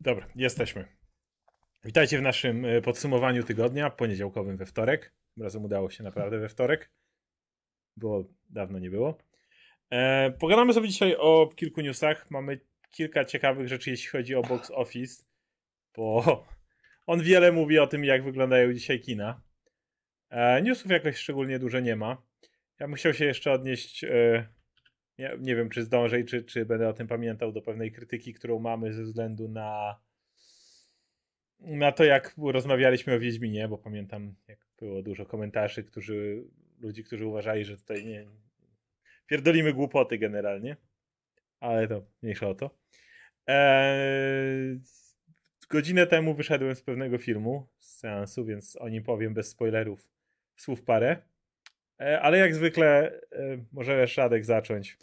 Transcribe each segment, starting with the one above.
Dobra, jesteśmy. Witajcie w naszym e, podsumowaniu tygodnia, poniedziałkowym we wtorek. Razem udało się naprawdę we wtorek, bo dawno nie było. E, pogadamy sobie dzisiaj o kilku newsach. Mamy kilka ciekawych rzeczy, jeśli chodzi o box office, bo on wiele mówi o tym, jak wyglądają dzisiaj kina. E, newsów jakoś szczególnie dużo nie ma. Ja chciał się jeszcze odnieść, e, nie, nie wiem czy zdążę i czy, czy będę o tym pamiętał, do pewnej krytyki, którą mamy ze względu na na to, jak rozmawialiśmy o Wiedźminie, bo pamiętam, jak było dużo komentarzy, którzy, ludzi, którzy uważali, że tutaj nie pierdolimy głupoty generalnie, ale to mniejsza o to. Eee, godzinę temu wyszedłem z pewnego filmu, z seansu, więc o nim powiem bez spoilerów słów parę. Eee, ale jak zwykle e, możesz Radek zacząć,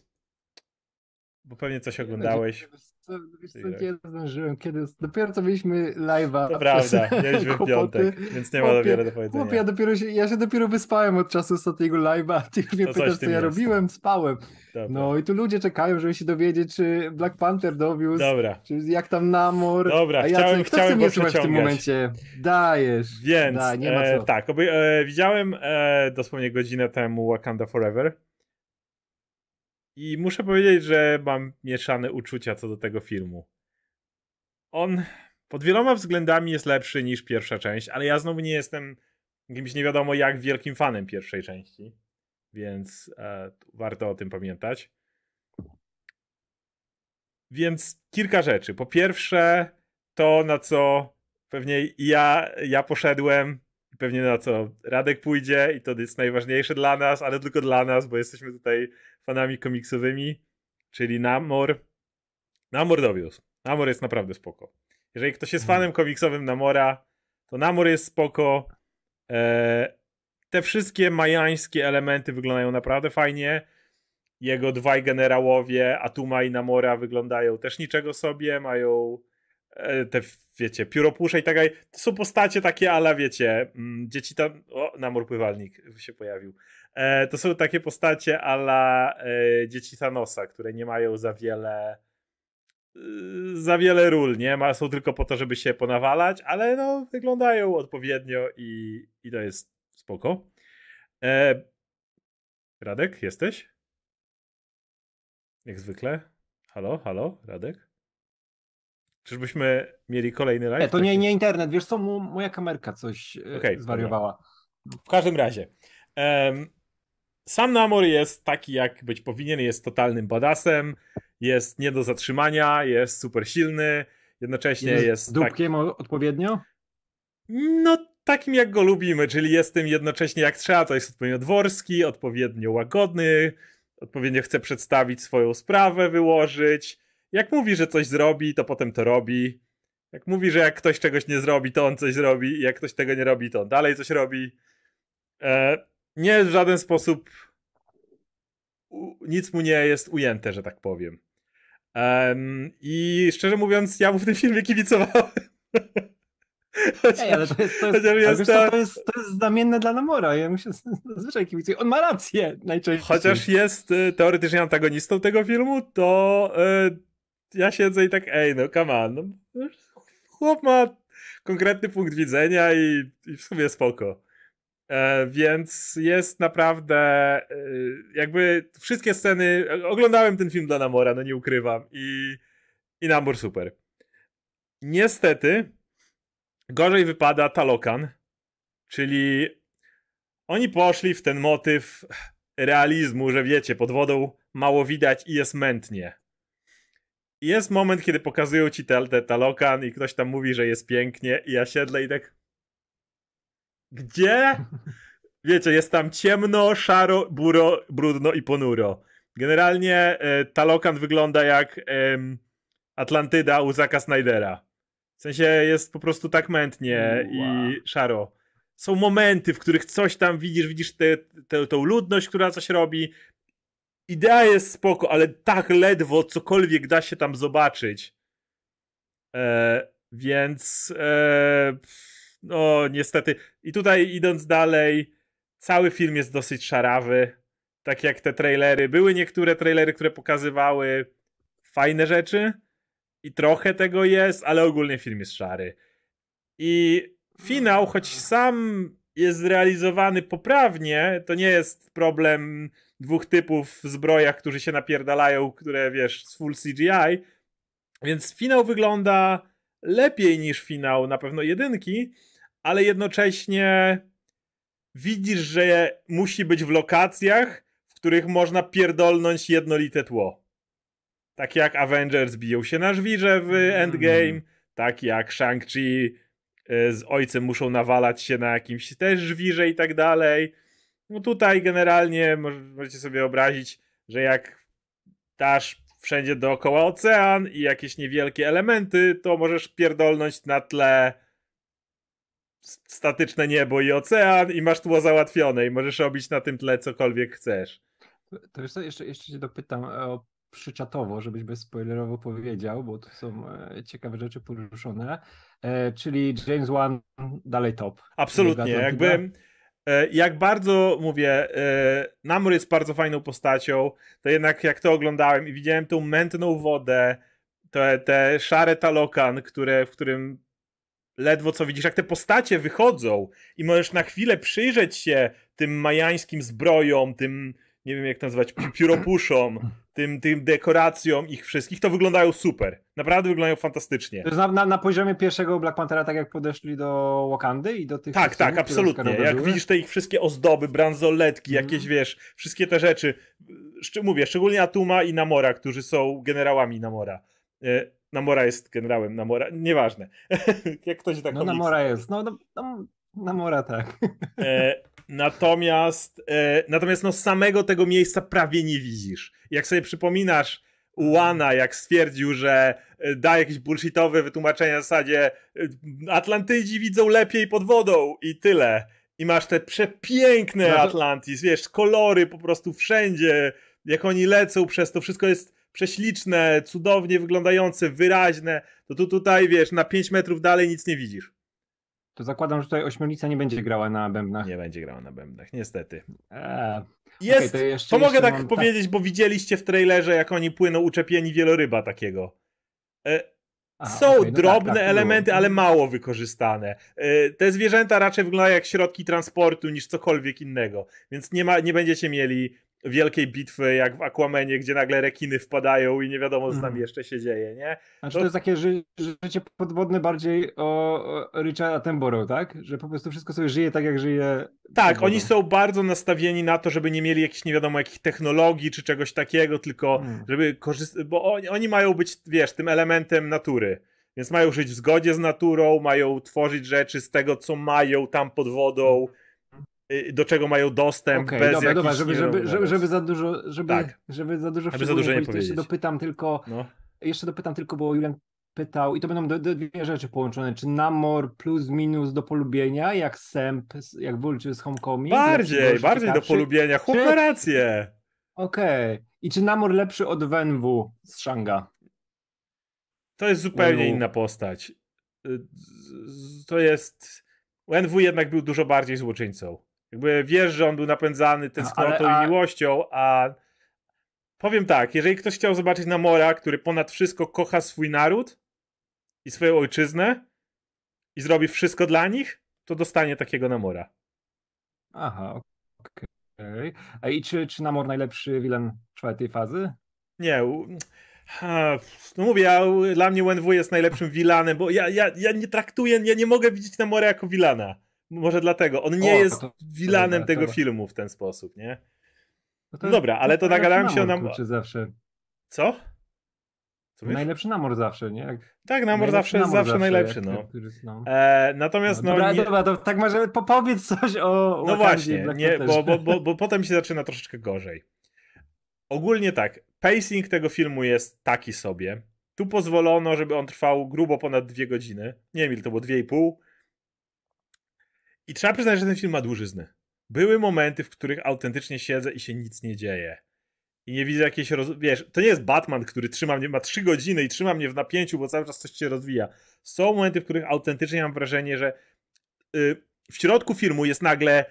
bo pewnie coś oglądałeś co, wiesz co, nie zdążyłem, kiedy dopiero co mieliśmy live'a. To prawda, mieliśmy w piątek, więc nie ma chłopie, wiele do powiedzenia. Chłopie, ja, dopiero się, ja się dopiero wyspałem od czasu ostatniego live'a, ty mnie to pytasz, co ja jest. robiłem, spałem. Dobra. No i tu ludzie czekają, żeby się dowiedzieć, czy Black Panther dowiózł, Dobra. czy jak tam Namor. Dobra, a ja chciałem, kto chciałem mnie w tym momencie? Dajesz. Więc, Daj, nie ma co. E, tak, oby, e, widziałem e, dosłownie godzinę temu Wakanda Forever. I muszę powiedzieć, że mam mieszane uczucia co do tego filmu. On pod wieloma względami jest lepszy niż pierwsza część, ale ja znowu nie jestem jakimś nie wiadomo jak wielkim fanem pierwszej części, więc e, warto o tym pamiętać. Więc kilka rzeczy. Po pierwsze, to na co pewnie ja, ja poszedłem, pewnie na co Radek pójdzie i to jest najważniejsze dla nas, ale tylko dla nas, bo jesteśmy tutaj fanami komiksowymi, czyli Namor. Namor dowiózł. Namor jest naprawdę spoko. Jeżeli ktoś jest mhm. fanem komiksowym Namora, to Namor jest spoko. E, te wszystkie majańskie elementy wyglądają naprawdę fajnie. Jego dwaj generałowie, Atuma i Namora, wyglądają też niczego sobie. Mają te, wiecie, pióropusze i tak dalej. To są postacie takie, ale wiecie, mm, dzieci tam. O, Namor pływalnik się pojawił. E, to są takie postacie ala e, dzieci Thanosa, które nie mają za wiele e, za wiele ról, nie? Ma, są tylko po to, żeby się ponawalać, ale no, wyglądają odpowiednio i, i to jest spoko. E, Radek, jesteś? Jak zwykle. Halo, halo, Radek? Czyżbyśmy mieli kolejny live? Nie, to nie, nie internet, wiesz co, moja kamerka coś okay, zwariowała. Dobra. W każdym razie. Um, sam Namor jest taki, jak być powinien, jest totalnym badasem, jest nie do zatrzymania, jest super silny, jednocześnie jest... jest dupkiem tak... odpowiednio? No, takim jak go lubimy, czyli jest tym jednocześnie jak trzeba, to jest odpowiednio dworski, odpowiednio łagodny, odpowiednio chce przedstawić swoją sprawę, wyłożyć. Jak mówi, że coś zrobi, to potem to robi. Jak mówi, że jak ktoś czegoś nie zrobi, to on coś zrobi, i jak ktoś tego nie robi, to on dalej coś robi. E, nie w żaden sposób nic mu nie jest ujęte, że tak powiem. I szczerze mówiąc, ja mu w tym filmie kibicowałem. Chociaż, Ej, ale to jest, jest, jest, to, jest, to jest znamienne dla Namora. Ja myślę, zazwyczaj kibicuję. On ma rację najczęściej. Chociaż jest y, teoretycznie antagonistą tego filmu, to y, ja siedzę i tak, ej, no come on. No, chłop ma konkretny punkt widzenia i, i w sumie spoko. E, więc jest naprawdę e, jakby wszystkie sceny. Oglądałem ten film dla Namora, no nie ukrywam. I, i Namor super. Niestety, gorzej wypada Talokan, czyli oni poszli w ten motyw realizmu, że wiecie, pod wodą mało widać i jest mętnie. Jest moment, kiedy pokazują ci te, te Talokan i ktoś tam mówi, że jest pięknie i ja siedlę i tak gdzie? Wiecie, jest tam ciemno, szaro, buro, brudno i ponuro. Generalnie e, Talokan wygląda jak e, Atlantyda u Zaka Snydera. W sensie jest po prostu tak mętnie wow. i szaro. Są momenty, w których coś tam widzisz, widzisz tę ludność, która coś robi. Idea jest spoko, ale tak ledwo cokolwiek da się tam zobaczyć. E, więc e, no niestety. I tutaj idąc dalej, cały film jest dosyć szarawy. Tak jak te trailery. Były niektóre trailery, które pokazywały fajne rzeczy i trochę tego jest, ale ogólnie film jest szary. I finał, choć sam jest zrealizowany poprawnie, to nie jest problem dwóch typów w zbrojach, którzy się napierdalają, które wiesz, z full CGI. Więc finał wygląda lepiej niż finał na pewno jedynki, ale jednocześnie widzisz, że musi być w lokacjach, w których można pierdolnąć jednolite tło. Tak jak Avengers biją się na żwirze w mm. Endgame, tak jak Shang-Chi e, z ojcem muszą nawalać się na jakimś też żwirze i tak dalej. No tutaj generalnie możecie sobie wyobrazić, że jak dasz wszędzie dookoła ocean i jakieś niewielkie elementy, to możesz pierdolnąć na tle statyczne niebo i ocean i masz tło załatwione i możesz robić na tym tle cokolwiek chcesz. To wiesz co, jeszcze, jeszcze cię dopytam o przyczatowo, żebyś bezspoilerowo powiedział, bo to są e, ciekawe rzeczy poruszone, e, czyli James Wan dalej top. Absolutnie, jakby e, jak bardzo mówię, Namor jest bardzo fajną postacią, to jednak jak to oglądałem i widziałem tą mętną wodę, te, te szare talokan, które, w którym ledwo co widzisz, jak te postacie wychodzą i możesz na chwilę przyjrzeć się tym majańskim zbrojom, tym, nie wiem jak to nazwać, pióropuszom, tym, tym dekoracjom ich wszystkich, to wyglądają super. Naprawdę wyglądają fantastycznie. Na, na, na, poziomie pierwszego Black Panthera, tak jak podeszli do Wakandy i do tych... Tak, tak, absolutnie. Jak widzisz te ich wszystkie ozdoby, bransoletki, mm. jakieś, wiesz, wszystkie te rzeczy. Mówię, szczególnie Atuma i Namora, którzy są generałami Namora. E, Namora jest generałem Namora, nieważne. Jak ktoś tak No Namora jest, no, no, no Namora tak. E, natomiast e, natomiast no samego tego miejsca prawie nie widzisz. Jak sobie przypominasz Ułana, jak stwierdził, że e, da jakieś bullshitowe wytłumaczenia w zasadzie e, Atlantydzi widzą lepiej pod wodą i tyle. I masz te przepiękne no to... Atlantis, wiesz, kolory po prostu wszędzie, jak oni lecą przez to, wszystko jest prześliczne, cudownie wyglądające, wyraźne, to tu tutaj, wiesz, na 5 metrów dalej nic nie widzisz. To zakładam, że tutaj ośmiornica nie będzie grała na bębnach. Nie będzie grała na bębnach, niestety. Eee. Jest, okay, to, jeszcze, to mogę tak mam... powiedzieć, bo widzieliście w trailerze, jak oni płyną uczepieni wieloryba takiego. E, Aha, są okay, no drobne tak, tak, elementy, ale mało wykorzystane. E, te zwierzęta raczej wyglądają jak środki transportu niż cokolwiek innego, więc nie, ma, nie będziecie mieli wielkiej bitwy, jak w Aquamanie, gdzie nagle rekiny wpadają i nie wiadomo, co tam mhm. jeszcze się dzieje, nie? Znaczy to, to jest takie ży życie podwodne bardziej o, Richarda Attenborough, tak? Że po prostu wszystko sobie żyje tak, jak żyje. Tak, oni są bardzo nastawieni na to, żeby nie mieli jakichś nie wiadomo jakich technologii czy czegoś takiego, tylko hmm. żeby korzystać, bo oni, oni mają być, wiesz, tym elementem natury. Więc mają żyć w zgodzie z naturą, mają tworzyć rzeczy z tego, co mają tam pod wodą do czego mają dostęp okay, bez dobra, dobra, żeby, żeby, żeby, żeby, za dużo żeby, tak. żeby za dużo żeby za dużo nie powiedzieć. Jeszcze dopytam tylko no. jeszcze dopytam tylko, bo Julian pytał i to będą dwie rzeczy połączone, czy Namor plus minus do polubienia, jak Semp, jak Vulture z Homecoming? Bardziej, bardziej do polubienia, chłop czy... rację. Okej. Okay. I czy Namor lepszy od Wenwu z Shanga? To jest zupełnie Wenwu. inna postać. Y, to jest... Wenwu jednak był dużo bardziej złoczyńcą. Jakby wiesz, że on był napędzany tęsknotą a... i miłością, a powiem tak, jeżeli ktoś chciał zobaczyć Namora, który ponad wszystko kocha swój naród i swoją ojczyznę i zrobi wszystko dla nich, to dostanie takiego Namora. Aha, okej. Okay. A i czy, czy Namor najlepszy wilen czwartej fazy? Nie, ha, no mówię, ja, dla mnie WNW jest najlepszym wilanem, bo ja, ja, ja nie traktuję, ja nie mogę widzieć Namora jako wilana. Może dlatego. On nie o, jest to, wilanem to, tego filmu w ten sposób, nie? No, no dobra, ale to nagadałem się nam. Zawsze. Co? Co najlepszy namor zawsze, nie? Jak... Tak, namor zawsze jest zawsze, zawsze najlepszy, no. no. E, natomiast no. Dobra, nie... dobra, to tak może powiedz coś o. No właśnie, nie, bo, bo, bo, bo potem się zaczyna troszeczkę gorzej. Ogólnie tak, pacing tego filmu jest taki sobie. Tu pozwolono, żeby on trwał grubo ponad dwie godziny. Nie wiem, ile to było, dwie i pół. I trzeba przyznać, że ten film ma dłużyznę. Były momenty, w których autentycznie siedzę i się nic nie dzieje. I nie widzę jakiejś roz... Wiesz, to nie jest Batman, który trzyma mnie, ma trzy godziny i trzyma mnie w napięciu, bo cały czas coś się rozwija. Są momenty, w których autentycznie mam wrażenie, że yy, w środku filmu jest nagle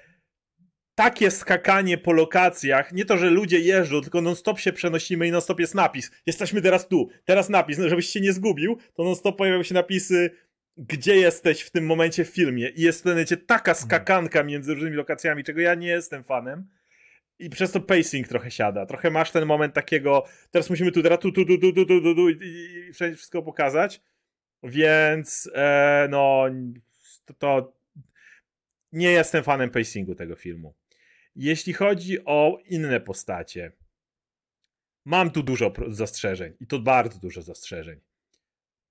takie skakanie po lokacjach, nie to, że ludzie jeżdżą, tylko non-stop się przenosimy i non-stop jest napis. Jesteśmy teraz tu, teraz napis, no, żebyś się nie zgubił, to non-stop pojawiają się napisy, gdzie jesteś w tym momencie w filmie. I jest w pewnym momencie taka mhm. skakanka między różnymi lokacjami, czego ja nie jestem fanem. I przez to pacing trochę siada. Trochę masz ten moment takiego, teraz musimy tu, tu, tu, tu, tu, tu, tu, tu, tu i, i wszędzie wszystko pokazać. Więc, e, no, to, to nie jestem fanem pacingu tego filmu. Jeśli chodzi o inne postacie, mam tu dużo zastrzeżeń i to bardzo dużo zastrzeżeń.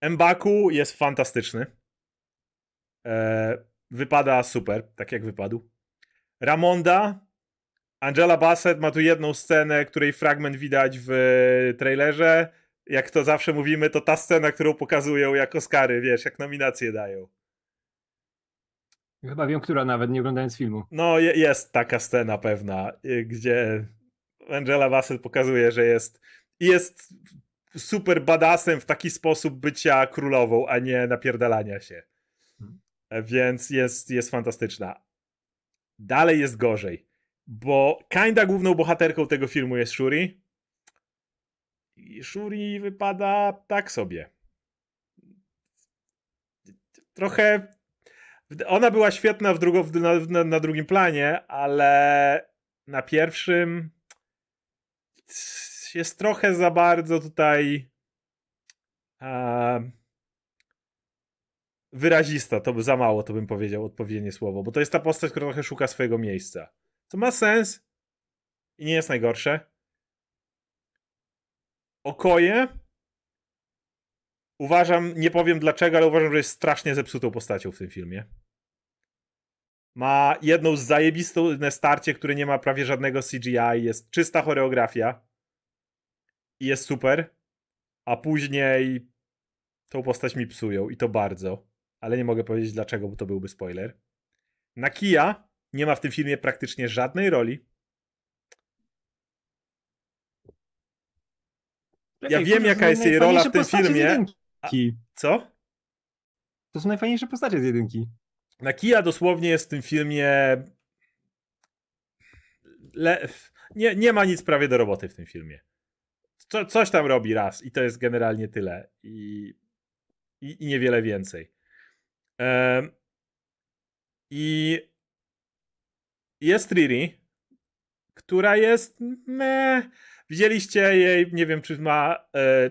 Mbaku jest fantastyczny. E, wypada super, tak jak wypadł. Ramonda, Angela Bassett ma tu jedną scenę, której fragment widać w trailerze. Jak to zawsze mówimy, to ta scena, którą pokazują jak Oscary, wiesz, jak nominacje dają. Chyba wiem, która nawet, nie oglądając filmu. No, jest taka scena pewna, y, gdzie Angela Bassett pokazuje, że jest jest super badassem w taki sposób bycia królową, a nie napierdalania się. Hmm. Więc jest, jest fantastyczna. Dalej jest gorzej, bo kinda główną bohaterką tego filmu jest Shuri. I Shuri wypada tak sobie. Trochę ona była świetna w drugo, na, na drugim planie, ale na pierwszym jest trochę za bardzo tutaj wyrazista, to by za mało, to bym powiedział odpowiednie słowo, bo to jest ta postać, która trochę szuka swojego miejsca. Co ma sens i nie jest najgorsze. Okoje uważam, nie powiem dlaczego, ale uważam, że jest strasznie zepsutą postacią w tym filmie. Ma jedną z zajebistą starcie, które nie ma prawie żadnego CGI, jest czysta choreografia i jest super, a później tą postać mi psują i to bardzo, ale nie mogę powiedzieć dlaczego, bo to byłby spoiler. Nakia nie ma w tym filmie praktycznie żadnej roli. Ja wiem, jaka jest jej rola w tym filmie. A, co? To są najfajniejsze postacie z jedynki. Nakia dosłownie jest w tym filmie. Le... Nie, nie ma nic prawie do roboty w tym filmie. Co, coś tam robi raz i to jest generalnie tyle. I, i, i niewiele więcej. I jest Riri, która jest. Meh. Widzieliście jej, nie wiem, czy ma. E,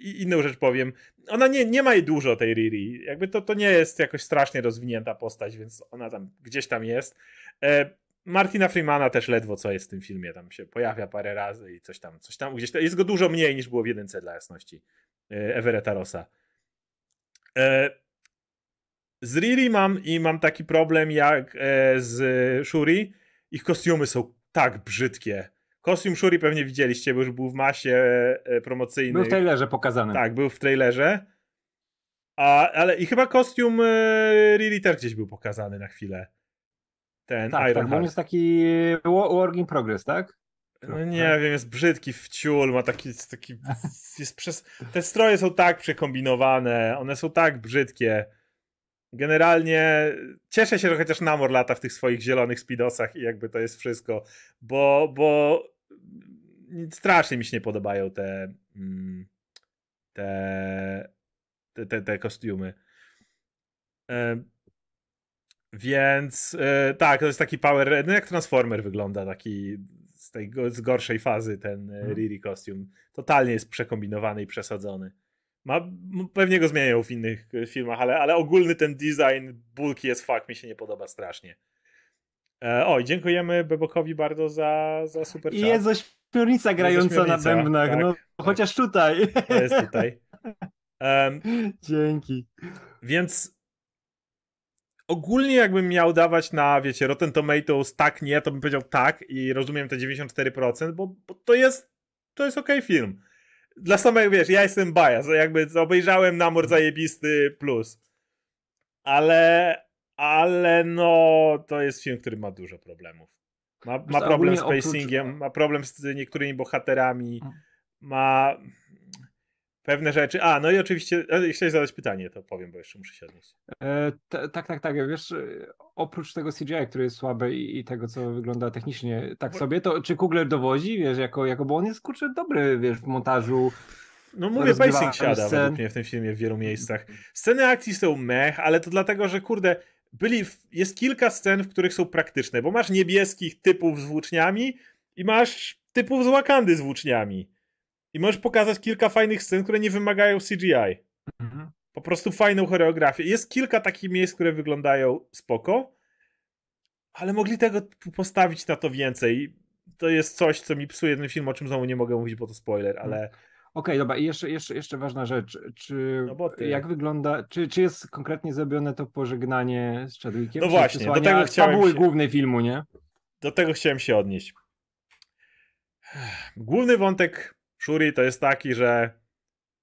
inną rzecz powiem. Ona nie, nie ma jej dużo, tej Riri. Jakby to, to nie jest jakoś strasznie rozwinięta postać, więc ona tam gdzieś tam jest. E, Martina Freemana też ledwo co jest w tym filmie. Tam się pojawia parę razy i coś tam, coś tam gdzieś. Jest go dużo mniej niż było w jedynce dla jasności. E, Everetta Rossa. E, z Riri mam i mam taki problem jak e, z Shuri. Ich kostiumy są tak brzydkie Kostium Shuri pewnie widzieliście, bo już był w masie promocyjnej. Był w trailerze pokazany. Tak, był w trailerze. A, ale i chyba kostium Riri też gdzieś był pokazany na chwilę. Ten tak, Iron tak, on jest taki work in progress, tak? No nie wiem, jest brzydki w ciul, ma taki, taki jest przez, te stroje są tak przekombinowane, one są tak brzydkie. Generalnie cieszę się, że chociaż Namor lata w tych swoich zielonych speedosach i jakby to jest wszystko, bo, bo strasznie mi się nie podobają te mm, te, te, te, te kostiumy. E, więc e, tak, to jest taki power, no jak Transformer wygląda, taki z tej z gorszej fazy ten hmm. Riri kostium. Totalnie jest przekombinowany i przesadzony. Ma, pewnie go zmieniają w innych e, filmach, ale, ale ogólny ten design bulki jest fuck mi się nie podoba strasznie. E, oj, dziękujemy Bebokowi bardzo za, za super I jest ośmiornica grająca na bębnach, tak, no tak. chociaż tutaj. To jest tutaj. Um, Dzięki. Więc ogólnie jakbym miał dawać na, wiecie, Rotten Tomatoes tak, nie, to bym powiedział tak i rozumiem te 94%, bo, bo to jest to jest okej okay film dla samego, wiesz, ja jestem bias, jakby obejrzałem Namor zajebisty plus. Ale, ale no, to jest film, który ma dużo problemów. Ma, ma problem z pacingiem, oprócz... ma problem z niektórymi bohaterami, mm. ma... pewne rzeczy. A, no i oczywiście, e, chciałeś zadać pytanie, to powiem, bo jeszcze muszę się odnieść. E, tak, tak, tak. Wiesz, oprócz tego CGI, który jest słabe i, i tego, co wygląda technicznie tak bo... sobie, to czy Kugler dowozi, wiesz, jako, jako bo on jest kurczę dobry, wiesz, w montażu. No mówię, pacing siada scen. według mnie w tym filmie w wielu miejscach. Sceny akcji są mech, ale to dlatego, że kurde, byli, jest kilka scen, w których są praktyczne, bo masz niebieskich typów z włóczniami i masz typów z Wakandy z włóczniami. I możesz pokazać kilka fajnych scen, które nie wymagają CGI. Mhm. Po prostu fajną choreografię. Jest kilka takich miejsc, które wyglądają spoko, ale mogli tego postawić na to więcej. To jest coś, co mi psuje ten film, o czym znowu nie mogę mówić, bo to spoiler, ale... Okej, okay, dobra, i jeszcze, jeszcze, jeszcze ważna rzecz. Czy no jak wygląda, czy, czy jest konkretnie zrobione to pożegnanie z Chadwickiem? No właśnie, do tego chciałem fabuły się... głównej filmu, nie? Do tego chciałem się odnieść. Główny wątek Shuri to jest taki, że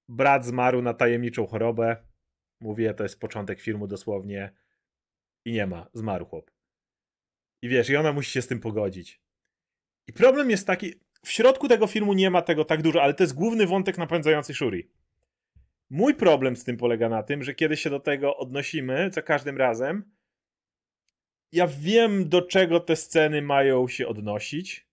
brat zmarł na tajemniczą chorobę. Mówię, to jest początek filmu dosłownie. I nie ma, zmarł chłop. I wiesz, i ona musi się z tym pogodzić. I problem jest taki, w środku tego filmu nie ma tego tak dużo, ale to jest główny wątek napędzający Shuri. Mój problem z tym polega na tym, że kiedy się do tego odnosimy, za każdym razem, ja wiem, do czego te sceny mają się odnosić,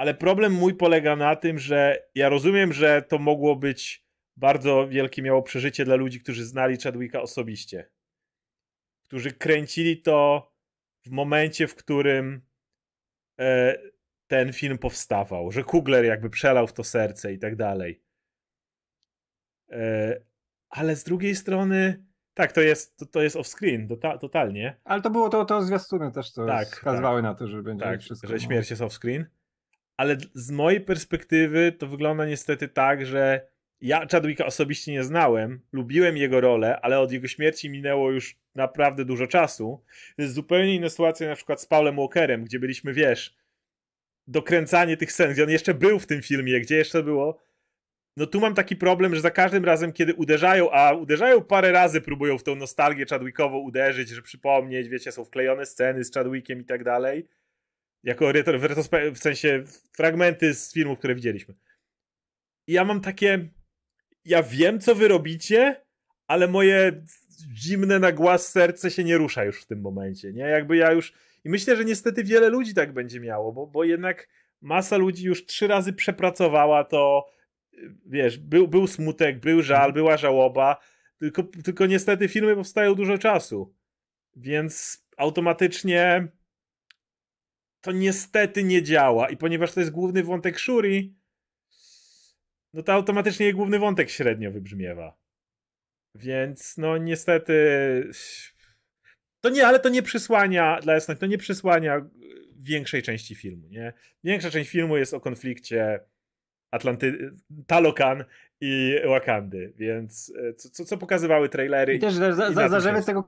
ale problem mój polega na tym, że ja rozumiem, że to mogło być bardzo wielkie miało przeżycie dla ludzi, którzy znali Chadwicka osobiście. Którzy kręcili to w momencie, w którym e, ten film powstawał, że Kugler jakby przelał w to serce i tak dalej. E, ale z drugiej strony, tak, to jest, to, to jest off-screen, tota, totalnie. Ale to było to, to zwiastuny też to tak, wskazywały tak. na to, że będzie tak, wszystko. że śmierć jest off-screen ale z mojej perspektywy to wygląda niestety tak, że ja Chadwicka osobiście nie znałem, lubiłem jego rolę, ale od jego śmierci minęło już naprawdę dużo czasu. To jest zupełnie inna sytuacja na przykład z Paulem Walkerem, gdzie byliśmy, wiesz, dokręcanie tych scen, gdzie on jeszcze był w tym filmie, gdzie jeszcze było. No tu mam taki problem, że za każdym razem, kiedy uderzają, a uderzają parę razy, próbują w tą nostalgię Chadwickową uderzyć, że przypomnieć, wiecie, są wklejone sceny z Chadwickiem i tak dalej jako w sensie fragmenty z filmów, które widzieliśmy. I ja mam takie. Ja wiem, co wy robicie, ale moje zimne na głaz serce się nie rusza już w tym momencie. Nie? Jakby ja już. I myślę, że niestety wiele ludzi tak będzie miało, bo, bo jednak masa ludzi już trzy razy przepracowała to. Wiesz, był, był smutek, był żal, mhm. była żałoba, tylko, tylko niestety filmy powstają dużo czasu. Więc automatycznie to niestety nie działa. I ponieważ to jest główny wątek Shuri, no to automatycznie jej główny wątek średnio wybrzmiewa. Więc no niestety. To nie, ale to nie przysłania, dla jasności, to nie przysłania większej części filmu, nie? Większa część filmu jest o konflikcie Atlanty... Talokan i Wakandy, więc e, co, co pokazywały trailery. I też za, za, zarzewy tego,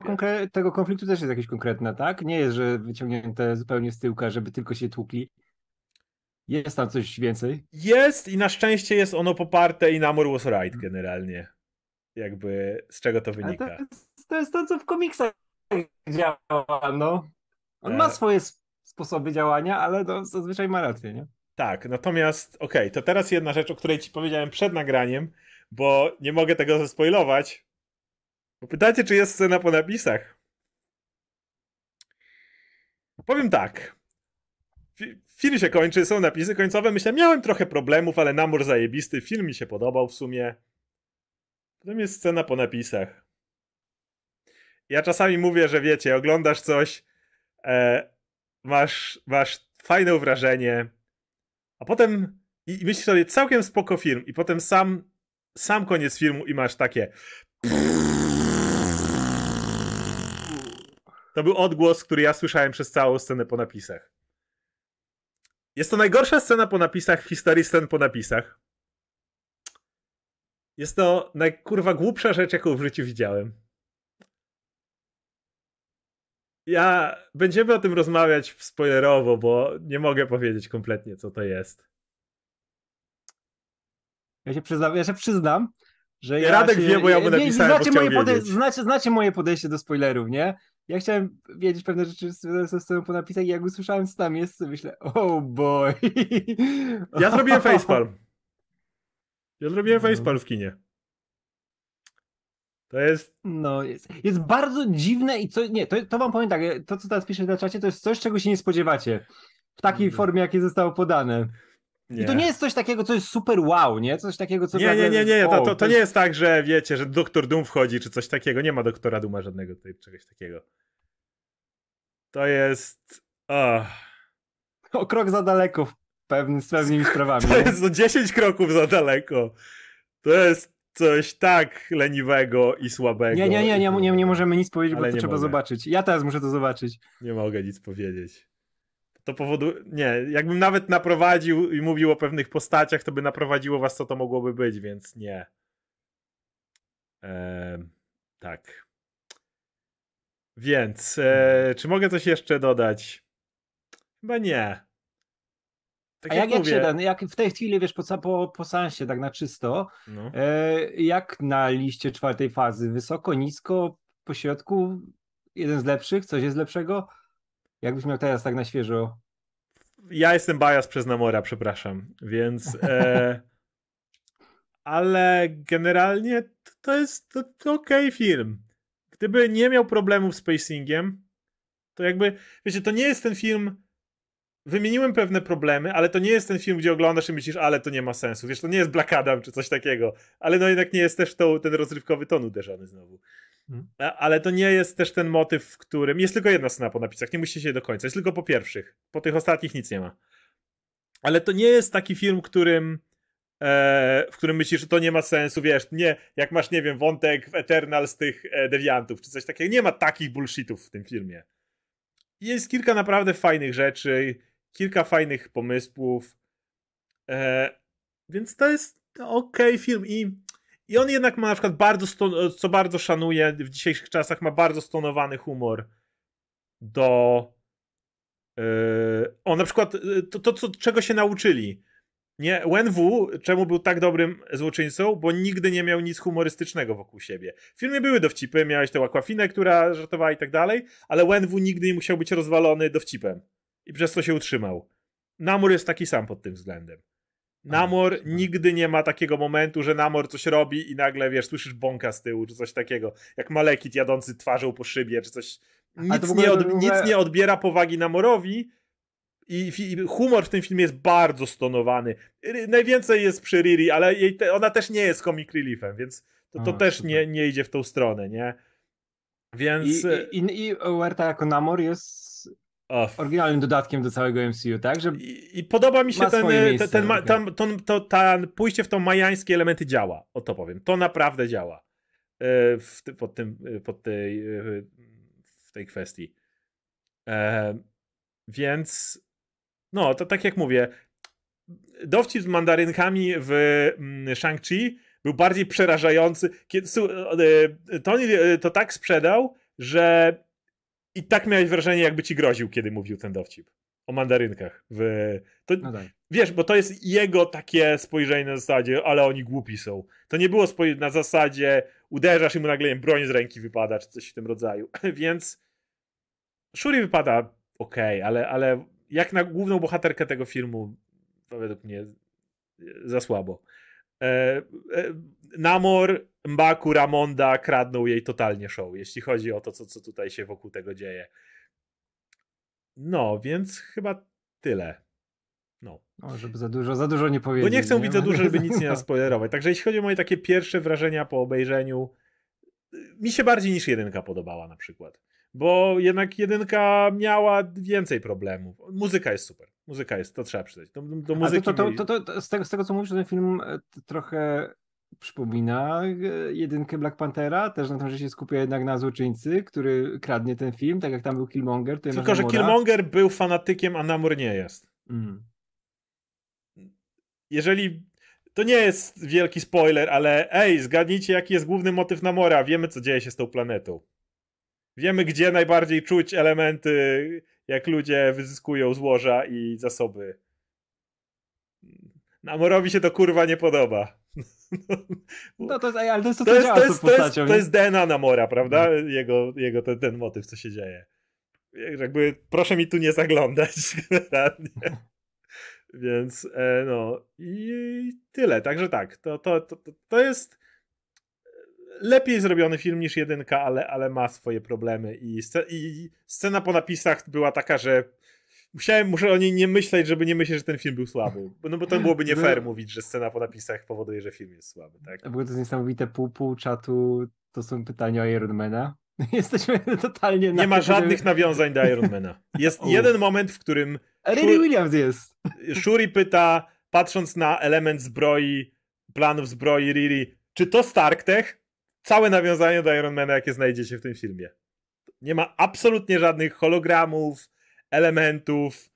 tego konfliktu też jest jakieś konkretne, tak? Nie jest, że wyciągnięte zupełnie z tyłka, żeby tylko się tłukli. Jest tam coś więcej? Jest i na szczęście jest ono poparte i Namor was right generalnie. Jakby z czego to wynika. To jest, to, jest to, co w komiksach działa, no. On e... ma swoje sposoby działania, ale to zazwyczaj ma rację, nie? Tak, natomiast okej, okay, to teraz jedna rzecz, o której ci powiedziałem przed nagraniem, bo nie mogę tego zaspoilować. Bo pytacie, czy jest scena po napisach. Powiem tak. Film się kończy, są napisy końcowe. Myślę, miałem trochę problemów, ale namur zajebisty. Film mi się podobał w sumie. Potem jest scena po napisach. Ja czasami mówię, że wiecie, oglądasz coś, e, masz, masz fajne wrażenie, a potem i, i myślisz sobie, całkiem spoko film i potem sam, sam koniec filmu i masz takie to był odgłos, który ja słyszałem przez całą scenę po napisach. Jest to najgorsza scena po napisach w historii scen po napisach. Jest to najkurwa głupsza rzecz, jaką w życiu widziałem. Ja będziemy o tym rozmawiać spoilerowo, bo nie mogę powiedzieć kompletnie, co to jest. Ja się przyznam, ja się przyznam że ja Radek się, wie, bo ja mu napisałem, znacie, moje podejście, znacie, znacie moje podejście do spoilerów, nie? Ja chciałem wiedzieć pewne rzeczy ze sceną po napisach i jak usłyszałem, co tam jest, to myślę, oh boy. Ja zrobiłem facepalm. Ja zrobiłem no. facepalm w kinie. To jest. No, jest, jest bardzo dziwne i co. Nie, to, to wam powiem tak, to co teraz piszę na czacie, to jest coś, czego się nie spodziewacie. W takiej mm. formie, jakie zostało podane. Nie. I to nie jest coś takiego, co jest super wow, nie? Coś takiego, co... Nie, nie, nie, nie, to, to, to nie jest tak, że wiecie, że doktor Doom wchodzi, czy coś takiego. Nie ma doktora Duma żadnego tutaj, czegoś takiego. To jest... Oh. O krok za daleko w pewnym, z pewnymi sprawami. To jest o 10 kroków za daleko. To jest coś tak leniwego i słabego. Nie, nie, nie, nie, nie, nie możemy nic powiedzieć, bo to trzeba mogę. zobaczyć. Ja teraz muszę to zobaczyć. Nie mogę nic powiedzieć to powoduje. Nie, jakbym nawet naprowadził i mówił o pewnych postaciach, to by naprowadziło was, co to mogłoby być, więc nie. Eee, tak. Więc, e, czy mogę coś jeszcze dodać? Chyba nie. Tak A jak, jak, jak, się ten, jak w tej chwili, wiesz, po, po, po sensie, tak na czysto, no. e, jak na liście czwartej fazy? Wysoko, nisko, po środku? Jeden z lepszych? Coś jest lepszego? Jakbyś miał teraz tak na świeżo. Ja jestem bias przez Namora, przepraszam, więc. E, ale generalnie to jest to, to ok film. Gdyby nie miał problemów z pacingiem, to jakby, wiecie, to nie jest ten film. Wymieniłem pewne problemy, ale to nie jest ten film, gdzie oglądasz i myślisz, ale to nie ma sensu. Wiesz, to nie jest Black Adam czy coś takiego, ale no jednak nie jest też to, ten rozrywkowy ton uderzony znowu. Hmm. Ale to nie jest też ten motyw, w którym. Jest tylko jedna scena po napisach, nie musicie się do końca. Jest tylko po pierwszych. Po tych ostatnich nic nie ma. Ale to nie jest taki film, którym. E, w którym myślisz, że to nie ma sensu, wiesz, nie, jak masz, nie wiem, wątek w Eternal z tych e, dewiantów, czy coś takiego, nie ma takich bullshitów w tym filmie. Jest kilka naprawdę fajnych rzeczy, kilka fajnych pomysłów, e, więc to jest ok film i i on jednak ma na przykład bardzo, co bardzo szanuję w dzisiejszych czasach, ma bardzo stonowany humor do. Yy, o, na przykład yy, to, to, to, czego się nauczyli. Nie, Wenwu, czemu był tak dobrym złoczyńcą? Bo nigdy nie miał nic humorystycznego wokół siebie. W filmie były dowcipy, miałeś tę Aquafinę, która żartowała i tak dalej, ale Wenwu nigdy nie musiał być rozwalony dowcipem. I przez to się utrzymał. Namur jest taki sam pod tym względem. Namor nigdy nie ma takiego momentu, że Namor coś robi i nagle, wiesz, słyszysz bąka z tyłu, czy coś takiego. Jak Malekit jadący twarzą po szybie, czy coś. Nic, nie, od, ogóle... nic nie odbiera powagi Namorowi i, i, humor w tym filmie jest bardzo stonowany. Najwięcej jest przy Riri, ale te, ona też nie jest comic reliefem, więc to, to A, też nie, nie idzie w tą stronę, nie? Więc... I, i, i, i Uerta jako Namor jest oryginalnym dodatkiem do całego MCU, tak? Że I, I, podoba mi się ten, miejsce, ten, ten, ten, to, to, pójście w tą majańskie elementy działa, o to powiem. To naprawdę działa e, w, pod, tym, e, pod tej, e, w tej kwestii. E, więc no, to tak jak mówię, dowcip z mandarynkami w mm, Shang-Chi był bardziej przerażający. Kiedy, Tony to tak sprzedał, że i tak miałeś wrażenie, jakby ci groził, kiedy mówił ten dowcip o mandarynkach. W... To, no tak. Wiesz, bo to jest jego takie spojrzenie na zasadzie, ale oni głupi są. To nie było spojrzenie na zasadzie, uderzasz i mu nagle broń z ręki wypada, czy coś w tym rodzaju. Więc Shuri wypada ok, ale, ale jak na główną bohaterkę tego filmu, to według mnie za słabo. E, e, Namor, Mbaku, Ramonda kradną jej totalnie show, jeśli chodzi o to, co, co tutaj się wokół tego dzieje. No, więc chyba tyle. No. O, żeby za dużo, za dużo nie powiedzieć. Bo nie chcę mówić za dużo, żeby nic nie naspoilerować. Także jeśli chodzi o moje takie pierwsze wrażenia po obejrzeniu, mi się bardziej niż jedynka podobała na przykład. Bo jednak jedynka miała więcej problemów. Muzyka jest super. Muzyka jest, to trzeba przyznać. Do, do muzyki to, to, to, to, z, tego, z tego co mówisz, ten film e, trochę przypomina e, jedynkę Black Panthera, też na tym, że się skupia jednak na złoczyńcy, który kradnie ten film, tak jak tam był Killmonger. Tylko, że Killmonger był fanatykiem, a Namor nie jest. Mm. Jeżeli to nie jest wielki spoiler, ale ej, zgadnijcie, jaki jest główny motyw Namora. Wiemy, co dzieje się z tą planetą. Wiemy, gdzie najbardziej czuć elementy, jak ludzie wyzyskują złoża i zasoby. Namorowi się to kurwa nie podoba. No to, ale to jest to, to, jest, to, jest, to, jest, to jest DNA Namora, prawda? No. Jego, jego ten, ten motyw, co się dzieje. Jakby proszę mi tu nie zaglądać. Więc e, no i tyle. Także tak, to, to, to, to jest lepiej zrobiony film niż jedynka, ale, ale ma swoje problemy i, i scena po napisach była taka, że musiałem, muszę o niej nie myśleć, żeby nie myśleć, że ten film był słaby. No bo to byłoby nie fair mówić, że scena po napisach powoduje, że film jest słaby, tak? W ogóle to jest niesamowite, pół, pół czatu to są pytania o Ironmana. Jesteśmy totalnie... Nie ma żadnych nawiązań do Ironmana. Jest jeden moment, w którym... Riri Williams jest. Shuri pyta, patrząc na element zbroi, planów zbroi Riri, czy to StarkTech? Całe nawiązanie do Ironmana, jakie znajdziecie w tym filmie. Nie ma absolutnie żadnych hologramów, elementów,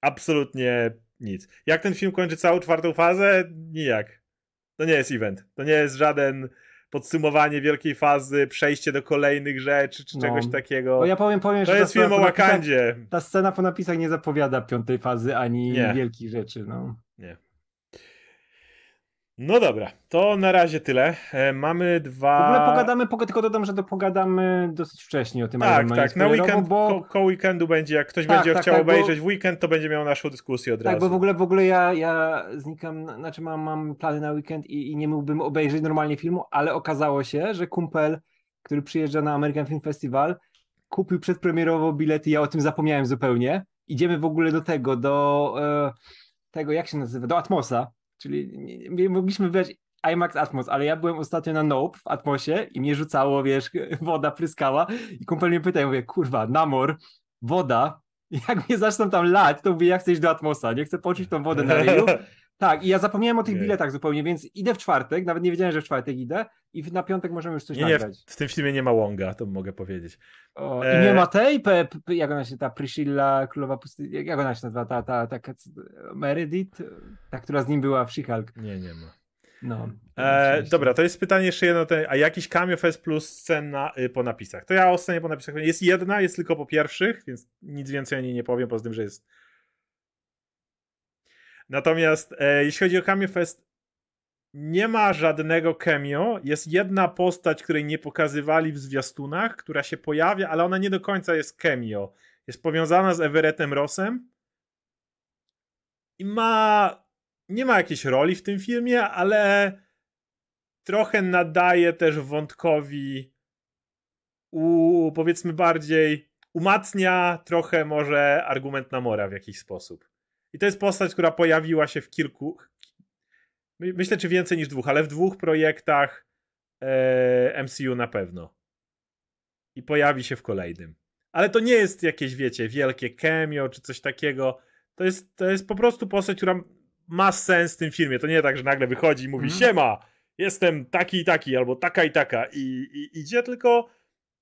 absolutnie nic. Jak ten film kończy całą czwartą fazę? Nijak. To nie jest event. To nie jest żaden podsumowanie wielkiej fazy, przejście do kolejnych rzeczy, czy no. czegoś takiego. Bo ja powiem, powiem to że jest film o Wakandzie. Ta scena po napisach nie zapowiada piątej fazy ani nie. wielkich rzeczy. No. Nie. No dobra, to na razie tyle. E, mamy dwa. W ogóle pogadamy, tylko dodam, że to pogadamy dosyć wcześnie o tym Tak, tak, na weekend, bo... ko, ko weekendu będzie, jak ktoś tak, będzie tak, chciał tak, obejrzeć bo... w weekend, to będzie miał naszą dyskusję od razu. Tak, bo w ogóle, w ogóle ja, ja znikam, znaczy mam, mam plany na weekend i, i nie mógłbym obejrzeć normalnie filmu, ale okazało się, że kumpel, który przyjeżdża na American Film Festival, kupił przedpremierowo bilet i ja o tym zapomniałem zupełnie. Idziemy w ogóle do tego, do e, tego, jak się nazywa, do Atmosa Czyli mogliśmy wybrać IMAX Atmos, ale ja byłem ostatnio na Nope w Atmosie i mnie rzucało, wiesz, woda pryskała i kumpel mnie pyta, ja mówię, kurwa, Namor, woda, jak mnie zaczną tam lać, to mówię, ja chcę iść do Atmosa, nie chcę poczuć tą wodę na ryju. Tak, i ja zapomniałem o tych biletach zupełnie, więc idę w czwartek, nawet nie wiedziałem, że w czwartek idę i na piątek możemy już coś nie, nagrać. Nie, w, w tym filmie nie ma Wonga, to mogę powiedzieć. O, e... I nie ma tej, pe, pe, jak ona się, ta Priscilla, Królowa Pustyni, jak ona się nazywa, ta, ta, ta, ta Meredith, ta, która z nim była w She-Hulk. Nie, nie ma. No. E, dobra, to jest pytanie jeszcze jedno, a jakiś cameo fest plus scena y, po napisach? To ja o scenie po napisach, jest jedna, jest tylko po pierwszych, więc nic więcej o niej nie powiem, poza tym, że jest Natomiast e, jeśli chodzi o Cameo Fest, nie ma żadnego cameo. Jest jedna postać, której nie pokazywali w zwiastunach, która się pojawia, ale ona nie do końca jest cameo. Jest powiązana z Everettem Rossem i ma. Nie ma jakiejś roli w tym filmie, ale trochę nadaje też wątkowi. U, powiedzmy bardziej umacnia trochę może argument Namora w jakiś sposób. I to jest postać, która pojawiła się w kilku, myślę, czy więcej niż dwóch, ale w dwóch projektach e, MCU na pewno. I pojawi się w kolejnym. Ale to nie jest jakieś, wiecie, wielkie cameo czy coś takiego. To jest, to jest po prostu postać, która ma sens w tym filmie. To nie tak, że nagle wychodzi i mówi: mm. Siema, jestem taki i taki, albo taka i taka. I, i idzie tylko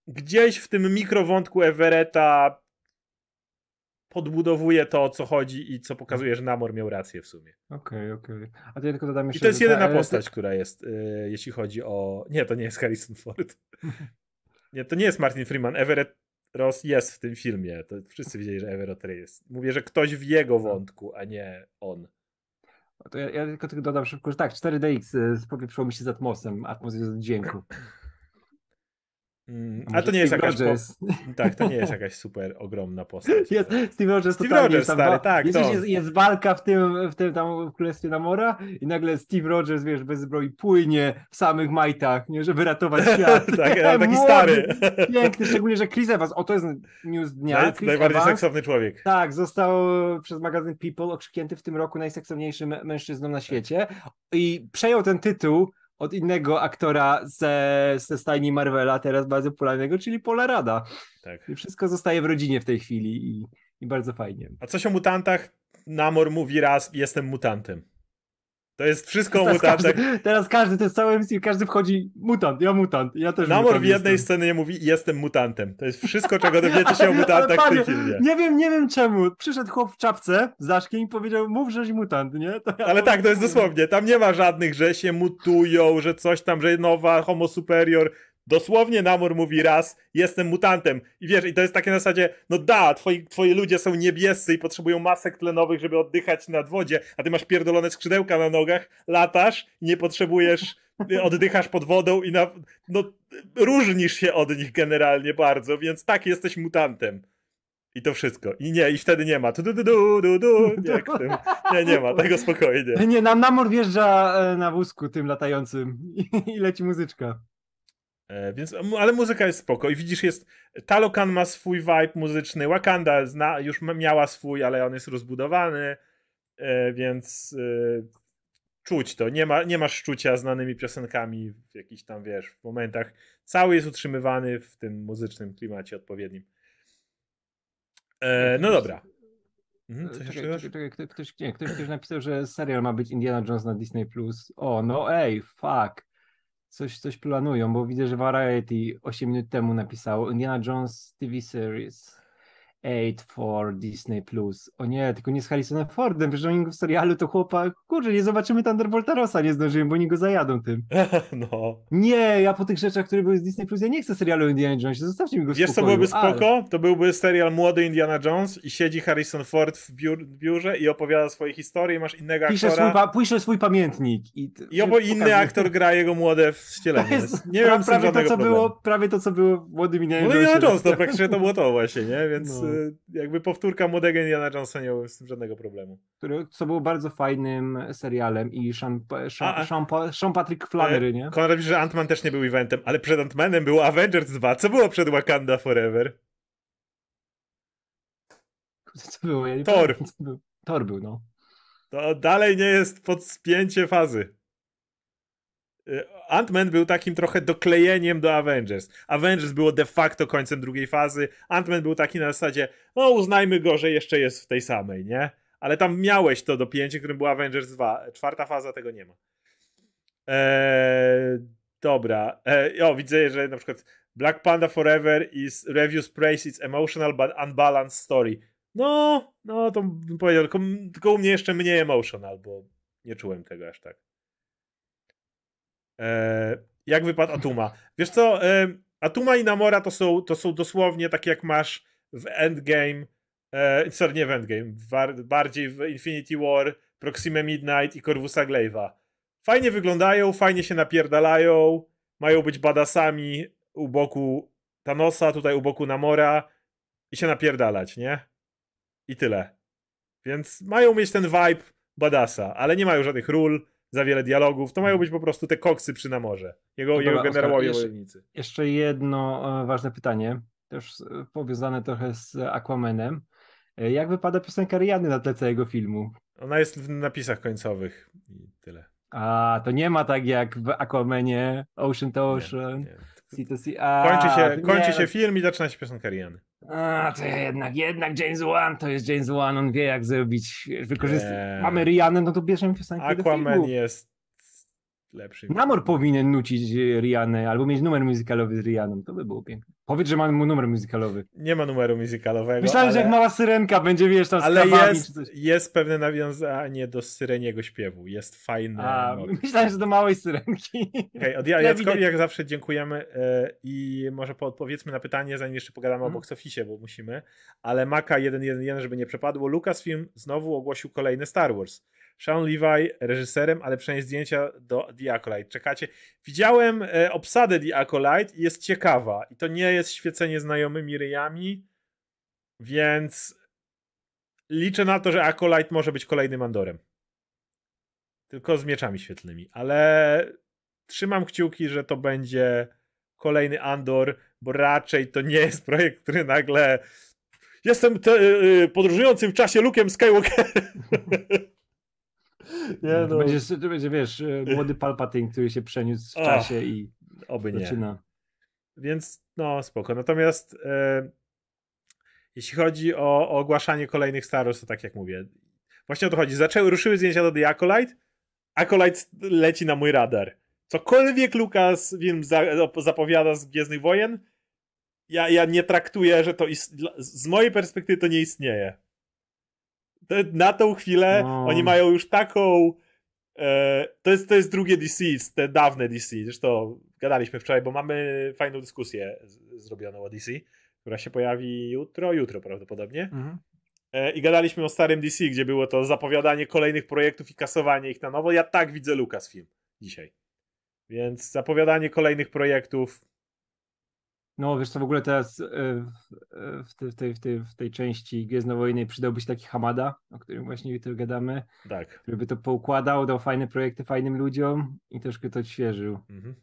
gdzieś w tym mikrowątku Everetta podbudowuje to, o co chodzi i co pokazuje, że Namor miał rację w sumie. Okej, okay, okej. Okay. A to ja tylko dodam jeszcze... I to jest jedyna ta... postać, która jest, yy, jeśli chodzi o... Nie, to nie jest Harrison Ford. nie, to nie jest Martin Freeman. Everett Ross jest w tym filmie. To wszyscy wiedzieli, że Everett jest. Mówię, że ktoś w jego no. wątku, a nie on. To ja, ja tylko, tylko dodam szybko, że tak, 4DX y, spowieprzyło mi się z Atmosem. Atmos jest od dźwięku. Mm, ale to nie jest jakaś. Po... Tak, to nie jest jakaś super ogromna postać. Jest, Steve Rogers, Steve Rogers stary, tak. Jest, jest, jest, walka w tym, w tym tam w Królestwie Namora i nagle Steve Rogers, wiesz, bez zbroi płynie w samych majtach, nie, żeby ratować świat. tak, taki Młody, stary. Piękny, szczególnie, że Chris Evans, o to jest news dnia. Chris najbardziej Evans, seksowny człowiek. Tak, został przez magazyn People okrzyknięty w tym roku najseksowniejszym mężczyzną na świecie i przejął ten tytuł od innego aktora ze, ze stajni Marvela, teraz bardzo popularnego, czyli Pola Rada. Tak. I wszystko zostaje w rodzinie w tej chwili i, i bardzo fajnie. A coś o mutantach? Namor mówi raz, jestem mutantem. To jest wszystko teraz mutantach. Każdy, teraz każdy, to jest całe MCU, każdy wchodzi mutant, ja mutant, ja też Namor w jednej jestem. scenie mówi jestem mutantem. To jest wszystko, czego dowiecie się o mutantach panie, w tym filmie. Nie wiem, nie wiem czemu. Przyszedł chłop w czapce z Daszkiem i powiedział, mów, żeś mutant, nie? Ja Ale tak, to jest dosłownie. Tam nie ma żadnych, że się mutują, że coś tam, że nowa homo superior. Dosłownie Namor mówi raz, jestem mutantem. I wiesz, i to jest takie na zasadzie, no da, twoi, twoi ludzie są niebiescy i potrzebują masek tlenowych, żeby oddychać nad wodzie, a ty masz pierdolone skrzydełka na nogach, latasz nie potrzebujesz, oddychasz pod wodą i na, no, różnisz się od nich generalnie bardzo, więc tak, jesteś mutantem. I to wszystko. I nie, i wtedy nie ma. Tu, du, du, du, du, jak tym. Nie, nie ma, tego spokojnie. Nie, nam Namor wjeżdża e, na wózku tym latającym i leci muzyczka. E, więc, ale muzyka jest spoko i widzisz, jest Talokan ma swój vibe muzyczny, Wakanda zna, już miała swój, ale on jest rozbudowany, e, więc e, czuć to. Nie ma, nie masz szczucia znanymi piosenkami w jakichś tam, wiesz, w momentach. Cały jest utrzymywany w tym muzycznym klimacie odpowiednim. E, no dobra. Mhm, coś czekaj, czekaj, czekaj, ktoś, nie, ktoś, ktoś napisał, że serial ma być Indiana Jones na Disney+. Plus. O, no ej, fuck. Coś, coś planują, bo widzę, że Variety 8 minut temu napisało Indiana Jones TV Series. 8 for Disney+. Plus. O nie, tylko nie z Harrisonem Fordem, przecież oni w serialu to chłopak, kurczę, nie zobaczymy Thunderbolta Rossa, nie zdążyłem, bo oni go zajadą tym. no. Nie, ja po tych rzeczach, które były z Disney+, Plus, ja nie chcę serialu Indiana Jones, zostawcie mi go Wiesz, co byłoby spoko? Ale... To byłby serial młody Indiana Jones i siedzi Harrison Ford w, biur, w biurze i opowiada swoje historie i masz innego pisze aktora. Swój, pisze swój pamiętnik. I, I obo inny aktor gra jego młode wcielenie. To jest nie wiem, prawie to, co było, prawie to, co było młodym Indiana Jones. Indiana Jones, to praktycznie to było to właśnie, nie? Więc no. Y, jakby po powtórka młodego Indiana Jonesa nie miałbym z tym żadnego problemu. Który, co było bardzo fajnym serialem i Sean, Sean, Sean, Sean Patrick Flannery, nie? Konrad że Ant-Man też nie był eventem, ale przed Ant-Manem był Avengers 2. Co było przed Wakanda Forever? Co było? Ja Thor. Pamiętam, był. Thor był, no. To dalej nie jest podspięcie fazy. Y, Ant-Man był takim trochę doklejeniem do Avengers. Avengers było de facto końcem drugiej fazy. Ant-Man był taki na zasadzie, no uznajmy go, że jeszcze jest w tej samej, nie? Ale tam miałeś to dopięcie, którym był Avengers 2. Czwarta faza tego nie ma. Eee, dobra. Eee, o, widzę, że na przykład Black Panda Forever is reviews praise its emotional but unbalanced story. No, no to bym powiedział, tylko, tylko u mnie jeszcze mniej emotional, bo nie czułem tego aż tak. E, jak wypadł Atuma? Wiesz co, e, Atuma i Namora to są, to są dosłownie tak jak masz w Endgame, e, sorry, nie w Endgame, bardziej w Infinity War, Proxima Midnight i Corvusa Glaive'a. Fajnie wyglądają, fajnie się napierdalają, mają być badasami u boku Thanosa, tutaj u boku Namora i się napierdalać, nie? I tyle. Więc mają mieć ten vibe badasa, ale nie mają żadnych ról, za wiele dialogów. To mają być po prostu te koksy przy namorze. Jego, no jego generałowie jeszcze, wojownicy. Jeszcze jedno e, ważne pytanie, też powiązane trochę z Aquamanem. E, jak wypada piosenka Riany na tle całego filmu? Ona jest w napisach końcowych i tyle. A, to nie ma tak jak w Aquamanie Ocean to Ocean. Nie, nie. Sea to sea. A, kończy się, kończy się film i zaczyna się piosenka Riany. A, to jednak, jednak James Wan to jest James Wan, on wie jak zrobić, wykorzystać. Mamy Rihanna, no to bierzemy piosenkę Aquaman jest lepszy. Namor powinien nucić Rihanna albo mieć numer muzykalowy z Rihanną, to by było piękne. Powiedz, że ma numer muzykalowy. Nie ma numeru muzykalowego. Myślałem, ale... że jak mała syrenka będzie, wiesz, tam Ale jest, jest pewne nawiązanie do syreniego śpiewu. Jest fajne. A, myślałem, że do małej syrenki. Okay, od Jackowi jak zawsze dziękujemy e, i może powiedzmy na pytanie, zanim jeszcze pogadamy hmm. o mhm. box office, bo musimy, ale Maka 1.1.1, żeby nie przepadło, Lucasfilm znowu ogłosił kolejny Star Wars. Sean Levi reżyserem, ale przynajmniej zdjęcia do The Acolyte. Czekacie. Widziałem e, obsadę The Acolyte i jest ciekawa. I to nie jest świecenie znajomymi ryjami, więc liczę na to, że Acolyte może być kolejnym Andorem. Tylko z mieczami świetlnymi. Ale trzymam kciuki, że to będzie kolejny Andor, bo raczej to nie jest projekt, który nagle jestem te, y, podróżującym w czasie Luke'em Skywalkerem. Nie, no. to, będzie, to będzie, wiesz, e, młody Palpatine, który się przeniósł w czasie i oby zaczyna. Nie. Więc no spoko. Natomiast e, jeśli chodzi o, o, ogłaszanie kolejnych Star Wars, to tak jak mówię, właśnie o to chodzi. Zaczęły, ruszyły zdjęcia do The Acolyte, Acolyte leci na mój radar. Cokolwiek Lucas film za, zapowiada z Gwiezdnych Wojen, ja, ja nie traktuję, że to ist... z mojej perspektywy to nie istnieje na tą chwilę no. oni mają już taką. E, to, jest, to jest drugie DC, te dawne DC. Zresztą gadaliśmy wczoraj, bo mamy fajną dyskusję z, zrobioną o DC, która się pojawi jutro, jutro prawdopodobnie. Mhm. E, I gadaliśmy o starym DC, gdzie było to zapowiadanie kolejnych projektów i kasowanie ich na nowo. Ja tak widzę Lucasfilm dzisiaj. Więc zapowiadanie kolejnych projektów No, wiesz co, w ogóle teraz e, e, w, tej, w, tej, w, tej, w tej części Gwiezdnowojennej przydałby się taki Hamada, o którym właśnie jutro gadamy. Tak. Który by to poukładał, dał fajne projekty fajnym ludziom i troszkę to odświeżył. Mhm.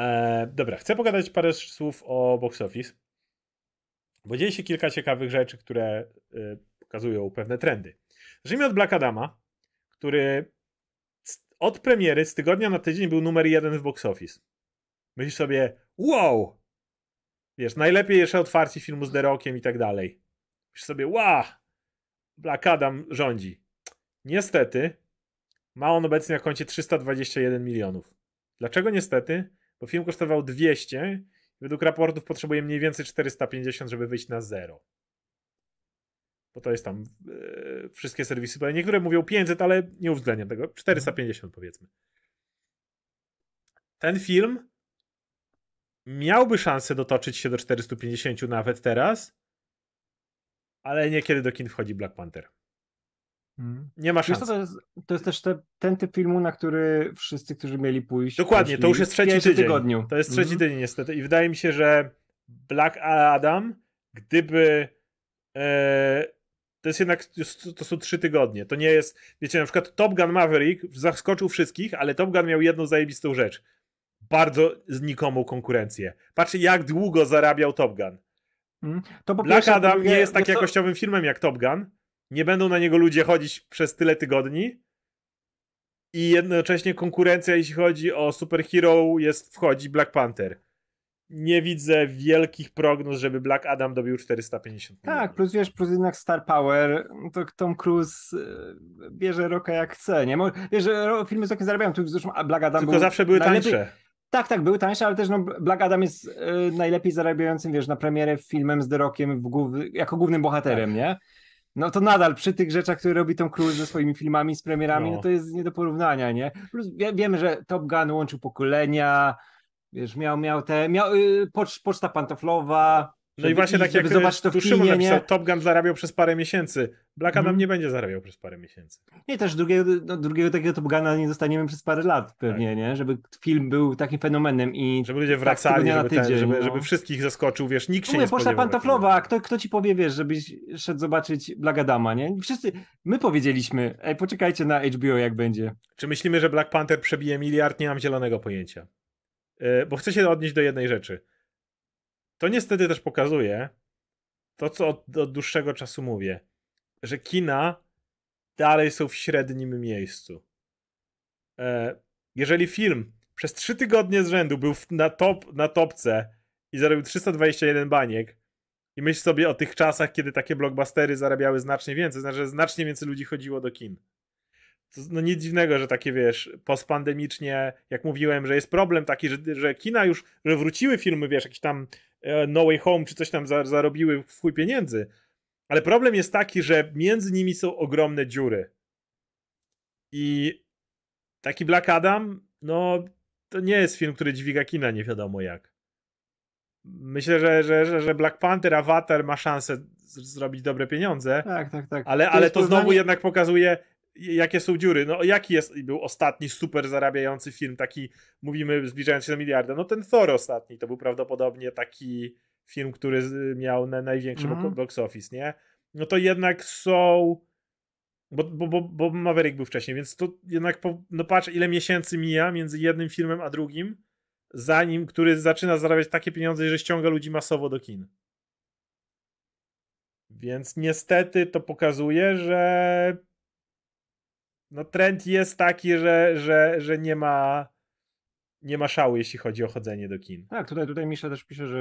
E, dobra, chcę pogadać parę słów o box office. Bo dzieje się kilka ciekawych rzeczy, które y, pokazują pewne trendy. Zacznijmy od Black Adama, który od premiery z tygodnia na tydzień był numer jeden w box office. Myślisz sobie, wow! Wiesz, najlepiej jeszcze otwarcie filmu z The Rockiem i tak dalej. Myślisz sobie, wow! Black Adam rządzi. Niestety, ma on obecnie na koncie 321 milionów. Dlaczego niestety? Bo film kosztował 200 według raportów potrzebuje mniej więcej 450, żeby wyjść na zero. Bo to jest tam yy, wszystkie serwisy. Niektóre mówią 500, ale nie uwzględniam tego. 450 powiedzmy. Ten film miałby szansę dotoczyć się do 450 nawet teraz, ale niekiedy do kin wchodzi Black Panther. Hmm. Nie ma szans. To jest, to jest też te, ten typ filmu, na który wszyscy, którzy mieli pójść. Dokładnie, to już jest trzeci tydzień. Tygodniu. To jest trzeci hmm. tydzień niestety. I wydaje mi się, że Black Adam, gdyby. E, to jest jednak. To są trzy tygodnie. To nie jest. Wiecie, na przykład Top Gun Maverick zaskoczył wszystkich, ale Top Gun miał jedną zajebistą rzecz. Bardzo znikomą konkurencję. Patrzcie, jak długo zarabiał Top Gun. Hmm. Black pierwsze, Adam nie jest tak jakościowym filmem jak Top Gun nie będą na niego ludzie chodzić przez tyle tygodni i jednocześnie konkurencja, jeśli chodzi o superhero, jest wchodzi Black Panther. Nie widzę wielkich prognoz, żeby Black Adam dobił 450 milionów. Tak, plus wiesz, plus jednak Star Power, to Tom Cruise e, bierze roka jak chce, nie? Wiesz, filmy z rokiem zarabiają, tu zresztą Black Adam Tylko zawsze były najlepiej... tańsze. Tak, tak, były tańsze, ale też no, Black Adam jest y, najlepiej zarabiającym, wiesz, na premierę filmem z The Rockiem głów... jako głównym bohaterem, tak. nie? no to nadal przy tych rzeczach, które robi Tom Cruise ze swoimi filmami, z premierami, no, no to jest nie do porównania, nie? Plus wie, wiemy, że Top Gun łączył pokolenia, wiesz, miał, miał te, miał y, pocz, poczta pantoflowa, no i właśnie tak jak zobaczyć to w Szymon napisał, Top Gun zarabiał przez parę miesięcy. Black Adam mm. nie będzie zarabiał przez parę miesięcy. Nie, też drugiego, no, drugiego takiego Top Guna nie dostaniemy przez parę lat pewnie, tak. nie? Żeby film był takim fenomenem i... Żeby ludzie tak wracali, tak żeby, tydzień, ten, żeby, no. żeby, wszystkich zaskoczył, wiesz, nikt się Mówię, nie spodziewał. Poczta pantoflowa, kto, kto ci powie, wiesz, żebyś szedł zobaczyć Black Adama, nie? Wszyscy, my powiedzieliśmy, ej, poczekajcie na HBO jak będzie. Czy myślimy, że Black Panther przebije miliard? Nie mam zielonego pojęcia. Yy, bo chcę się odnieść do jednej rzeczy to niestety też pokazuje to, co od, od dłuższego czasu mówię, że kina dalej są w średnim miejscu. E, jeżeli film przez trzy tygodnie z rzędu był na, top, na topce i zarobił 321 baniek i myśl sobie o tych czasach, kiedy takie blockbustery zarabiały znacznie więcej, znaczy, znacznie więcej ludzi chodziło do kin no nic dziwnego, że takie wiesz, postpandemicznie, jak mówiłem, że jest problem taki, że, że kina już, że wróciły filmy, wiesz, jakieś tam e, No Way Home czy coś tam za, zarobiły w chuj pieniędzy. Ale problem jest taki, że między nimi są ogromne dziury. I taki Black Adam, no to nie jest film, który dźwiga kina nie wiadomo jak. Myślę, że, że, że Black Panther, Avatar ma szansę zrobić dobre pieniądze. Tak, tak, tak. Ale to, ale to znowu jednak pokazuje, jakie są dziury. No jaki jest, był ostatni super zarabiający film, taki, mówimy, zbliżając się do miliarda? No ten Thor ostatni, to był prawdopodobnie taki film, który miał na największy mm. box office, nie? No to jednak są... Bo, bo, bo, bo Maverick był wcześniej, więc to jednak, po, no patrz, ile miesięcy mija między jednym filmem a drugim, zanim, który zaczyna zarabiać takie pieniądze, że ściąga ludzi masowo do kin. Więc niestety to pokazuje, że no trend jest taki, że, że, że nie ma nie ma szału, jeśli chodzi o chodzenie do kin. Tak, tutaj, tutaj Misza też pisze, że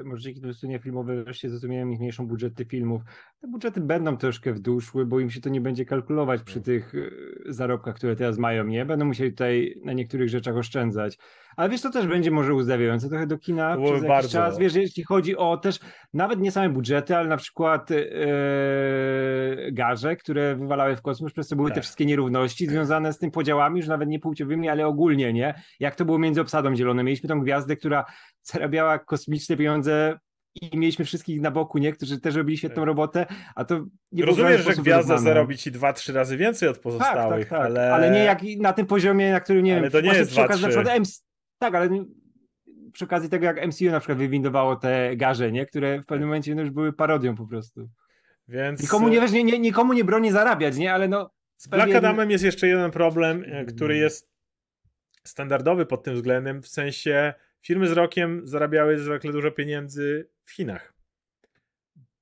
e, może dzięki inwestycje filmowe wreszcie zrozumieją ich mniejszą budżety filmów. Te budżety będą troszkę w dół szły, bo im się to nie będzie kalkulować przy no. tych e, zarobkach, które teraz mają, nie? Będą musieli tutaj na niektórych rzeczach oszczędzać. Ale wiesz, to też będzie może uzdrawiające trochę do kina przez jakiś bardzo. czas. Wiesz, jeśli chodzi o też nawet nie same budżety, ale na przykład yy, garze, które wywalały w kosmos, przez co były tak. te wszystkie nierówności związane z tym podziałami, już nawet nie płciowymi, ale ogólnie, nie? Jak to było między obsadą zieloną. Mieliśmy tą gwiazdę, która zarabiała kosmiczne pieniądze i mieliśmy wszystkich na boku, nie? Którzy też robili świetną tak. robotę, a to nie Rozumiesz, że gwiazda zarobi ci dwa, trzy razy więcej od pozostałych, tak, tak, tak. ale... ale nie jak na tym poziomie, na którym, nie ale wiem, to nie jest dwa, trzy. Tak, ale przy okazji tego, jak MCU na przykład wywindowało te garze, nie? które w pewnym momencie no, już były parodią po prostu. Więc... Nikomu nie, wiesz, nie, nie, nikomu nie broni zarabiać, nie? Ale no... Z Black Adamem jest jeszcze jeden problem, e, który mm. jest standardowy pod tym względem, w sensie firmy z rokiem zarabiały zwykle dużo pieniędzy w Chinach.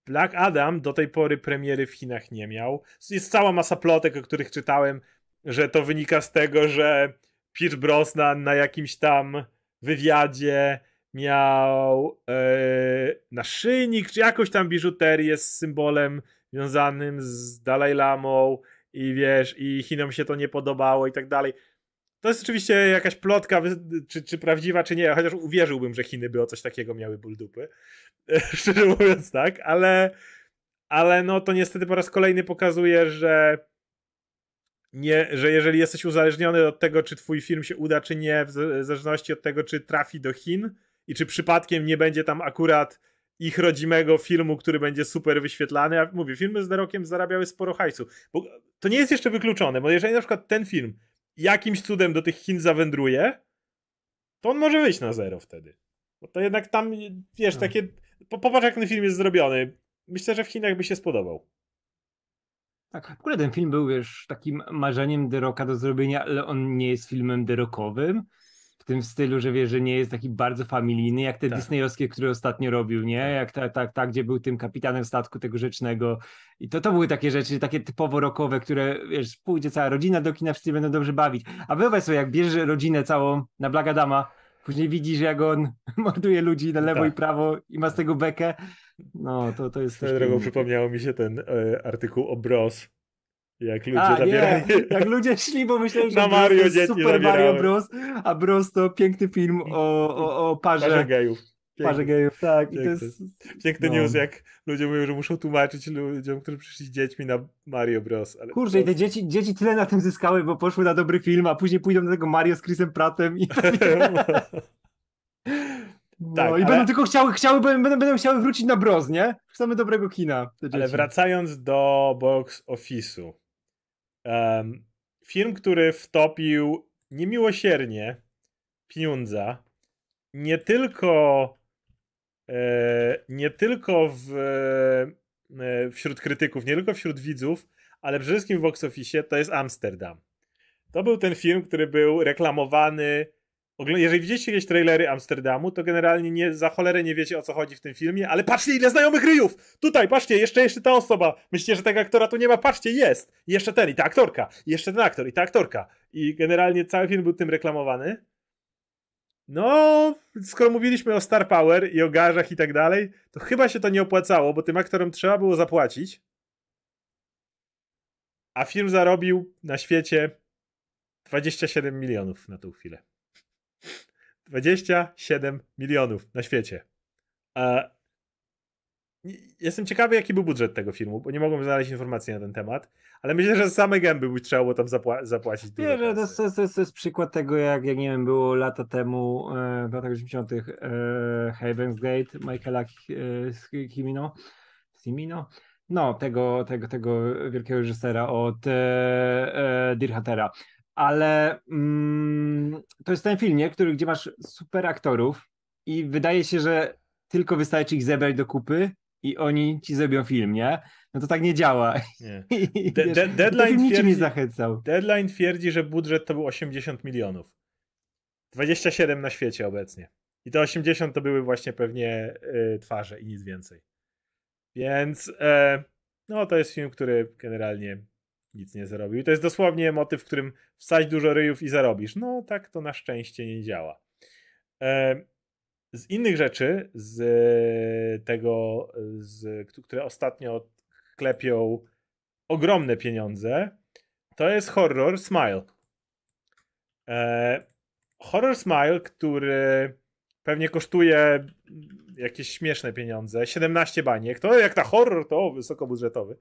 Black Adam do tej pory premiery w Chinach nie miał. Jest cała masa plotek, o których czytałem, że to wynika z tego, że Pierce Brosnan na jakimś tam wywiadzie miał e, naszyjnik, czy jakąś tam biżuterię z symbolem związanym z Dalaj Lamą i wiesz, i Chinom się to nie podobało i tak dalej. To jest oczywiście jakaś plotka, czy, czy prawdziwa, czy nie, chociaż uwierzyłbym, że Chiny by o coś takiego miały ból dupy. Szczerze mówiąc tak, ale, ale no to niestety po raz kolejny pokazuje, że nie, że jeżeli jesteś uzależniony od tego, czy twój film się uda, czy nie, w zależności od tego, czy trafi do Chin i czy przypadkiem nie będzie tam akurat ich rodzimego filmu, który będzie super wyświetlany. A mówię, filmy z The Rockiem zarabiały sporo hajsu. Bo to nie jest jeszcze wykluczone, bo jeżeli na przykład ten film jakimś cudem do tych Chin zawędruje, to on może wyjść na zero wtedy. Bo to jednak tam, wiesz, no. takie. Popatrz, jak ten film jest zrobiony. Myślę, że w Chinach by się spodobał. Tak, w ogóle ten film był, wiesz, takim marzeniem Deroka do zrobienia, ale on nie jest filmem derokowym. W tym stylu, że wiesz, że nie jest taki bardzo familijny, jak te tak. disneyowskie, które ostatnio robił, nie? Tak. Jak tak, tak, ta, gdzie był tym kapitanem statku tego rzecznego. I to, to były takie rzeczy, takie typowo rokowe, które, wiesz, pójdzie cała rodzina do kina, wszyscy będą dobrze bawić. A wyobraź sobie, jak bierze rodzinę całą na Blagadama, później widzisz, jak on morduje ludzi na lewo tak. i prawo i ma z tego bekę, no, to, to jest Swoją drogą przypomniało mi się ten e, artykuł o Bros. Jak ludzie a, zabierali. Nie. Jak ludzie szli, bo myślałem, że na Mario jest Super. Mario Bros. A Bros to piękny film o, o, o parze. Parze gejów. Parze gejów, tak. I to jest, Piękny no. news, jak ludzie mówią, że muszą tłumaczyć ludziom, którzy przyszli z dziećmi na Mario Bros. Ale Kurczę, i te dzieci, dzieci tyle na tym zyskały, bo poszły na dobry film, a później pójdą do tego Mario z Chrisem Prattem i... No, tak, i ale... będą tylko chciały, chciały będą, będą chciały wrócić na Bros, nie? Chcemy dobrego kina. Ale wracając do box office'u. Um, film, który wtopił niemiłosiernie pieniądza nie tylko nie tylko w, e, wśród krytyków, nie tylko wśród widzów, ale przede wszystkim w box office to jest Amsterdam. To był ten film, który był reklamowany jeżeli widzieliście jakieś trailery Amsterdamu, to generalnie nie, za cholerę nie wiecie o co chodzi w tym filmie, ale patrzcie ile znajomych ryjów! Tutaj, patrzcie, jeszcze, jeszcze ta osoba. Myślicie, że tego aktora tu nie ma? Patrzcie, jest! Jeszcze ten, i ta aktorka, jeszcze ten aktor, i ta aktorka. I generalnie cały film był tym reklamowany. No, skoro mówiliśmy o Star Power i o garzach i tak dalej, to chyba się to nie opłacało, bo tym aktorom trzeba było zapłacić. A film zarobił na świecie 27 milionów na tą chwilę. 27 milionów na świecie. E, jestem ciekawy, jaki był budżet tego filmu, bo nie mogłem znaleźć informacji na ten temat, ale myślę, że same gęby by trzeba było tam zapła zapłacić. Nie, że to, jest, to, jest, to jest przykład tego, jak, jak nie wiem, było lata temu, e, w latach 80. E, Heaven's Gate Michaela e, Kimino, Simino, no, tego, tego, tego wielkiego reżysera od e, e, Dirhatera ale mm, to jest ten film, nie? Który, gdzie masz super aktorów i wydaje się, że tylko wystarczy ich zebrać do kupy i oni ci zrobią film, nie? No to tak nie działa. Nie. De de deadline, twierdzi, zachęcał. deadline twierdzi, że budżet to był 80 milionów. 27 na świecie obecnie. I te 80 to były właśnie pewnie y, twarze i nic więcej. Więc e, no to jest film, który generalnie nic nie zarobił. I to jest dosłownie motyw, w którym wsadź dużo ryjów i zarobisz. No tak to na szczęście nie działa. E, z innych rzeczy, z tego, z, które ostatnio klepią ogromne pieniądze, to jest horror Smile. E, horror Smile, który pewnie kosztuje jakieś śmieszne pieniądze, 17 baniek, to jak na horror, to wysokobudżetowy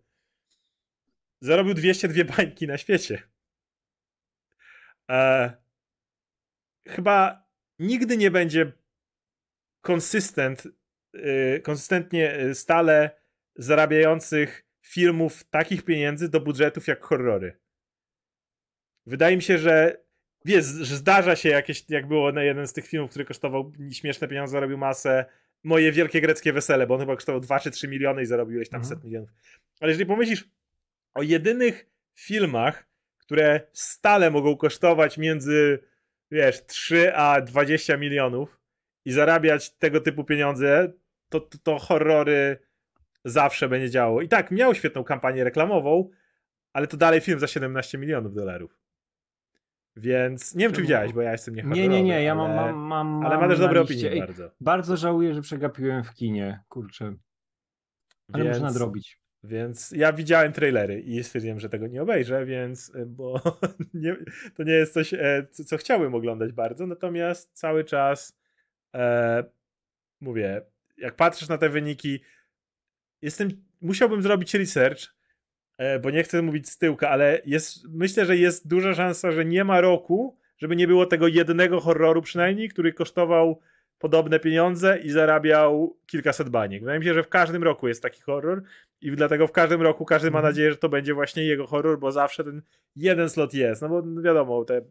zarobił 202 bańki na świecie. E, chyba nigdy nie będzie konsystent, y, konsystentnie y, stale zarabiających filmów takich pieniędzy do budżetów jak horrory. Wydaje mi się, że wiesz, że zdarza się jakieś, jak było na jeden z tych filmów, który kosztował śmieszne pieniądze, zarobił masę, moje wielkie greckie wesele, bo on chyba kosztował 2 czy 3 miliony i zarobiłeś tam mhm. set milionów. Ale jeżeli pomyślisz o jedynych filmach, które stale mogą kosztować między, wiesz, 3 a 20 milionów i zarabiać tego typu pieniądze, to, to, to horrory zawsze będzie działało. I tak, miał świetną kampanię reklamową, ale to dalej film za 17 milionów dolarów. Więc nie wiem, czy widziałeś, bo ja jestem nie Nie, nie, nie, ja mam, mam, mam Ale ma też dobre opinie Ej, bardzo. Bardzo żałuję, że przegapiłem w kinie, kurczę. Ale więc, można nadrobić. Więc ja widziałem trailery i stwierdziłem, że tego nie obejrzę, więc, e, bo nie, to nie jest coś, e, co, co, chciałbym oglądać bardzo, natomiast cały czas e, mówię, jak patrzysz na te wyniki, jestem, musiałbym zrobić research, E, bo nie chcę mówić z tyłka, ale jest, myślę, że jest duża szansa, że nie ma roku, żeby nie było tego jednego horroru przynajmniej, który kosztował podobne pieniądze i zarabiał kilkaset baniek. Wydaje mi się, że w każdym roku jest taki horror i dlatego w każdym roku każdy ma mhm. nadzieję, że to będzie właśnie jego horror, bo zawsze ten jeden slot jest. No bo wiadomo, te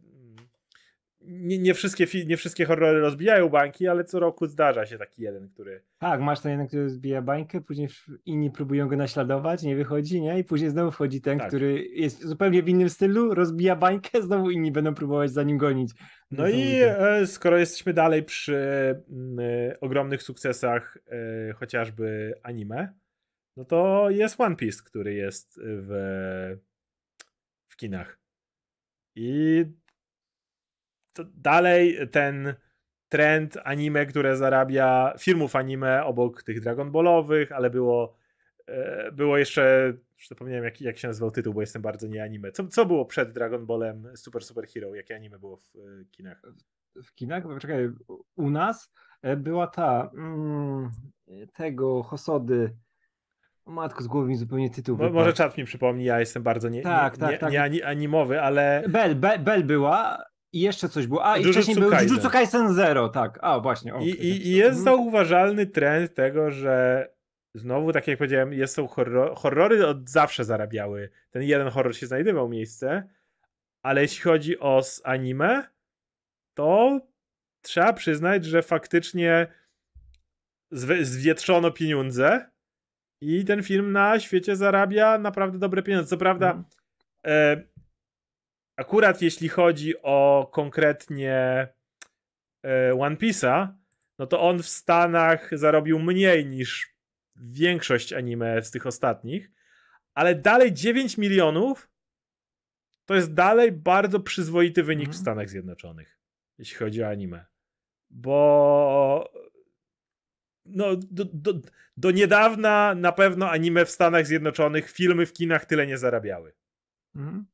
nie, nie, wszystkie, nie wszystkie horrory rozbijają bańki, ale co roku zdarza się taki jeden, który. Tak, masz ten jeden, który zbija bańkę, później inni próbują go naśladować, nie wychodzi, nie? I później znowu wchodzi ten, tak. który jest zupełnie w innym stylu, rozbija bańkę, znowu inni będą próbować za nim gonić. No i e, skoro jesteśmy dalej przy mm, e, ogromnych sukcesach, e, chociażby anime, no to jest One Piece, który jest w, w kinach. I dalej ten trend anime, które zarabia filmów anime obok tych Dragon Ballowych, ale było e, było jeszcze, już zapomniałem jak, jak się nazywał tytuł, bo jestem bardzo nie anime. Co, co było przed Dragon Ballem Super Super Hero? Jakie anime było w e, kinach? W kinach? Czekaj, u nas e, była ta mm, tego Hosody matko, z głowy mi zupełnie tytuł. Mo, może czat mi przypomni, ja jestem bardzo nie, tak, nie, tak, nie, tak. nie animowy, ale... Bell, Bell, Bell była, i jeszcze coś było. A, i Jujutsu wcześniej był Jujutsu Kaisen Zero, tak. A, właśnie. Okay, I, i, I, jest zauważalny trend tego, że znowu, tak jak powiedziałem, jest, są horror, horrory od zawsze zarabiały. Ten jeden horror się znajdował miejsce, ale jeśli chodzi o anime, to trzeba przyznać, że faktycznie zwietrzono pieniądze i ten film na świecie zarabia naprawdę dobre pieniądze. Co prawda, mm. e, akurat jeśli chodzi o konkretnie e, One Piece'a, no to on w Stanach zarobił mniej niż większość anime z tych ostatnich, ale dalej 9 milionów to jest dalej bardzo przyzwoity wynik w mhm. Stanach Zjednoczonych, jeśli chodzi o anime. Bo no, do, do, do niedawna na pewno anime w Stanach Zjednoczonych, filmy w kinach tyle nie zarabiały. Mhm.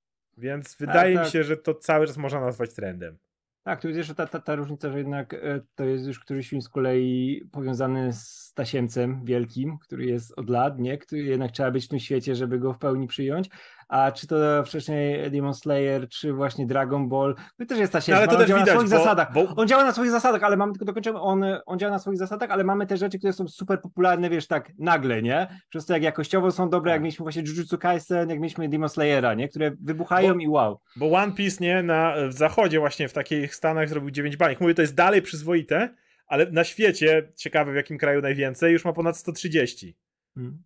Więc wydaje tak, mi się, że to cały czas można nazwać trendem. Tak, tu jest jeszcze ta, ta, ta różnica, że jednak e, to jest już któryś film z kolei powiązany z tasiemcem wielkim, który jest od lat, nie? Który jednak trzeba być w tym świecie, żeby go w pełni przyjąć. A czy to wcześniej Demon Slayer, czy właśnie Dragon Ball, to też jest tasiemca. No, ale to on też działa widać, na swoich bo, zasadach. Bo... On działa na swoich zasadach, ale mamy tylko dokończymy, on, on działa na swoich zasadach, ale mamy te rzeczy, które są super popularne, wiesz, tak nagle, nie? Przez to jak jakościowo są dobre, jak tak. mieliśmy właśnie Jujutsu Kaisen, jak mieliśmy Demon Slayera, nie? Które wybuchają bo, i wow. Bo One Piece, nie? Na, w zachodzie właśnie w takich Stanach zrobił 9 baniek. Mówię, to jest dalej przyzwoite, ale na świecie, ciekawe w jakim kraju najwięcej, już ma ponad 130. Hmm.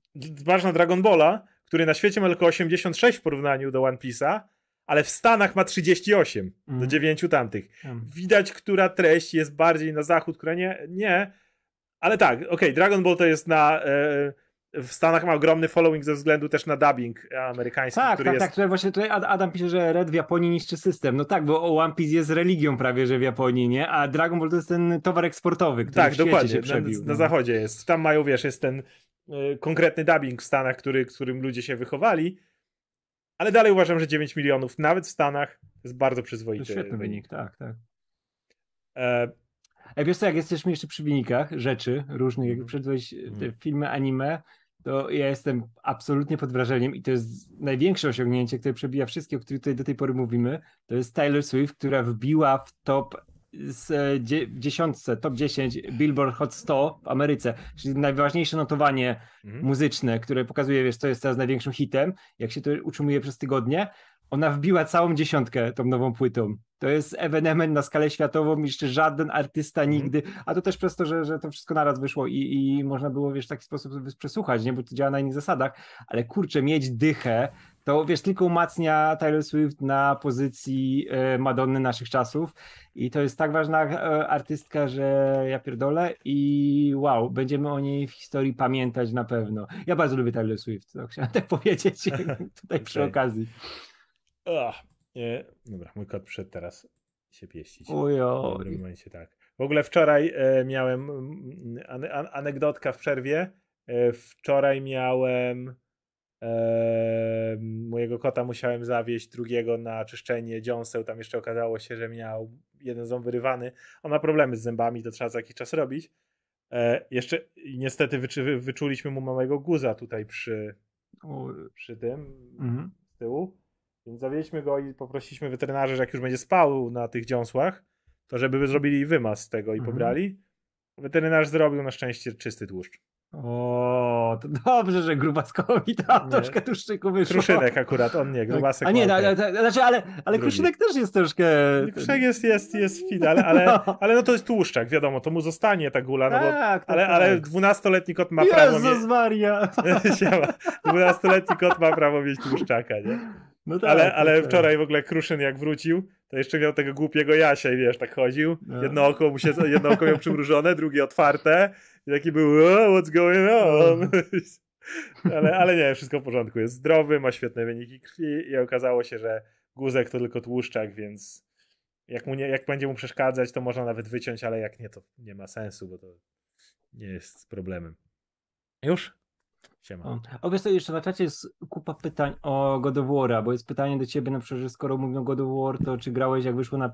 Na Dragon Balla, który na świecie ma tylko 86 w porównaniu do One Piece'a, ale w Stanach ma 38 hmm. do 9 tamtych. Hmm. Widać, która treść jest bardziej na zachód, która nie. nie. Ale tak, okej, okay, Dragon Ball to jest na. E, w Stanach ma ogromny following ze względu też na dubbing amerykański. Tak, tak, jest... tak. Tutaj właśnie tutaj Adam pisze, że Red w Japonii niszczy system. No tak, bo One Piece jest religią prawie, że w Japonii, nie? A Dragon Ball to jest ten towar eksportowy, który tak, w dokładnie. się przebił. Na, na no. zachodzie jest. Tam mają, wiesz, jest ten konkretny dubbing w Stanach, który, którym ludzie się wychowali. Ale dalej uważam, że 9 milionów, nawet w Stanach, jest bardzo przyzwoity. To świetny wynik, tak, tak. E... Jak wiesz co, jak jesteśmy jeszcze przy wynikach rzeczy różnych, jak przedłeś mm. filmy anime, to ja jestem absolutnie pod wrażeniem i to jest największe osiągnięcie, które przebija wszystkie, o których tutaj do tej pory mówimy. To jest Taylor Swift, która wbiła w top z dziesiątce, top 10 Billboard Hot 100 w Ameryce, czyli najważniejsze notowanie mhm. muzyczne, które pokazuje, wiesz, co jest teraz największym hitem, jak się to utrzymuje przez tygodnie. ona wbiła całą dziesiątkę tą nową płytą. To jest ewenement na skalę światową, jeszcze żaden artysta mhm. nigdy, a to też przez to, że, że to wszystko naraz wyszło i, i można było, wiesz, w taki sposób przesłuchać, nie, bo to działa na innych zasadach, ale kurczę, mieć dychę, to wiesz, tylko umacnia Taylor Swift na pozycji e, Madonny naszych czasów i to jest tak ważna e, artystka, że ja pierdolę i wow, będziemy o niej w historii pamiętać na pewno. Ja bardzo lubię Taylor Swift, to chciałem tak powiedzieć tutaj przy okazji. Ach, nie. Dobra, mój kot przyszedł teraz się pieścić. Ujo. W dobrym momencie, tak. W ogóle wczoraj e, miałem mm, ane, anegdotka w przerwie. E, wczoraj miałem mojego kota musiałem zawieźć drugiego na czyszczenie dziąseł. Tam jeszcze okazało się, że miał jeden ząb wyrywany. On ma problemy z zębami, to trzeba za jakiś czas robić. E, jeszcze niestety wyczu, wyczuliśmy mu małego guza tutaj przy, przy tym mhm. z tyłu. Więc zawieźliśmy go i poprosiliśmy weterynarzy, że jak już będzie spał na tych dziąsłach, to żeby zrobili wymaz z tego i mhm. pobrali. Weterynarz zrobił na szczęście czysty tłuszcz. O, to dobrze, że grubaskowi tam troszkę tłuszczyku wyszło. Kruszynek akurat, on nie, grubasek. A nie, no, ale, znaczy, ale, ale kruszynek też jest troszkę... Kruszynek jest, jest, jest fit, ale, ale, no. ale no to jest tłuszczak, wiadomo, to mu zostanie ta gula, no bo, tak, tak, ale, ale 12-letni kot ma Jezus prawo. Jezus Maria! 12-letni kot ma prawo mieć tłuszczaka, nie? No tak, ale, ale tak, tak. wczoraj w ogóle Kruszyn jak wrócił, to jeszcze miał tego głupiego Jasia i wiesz, tak chodził. No. Jedno oko mu się, jedno oko miał przymrużone, drugie otwarte. I taki był, oh, what's going on? No. ale, ale nie, wszystko w porządku. Jest zdrowy, ma świetne wyniki krwi i okazało się, że guzek to tylko tłuszczak, więc jak, mu nie, jak będzie mu przeszkadzać, to można nawet wyciąć, ale jak nie, to nie ma sensu, bo to nie jest problemem. Już? Siema. O, wiesz co, jeszcze na czacie jest kupa pytań o God of War'a, bo jest pytanie do ciebie na przykład, że skoro mówią God of War, to czy grałeś jak wyszło na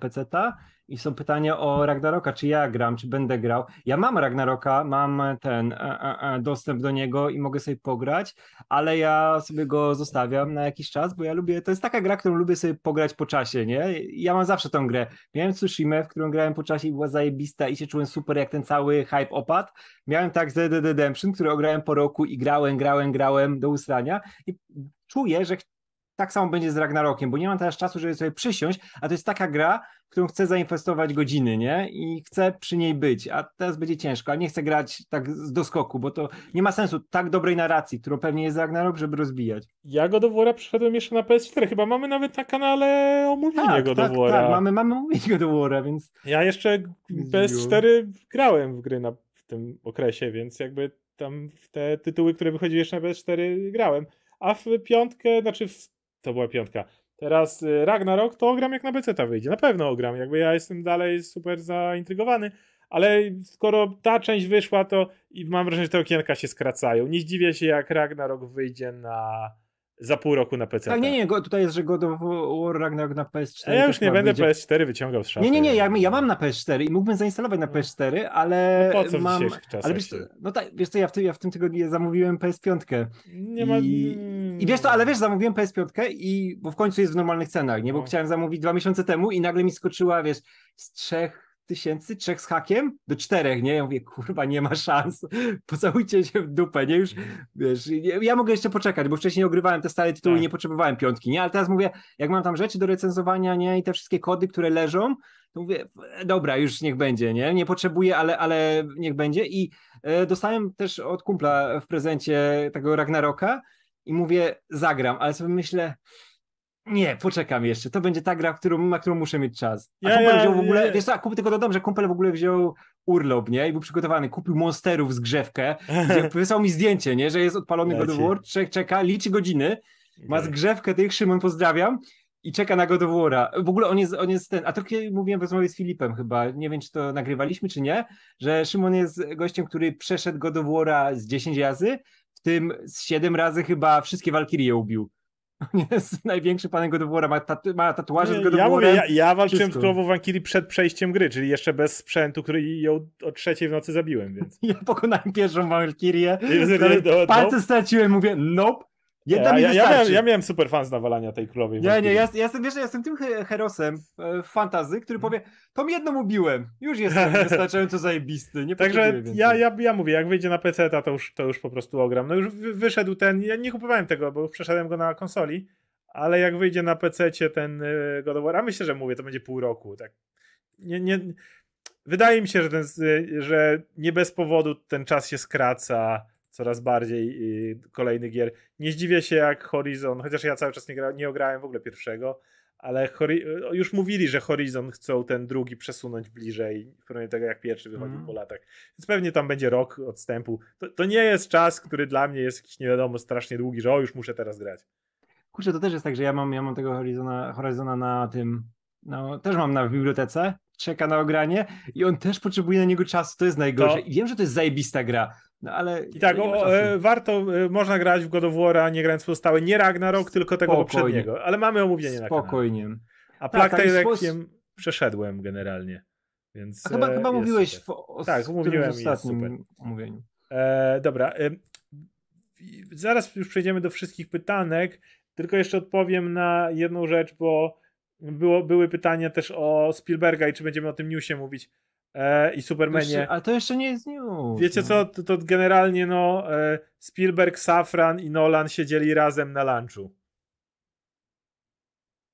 PC-ta? I są pytania o Ragnaroka, czy ja gram, czy będę grał. Ja mam Ragnaroka, mam ten e, e, e, dostęp do niego i mogę sobie pograć, ale ja sobie go zostawiam na jakiś czas, bo ja lubię, to jest taka gra, którą lubię sobie pograć po czasie, nie? Ja mam zawsze tą grę. Miałem Tsushima, w którą grałem po czasie i była zajebista i się czułem super, jak ten cały hype opadł. Miałem tak z Red Redemption, który ograłem po roku i grałem, grałem, grałem do usrania i czuję, że tak samo będzie z Ragnarokiem, bo nie mam teraz czasu, żeby sobie przysiąść, a to jest taka gra, w którą chcę zainwestować godziny, nie? I chcę przy niej być, a teraz będzie ciężko, a nie chcę grać tak z doskoku, bo to nie ma sensu tak dobrej narracji, którą pewnie jest Ragnarok, żeby rozbijać. Ja go do Wora przyszedłem jeszcze na PS4, chyba mamy nawet na kanale omówienie tak, go tak, do Wora. Tak, mamy, mamy omówienie go do Wora, więc... Ja jeszcze PS4 grałem w gry na, w tym okresie, więc jakby tam w te tytuły, które wychodziły jeszcze na PS4 grałem, a w piątkę, znaczy w to była piątka. Teraz y, Ragnarok to gram jak na PC wyjdzie. Na pewno gram. Jakby ja jestem dalej super zaintrygowany, ale skoro ta część wyszła, to i mam wrażenie, że te okienka się skracają. Nie zdziwię się, jak Ragnarok wyjdzie na za pół roku na PC. Tak, nie, nie, tutaj jest, że God of War Ragnarok na PS4. A ja już nie będę wyjdzie. PS4 wyciągał z szafy. Nie, nie, nie, ja, ja mam na PS4 i mógłbym zainstalować na no. PS4, ale no po co mam... Ale wiesz, no tak, wiesz co, ja w, tym, ja w tym tygodniu zamówiłem PS5. Nie ma... I, I wiesz co, ale wiesz, zamówiłem PS5 i, bo w końcu jest w normalnych cenach, nie, bo no. chciałem zamówić dwa miesiące temu i nagle mi skoczyła, wiesz, z trzech tysięcy, trzech z hakiem do czterech, nie? Ja mówię, kurwa, nie ma szans, pocałujcie się w dupę, nie? Już, wiesz, ja mogę jeszcze poczekać, bo wcześniej ogrywałem te stare tytuły i tak. nie potrzebowałem piątki, nie? Ale teraz mówię, jak mam tam rzeczy do recenzowania, nie? I te wszystkie kody, które leżą, to mówię, dobra, już niech będzie, nie? Nie potrzebuję, ale, ale niech będzie i e, dostałem też od kumpla w prezencie tego Ragnaroka i mówię, zagram, ale sobie myślę, nie, poczekam jeszcze. To będzie ta gra, którą, na którą muszę mieć czas. A ja, kumpel ja, wziął w ogóle, ja. wiesz co, kup, tylko dodam, że kumpel w ogóle wziął urlop, nie? I był przygotowany, kupił monsterów z grzewkę, gdzie wysłał mi zdjęcie, nie? Że jest odpalony God of War, czeka, liczy godziny, ma zgrzewkę tych, Szymon, pozdrawiam, i czeka na God of War'a. W ogóle on jest, on jest ten, a to mówiłem w rozmowie z Filipem chyba, nie wiem, czy to nagrywaliśmy, czy nie, że Szymon jest gościem, który przeszedł God of War'a z 10 razy, w tym z 7 razy chyba wszystkie Walkirie ubił. On jest największy panem God ma, tatu ma tatuaże z God ja, mówię, ja, ja walczyłem z królową Wankiri przed przejściem gry, czyli jeszcze bez sprzętu, który ją o trzeciej w nocy zabiłem, więc... Ja pokonałem pierwszą Wankirię, palce straciłem, mówię nope, Jedna ja, ja, ja, miałem, ja miałem super fan z nawalania tej królowej. Nie, nie, ja, ja, jestem, wiesz, ja jestem tym herosem e, fantazy, który powie, tą jedną ubiłem, już jestem wystarczająco zajebisty, nie Także ja, ja, ja mówię, jak wyjdzie na PC, to już, to już po prostu ogram. No już wyszedł ten, ja nie kupowałem tego, bo już przeszedłem go na konsoli, ale jak wyjdzie na PC ten e, God of War, a myślę, że mówię, to będzie pół roku, tak. Nie, nie, wydaje mi się, że, ten, że nie bez powodu ten czas się skraca coraz bardziej kolejny gier. Nie zdziwię się jak Horizon, chociaż ja cały czas nie, gra, nie ograłem w ogóle pierwszego, ale już mówili, że Horizon chcą ten drugi przesunąć bliżej, w tego jak pierwszy wychodził mm. po latach. Więc pewnie tam będzie rok odstępu. To, to nie jest czas, który dla mnie jest jakiś nie wiadomo strasznie długi, że o już muszę teraz grać. Kurczę, to też jest tak, że ja mam, ja mam tego Horizona, Horizona na tym, no też mam na bibliotece, czeka na ogranie i on też potrzebuje na niego czasu, to jest najgorsze. To... I wiem, że to jest zajebista gra, no ale. I tak, o, e, warto, e, można grać w God of War, nie grając pozostałe, nie Ragnarok, tylko tego poprzedniego, ale mamy omówienie Spokojnie. na Spokojnie. A Plague tak, tak, Requiem przeszedłem generalnie. Więc, A chyba, e, chyba mówiłeś super. w o, tak, mówiłem ostatnim omówieniu. E, dobra. E, zaraz już przejdziemy do wszystkich pytanek, tylko jeszcze odpowiem na jedną rzecz, bo było, były pytania też o Spielberga i czy będziemy o tym newsie mówić e, i Supermanie. Jeszcze, ale to jeszcze nie jest news. Wiecie no. co, to, to, generalnie no e, Spielberg, Safran i Nolan siedzieli razem na lunchu.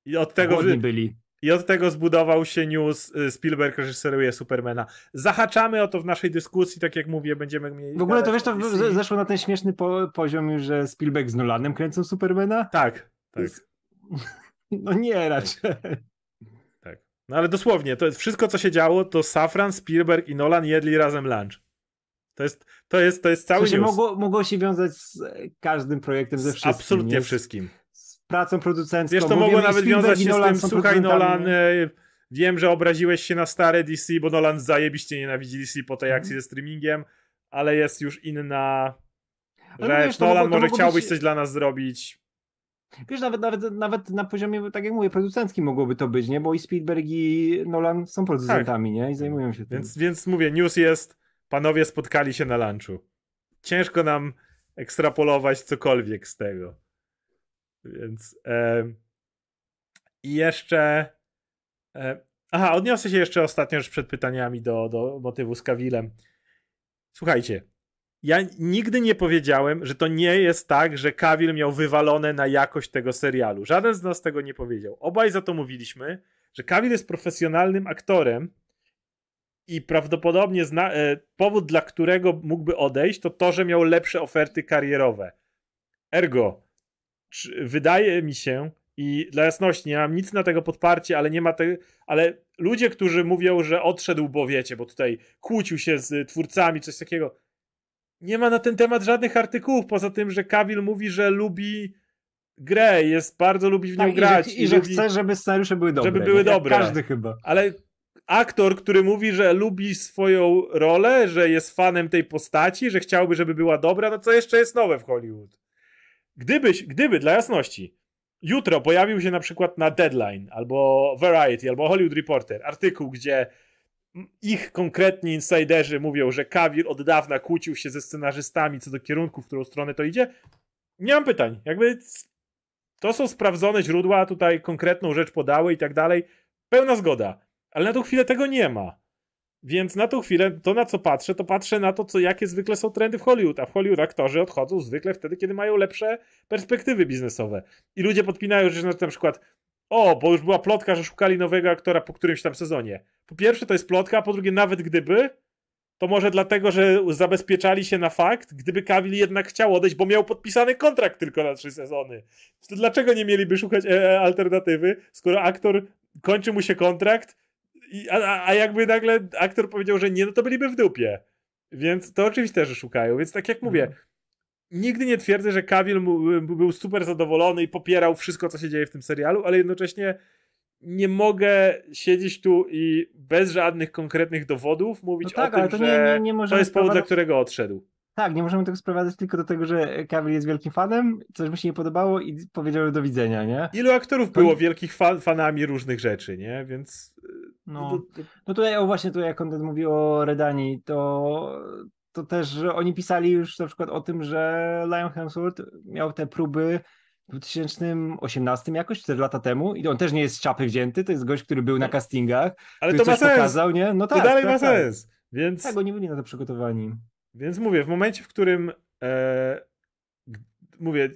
I od tego... Głodni byli. I od tego zbudował się news, y, Spielberg reżyseruje Supermana. Zahaczamy o to w naszej dyskusji, tak jak mówię, będziemy mieli... W ogóle to wiesz, to zeszło na ten śmieszny po, poziom że Spielberg z Nolanem kręcą Supermana? Tak, tak. No nie raczej. No ale dosłownie, to jest wszystko, co się działo, to Safran, Spielberg i Nolan jedli razem lunch. To jest, to jest, to jest cały się mogło, mogło się wiązać z każdym projektem, ze wszystkim. absolutnie nie? wszystkim. Z pracą producencką. Wiesz, to mogło nawet wiązać się z tym, słuchaj Nolan, e, wiem, że obraziłeś się na stare DC, bo Nolan zajebiście nienawidzi DC po tej akcji mm. ze streamingiem, ale jest już inna rzecz. Wiesz, Nolan może chciałbyś być... coś dla nas zrobić, Wiesz, nawet, nawet, nawet na poziomie, tak jak mówię, producenckim mogłoby to być, nie? Bo i Spielberg i Nolan są producentami, tak. nie? I zajmują się tym. Więc, więc mówię, news jest, panowie spotkali się na lunchu. Ciężko nam ekstrapolować cokolwiek z tego. Więc e, i jeszcze e, aha, odniosę się jeszcze ostatnio już przed pytaniami do, do motywu z Kawilem. Słuchajcie, ja nigdy nie powiedziałem, że to nie jest tak, że Kawil miał wywalone na jakość tego serialu. Żaden z nas tego nie powiedział. Obaj za to mówiliśmy, że Kawil jest profesjonalnym aktorem i prawdopodobnie zna, e, powód, dla którego mógłby odejść, to to, że miał lepsze oferty karierowe. Ergo, wydaje mi się, i dla jasności, nie mam nic na tego podparcie, ale nie ma tego, ale ludzie, którzy mówią, że odszedł, bo wiecie, bo tutaj kłócił się z twórcami, coś takiego, nie ma na ten temat żadnych artykułów, poza tym, że Kabil mówi, że lubi grę, jest bardzo lubi w nią tak, grać. I że, i że lubi, chce, żeby scenariusze były dobre. Żeby były dobre. Każdy chyba. Ale aktor, który mówi, że lubi swoją rolę, że jest fanem tej postaci, że chciałby, żeby była dobra, no co jeszcze jest nowe w Hollywood? Gdybyś, gdyby, dla jasności, jutro pojawił się na przykład na Deadline, albo Variety, albo Hollywood Reporter artykuł, gdzie ich konkretni insiderzy mówią, że Kawir od dawna kłócił się ze scenarzystami co do kierunku, w którą stronę to idzie. Nie mam pytań. Jakby to są sprawdzone źródła, tutaj konkretną rzecz podały i tak dalej. Pełna zgoda. Ale na tą chwilę tego nie ma. Więc na tą chwilę to, na co patrzę, to patrzę na to, co, jakie zwykle są trendy w Hollywood. A w Hollywood aktorzy odchodzą zwykle wtedy, kiedy mają lepsze perspektywy biznesowe. I ludzie podpinają, że na przykład o, bo już była plotka, że szukali nowego aktora po którymś tam sezonie. Po pierwsze, to jest plotka, a po drugie, nawet gdyby, to może dlatego, że zabezpieczali się na fakt, gdyby Kawil jednak chciał odejść, bo miał podpisany kontrakt tylko na trzy sezony. To dlaczego nie mieliby szukać e, e alternatywy, skoro aktor kończy mu się kontrakt, i, a, a jakby nagle aktor powiedział, że nie, no to byliby w dupie. Więc to oczywiste, że szukają. Więc tak jak mówię, no nigdy nie twierdzę, że Cavill był super zadowolony i popierał wszystko, co się dzieje w tym serialu, ale jednocześnie nie mogę siedzieć tu i bez żadnych konkretnych dowodów mówić no tak, o tym, to że nie, nie, nie to jest powód, dla którego odszedł. Tak, nie możemy tego sprowadzać tylko do tego, że Cavill jest wielkim fanem, coś mu się nie podobało i powiedział do widzenia, nie? Ilu aktorów było wielkich fa fanami różnych rzeczy, nie? Więc... No, no tutaj, o właśnie tutaj jak on mówi o Redani, to to też oni pisali już na przykład o tym, że Lion Hemsworth miał te próby w 2018 jakoś, 4 lata temu i on też nie jest z czapy wzięty, to jest gość, który był na no. castingach, ale to ma sens. pokazał, nie? No tak, to dalej tak, ma tak. sens. Więc... Tak, oni byli na to przygotowani. Więc mówię, w momencie, w którym e, mówię,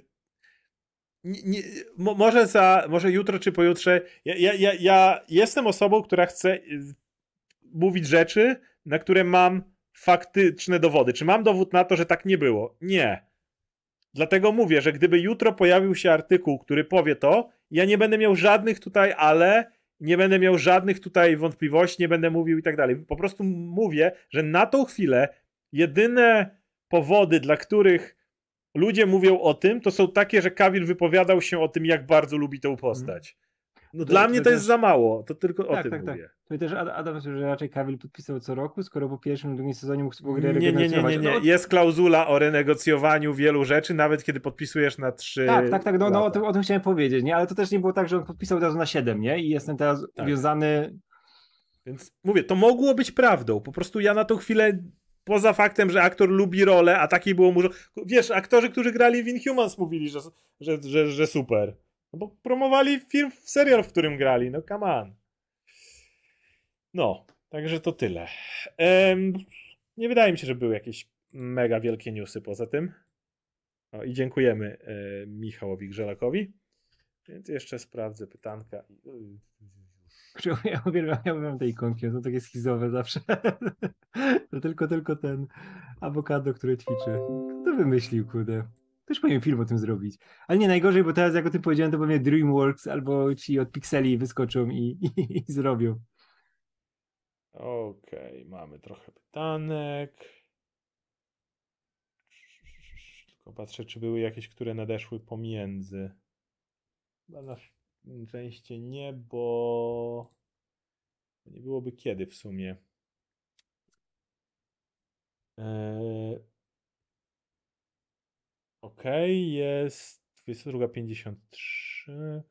nie, nie, może, za, może jutro czy pojutrze. Ja, ja, ja, ja jestem osobą, która chce y, mówić rzeczy, na które mam faktyczne dowody. Czy mam dowód na to, że tak nie było? Nie. Dlatego mówię, że gdyby jutro pojawił się artykuł, który powie to, ja nie będę miał żadnych tutaj ale, nie będę miał żadnych tutaj wątpliwości, nie będę mówił i tak dalej. Po prostu mówię, że na tą chwilę jedyne powody, dla których ludzie mówią o tym, to są takie, że Kawil wypowiadał się o tym, jak bardzo lubi tą postać. No to, dla to mnie to też... jest za mało, to tylko tak, o tym tak, tak. mówię. Tak. To też Adam że raczej Kawil podpisał co roku, skoro po pierwszym, drugim sezonie mógł sobie grę nie, nie, nie, nie, nie. Jest klauzula o renegocjowaniu wielu rzeczy, nawet kiedy podpisujesz na trzy Tak, tak, tak, no, no o, tym, o tym chciałem powiedzieć, nie? Ale to też nie było tak, że on podpisał od razu na siedem, nie? I jestem teraz tak. uwiązany... Więc mówię, to mogło być prawdą, po prostu ja na tą chwilę poza faktem, że aktor lubi rolę, a takiej było mu. Wiesz, aktorzy, którzy grali w Inhumans mówili, że, że, że, że super. No bo promowali film, serial, w którym grali. No come on. No, także to tyle. Um, nie wydaje mi się, że były jakieś mega wielkie newsy poza tym. O, I dziękujemy e, Michałowi Grzelakowi. Więc jeszcze sprawdzę pytanka. Ja uwielbiam, ja uwielbiam te ikonki, to takie schizowe zawsze. To tylko, tylko ten awokado, który ćwiczy. Kto wymyślił, kurde? Też powinien film o tym zrobić. Ale nie najgorzej, bo teraz jak o tym powiedziałem, to pewnie DreamWorks albo ci od Pixeli wyskoczą i, i, i zrobią. Okej, okay, mamy trochę pytanek. Tylko patrzę, czy były jakieś, które nadeszły pomiędzy. Na szczęście nie, bo nie byłoby kiedy w sumie. Eee... Ok, jest 22.53.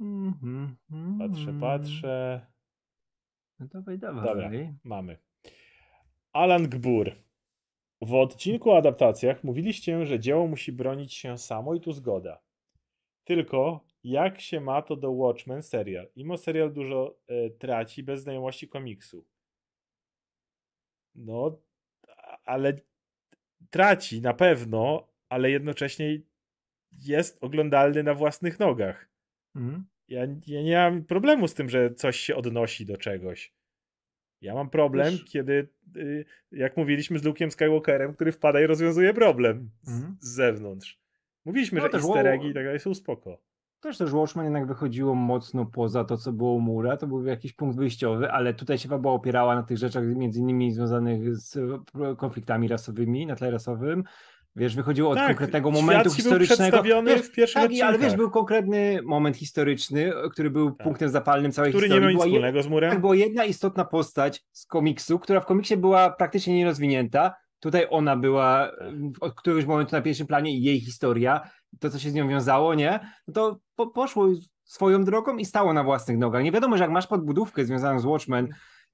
Mm -hmm. Patrzę, patrzę. No dawaj, dawaj. Dobra, mamy. Alan Gbur. W odcinku o adaptacjach mówiliście, że dzieło musi bronić się samo i tu zgoda. Tylko jak się ma to do Watchmen serial? Imo serial dużo e, traci bez znajomości komiksu. No, ale traci na pewno, ale jednocześnie jest oglądalny na własnych nogach. Mhm. Ja, ja nie mam problemu z tym, że coś się odnosi do czegoś. Ja mam problem, Wiesz... kiedy, y, jak mówiliśmy z Luke'em Skywalkerem, który wpada i rozwiązuje problem z, mhm. z zewnątrz. Mówiliśmy, no że easter eggi i tak dalej są spoko. Też też Watchmen jednak wychodziło mocno poza to, co było u Mura, to był jakiś punkt wyjściowy, ale tutaj się chyba opierała na tych rzeczach między innymi związanych z konfliktami rasowymi, na tle rasowym. Wiesz, wychodziło od tak, konkretnego momentu historycznego. Był wiesz, w pierwszym tak, ale wiesz, był konkretny moment historyczny, który był tak. punktem zapalnym całej który historii. Który nie miał nic wspólnego z murem. Tak, była jedna istotna postać z komiksu, która w komiksie była praktycznie nierozwinięta. Tutaj ona była od któregoś momentu na pierwszym planie i jej historia to, co się z nią wiązało, nie? No to po, poszło swoją drogą i stało na własnych nogach. Nie wiadomo, że jak masz podbudówkę związaną z Watchmen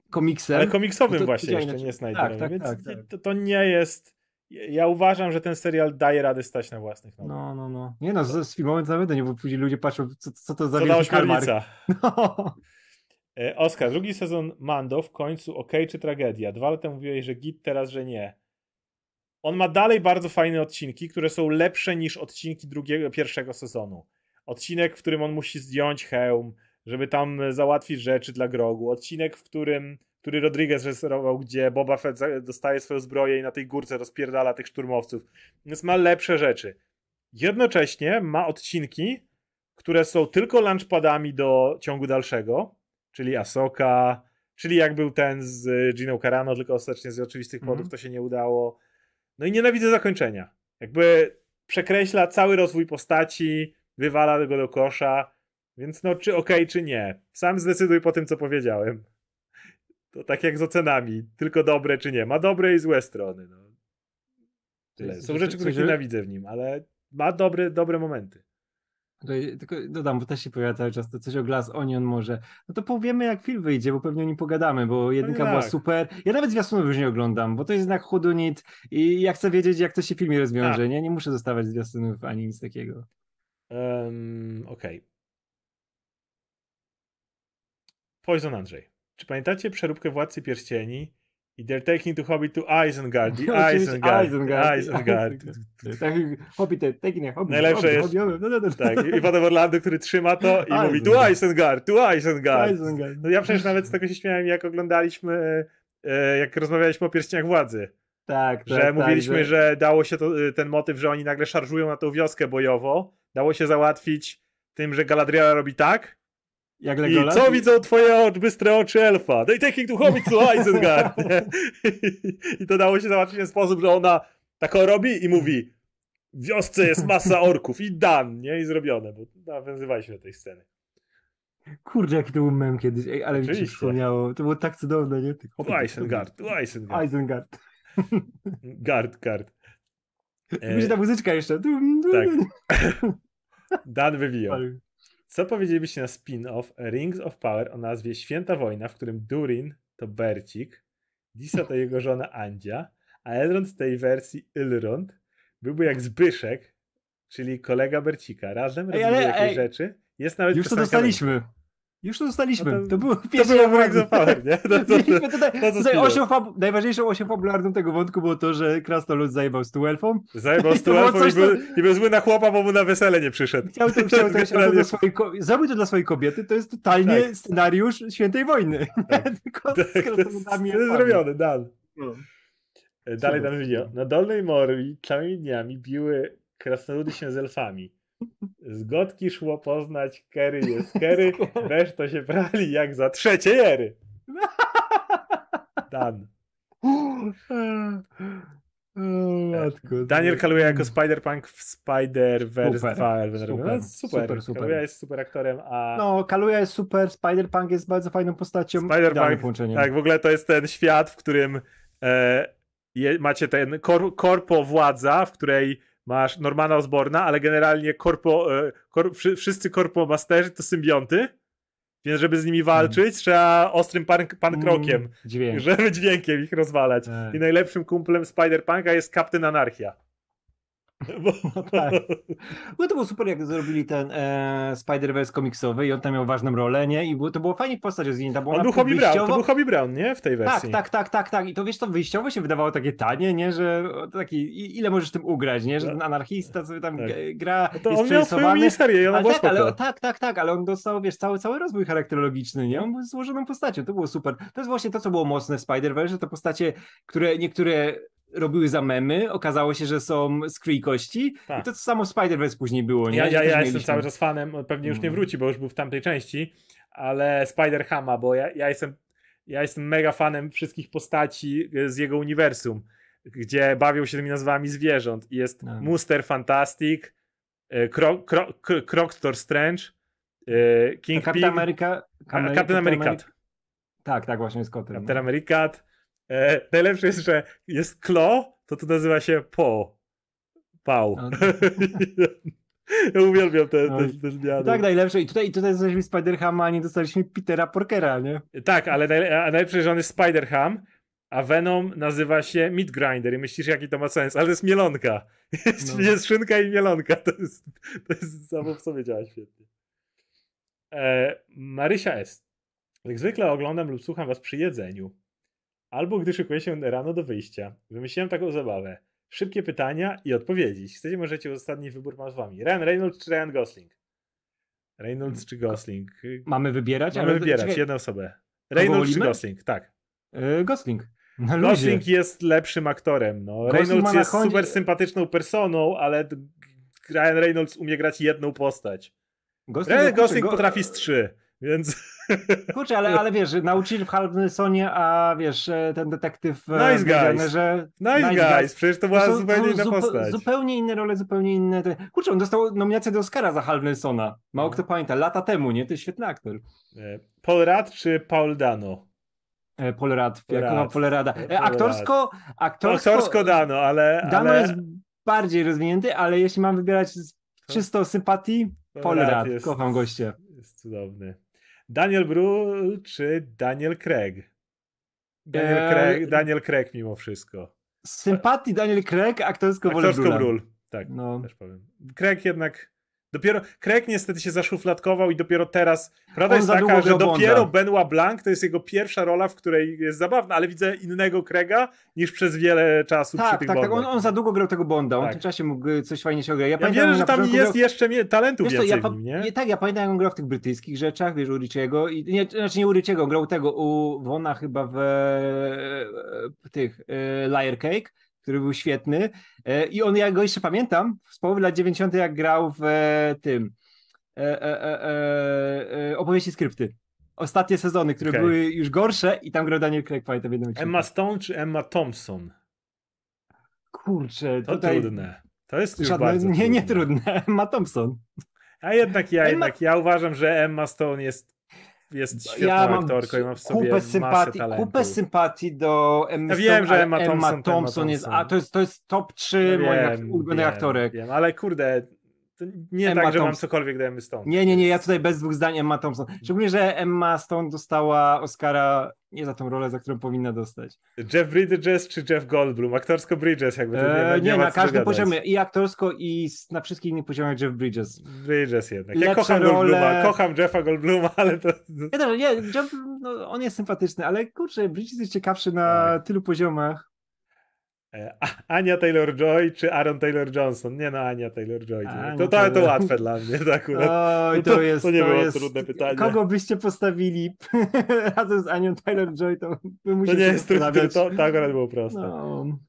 komiksem... Ale komiksowym to, właśnie jeszcze, nie tak, tak, więc tak, tak. To, to nie jest... Ja uważam, że ten serial daje radę stać na własnych nogach. No, no, no. Nie no, z, z filmowym nie, bo później ludzie patrzą, co, co to za co wielki. No. E, Oskar, drugi sezon Mando w końcu ok czy tragedia? Dwa lata mówiłeś, że git, teraz, że nie on ma dalej bardzo fajne odcinki, które są lepsze niż odcinki drugiego, pierwszego sezonu. Odcinek, w którym on musi zdjąć hełm, żeby tam załatwić rzeczy dla Grogu. Odcinek, w którym, który Rodriguez reżyserował, gdzie Boba Fett dostaje swoją zbroję i na tej górce rozpierdala tych szturmowców. Więc ma lepsze rzeczy. Jednocześnie ma odcinki, które są tylko lunchpadami do ciągu dalszego, czyli Asoka, czyli jak był ten z Gino Carano, tylko ostatecznie z oczywistych powodów mm -hmm. to się nie udało. No i nienawidzę zakończenia. Jakby przekreśla cały rozwój postaci, wywala go do kosza, więc no czy okej, okay, czy nie. Sam zdecyduj po tym, co powiedziałem. To tak jak z ocenami, tylko dobre czy nie. Ma dobre i złe strony. No. Tyle. Są rzeczy, których nienawidzę w nim, ale ma dobre, dobre momenty. Tutaj tylko dodam, bo też się pojawia cały czas to coś o Glass Onion może. No to powiemy jak film wyjdzie, bo pewnie o nim pogadamy, bo jedynka no była super. Ja nawet zwiastunów już nie oglądam, bo to jest jednak chudunit i ja chcę wiedzieć jak to się w filmie rozwiąże, tak. nie? Nie muszę zostawać zwiastunów ani nic takiego. Um, Okej. Okay. Poison Andrzej. Czy pamiętacie przeróbkę Władcy Pierścieni I they're taking to Hobbit to Isengard. The Isengard. Isengard. Isengard. Tak, Hobbit, taking a Hobbit. Najlepsze jest. No, no, no. Tak, i potem Orlando, który trzyma to i mówi to Isengard, to Isengard. No ja przecież nawet z tego się śmiałem, jak oglądaliśmy, e, jak rozmawialiśmy o pierścieniach władzy. Tak, że tak, mówiliśmy, tak, że... że dało się to, y, ten motyw, że oni nagle szarżują na tą wioskę bojowo, dało się załatwić tym, że Galadriela robi tak. Jak I co widzą twoje oczy, bystre oczy elfa? They taking to hobbit to Isengard. I to dało się załatwić w ten sposób, że ona tak robi i mówi w wiosce jest masa orków i dan, nie? I zrobione, bo nawiązywaliśmy do tej sceny. Kurde, jaki to był mem kiedyś, Ej, ale Oczywiście. mi się przypomniało. To było tak cudowne, nie? To Isengard, to Isengard. Isengard. Gard, gard. E... ta muzyczka jeszcze. Tak. Dan wywijał. Co powiedzielibyście na spin-off Rings of Power o nazwie Święta Wojna, w którym Durin to Bercik, Disa to jego żona Andzia, a Elrond w tej wersji Ilrond byłby jak Zbyszek, czyli kolega Bercika. Razem robią jakieś rzeczy. Jest nawet Już to dostaliśmy. Już to dostaliśmy. No to, to było pierwsze. To było nie? To, to, to, tutaj, tutaj najważniejszą osią fabularną tego wątku było to, że Krasnolud zajebał z Tuelfą. Zajebał z Tuelfą i, był, i był zły na chłopa, bo mu na wesele nie przyszedł. Chciał to, chciał to, chciał to dla swojej, zrobił to dla swojej kobiety, to jest totalnie tak. scenariusz Świętej Wojny. Tak. Tylko tak, z to jest zrobiony, dan. No. E, dalej tam wideo. Na Dolnej Morwi całymi dniami biły krasnoludy się z elfami. Z Gotki szło poznać, Kery jest Kery, weź to się prali jak za trzecie jery. Dan. matko, Daniel Kaluja jako Spider-Punk w Spider-Verse 2. Super, super, super, super. Kaluja jest super aktorem, a... No, Kaluja jest super, Spider-Punk jest bardzo fajną postacią. Spider-Punk, tak, w ogóle to jest ten świat, w którym e, je, macie ten kor, korpo władza, w której masz Normana Osborna, ale generalnie korpo, e, kor, wszyscy korpomasterzy to symbionty, więc żeby z nimi walczyć, mm. trzeba ostrym pan, pankrokiem, mm, dźwięk. żeby dźwiękiem ich rozwalać. I najlepszym kumplem Spider-Punka jest Kapten Anarchia. Bo... No tak. Bo to było super, jak zrobili ten e, Spider-Verse komiksowy i on tam miał ważną rolę, nie? I było, to było fajnie postać rozwinięta. Bo on był Hobby wyjściowo... Brown, to był Hobby Brown, nie? W tej tak, wersji. Tak, tak, tak, tak, tak. I to wiesz, to wyjściowo się wydawało takie tanie, nie? Że taki, ile możesz tym ugrać, nie? Że ten no. anarchista sobie tam tak. gra, no to jest on miał swoją miniserię i ona ale tak, ale, tak, tak, tak, ale on dostał, wiesz, cały, cały rozwój charakterologiczny, nie? On był złożoną postacią, to było super. To jest właśnie to, co było mocne w Spider-Verse, że to postacie, które niektóre robiły za memy, okazało się, że są z krwi kości tak. i to samo Spider-Verse później było, nie? Ja, ja, ja jestem cały czas fanem, pewnie już nie mm. wróci, bo już był w tamtej części, ale Spider-Hama, bo ja, ja jestem ja jestem mega fanem wszystkich postaci z jego uniwersum, gdzie bawią się tymi nazwami zwierząt i jest no. Muster Fantastic, e, Croctor Strange, e, King Captain America, Captain America. Tak, tak, właśnie jest kotem. Captain no. America, E, najlepsze jest, że jest Klo, to to nazywa się Po. Pał. No. ja uwielbiam te, no, te, te zmiany. Tak, najlepsze. I tutaj, i tutaj dostaliśmy Spider-Hama, a nie dostaliśmy Petera Porkera, nie? Tak, ale najle- a najlepsze, że on jest Spider-Ham, a Venom nazywa się Meat Grinder i myślisz, jaki to ma sens, ale to jest mielonka. Jest, no. jest szynka i mielonka. To jest, to jest samo w sobie działa świetnie. E, Marysia S. Jak zwykle oglądam lub słucham was przy jedzeniu albo gdy szykuję się rano do wyjścia. Wymyśliłem taką zabawę. Szybkie pytania i odpowiedzi. Chcecie, możecie ostatni wybór mam z wami. Ryan Reynolds czy Ryan Gosling? Reynolds czy Gosling? Mamy wybierać? Mamy wybierać, czekaj. jedną osobę. Reynolds czy Gosling? Tak. Yy, Gosling. Gosling jest lepszym aktorem. No. Reynolds jest super sympatyczną personą, ale Ryan Reynolds umie grać jedną postać. Gosling, Ryan Gosling potrafi z trzy. Więc... Kurczę, ale, ale wiesz, nauczyciel w Halbnesonie, a wiesz, e, ten detektyw e, nice guys. że nice, nice guys. guys, przecież to była to zupełnie inna postać. Zupełnie inne role, zupełnie inne. Kurczę, on dostał nominację do Oscara za Halbnesona. Mało no. kto pamięta, lata temu, nie? To jest świetny aktor. E, Paul Rad czy Paul Dano? Paul Rad, jako Paul Rada. Aktorsko, aktorsko... Aktorsko Dano, ale... Dano ale... jest bardziej rozwinięty, ale jeśli mam wybierać z czysto sympatii, Paul Rad, kocham goście. Jest cudowny. Daniel Brühl czy Daniel Craig? Daniel, eee... Craig, Daniel Craig mimo wszystko. Z sympatii Daniel Craig, aktorsko Aktorsko Brühl. Tak, no. też powiem. Craig jednak Dopiero Craig niestety się zaszufladkował i dopiero teraz. Prawda On jest taka, że dopiero Benoit Blanc to jest jego pierwsza rola, w której jest zabawna, ale widzę innego Craiga niż przez wiele czasu tak, przy tych Tak, tak, on, on, za długo grał tego Bonda. On tak. w tym czasie mógł coś fajnie się ograć. Ja, ja wiem, że tam jest grał... jeszcze talentu więcej ja, nim, nie? Tak, ja pamiętam, jak on grał w tych brytyjskich rzeczach, wiesz, u Richiego. I, nie, znaczy nie u grał tego u Wona chyba w, w tych e, Liar Cake który był świetny. E, I on, ja go jeszcze pamiętam, z połowy lat 90., jak grał w e, tym e, e, opowieści skrypty. Ostatnie sezony, które okay. były już gorsze i tam grał Daniel Craig, pamiętam w jednym Emma Stone czy Emma Thompson? Kurczę, to tutaj... trudne. To jest już Żadne, bardzo Nie, trudne. nie trudne. Emma Thompson. A jednak ja, Emma... jednak ja uważam, że Emma Stone jest jest świetną ja aktorką i ma w sobie kupę sympatii. Kupę sympatii do Emma Ja wiem, że Emma Thompson, Emma Thompson, jest, a to jest, to jest top 3 no moich ulubionych aktorek. Wiem, ale kurde, nie Emma tak, że Thompson. mam cokolwiek do Emmy Stone. Nie, nie, nie, ja tutaj bez dwóch zdań Emma Thompson. Szczególnie, że Emma Stone dostała Oscara nie za tą rolę, za którą powinna dostać. Jeff Bridges czy Jeff Goldblum? Aktorsko Bridges jakby. To nie, eee, nie, nie na każdym poziomie. I aktorsko i na wszystkich innych poziomach Jeff Bridges. Bridges jednak. Ja kocham role... Goldbluma, kocham Jeffa Goldbluma, ale to... Ja też, nie, Jeff, no, on jest sympatyczny, ale kurczę, Bridges jest ciekawszy na tak. tylu poziomach. E, Ania Taylor-Joy czy Aaron Taylor-Johnson? Nie no, Ania Taylor-Joy. To, to, to łatwe dla mnie. To, akurat. Oj, to, to, jest, to nie to było jest, trudne pytanie. Kogo byście postawili razem z Anią Taylor-Joy, to by To nie jest trudne, to, to akurat było proste. No.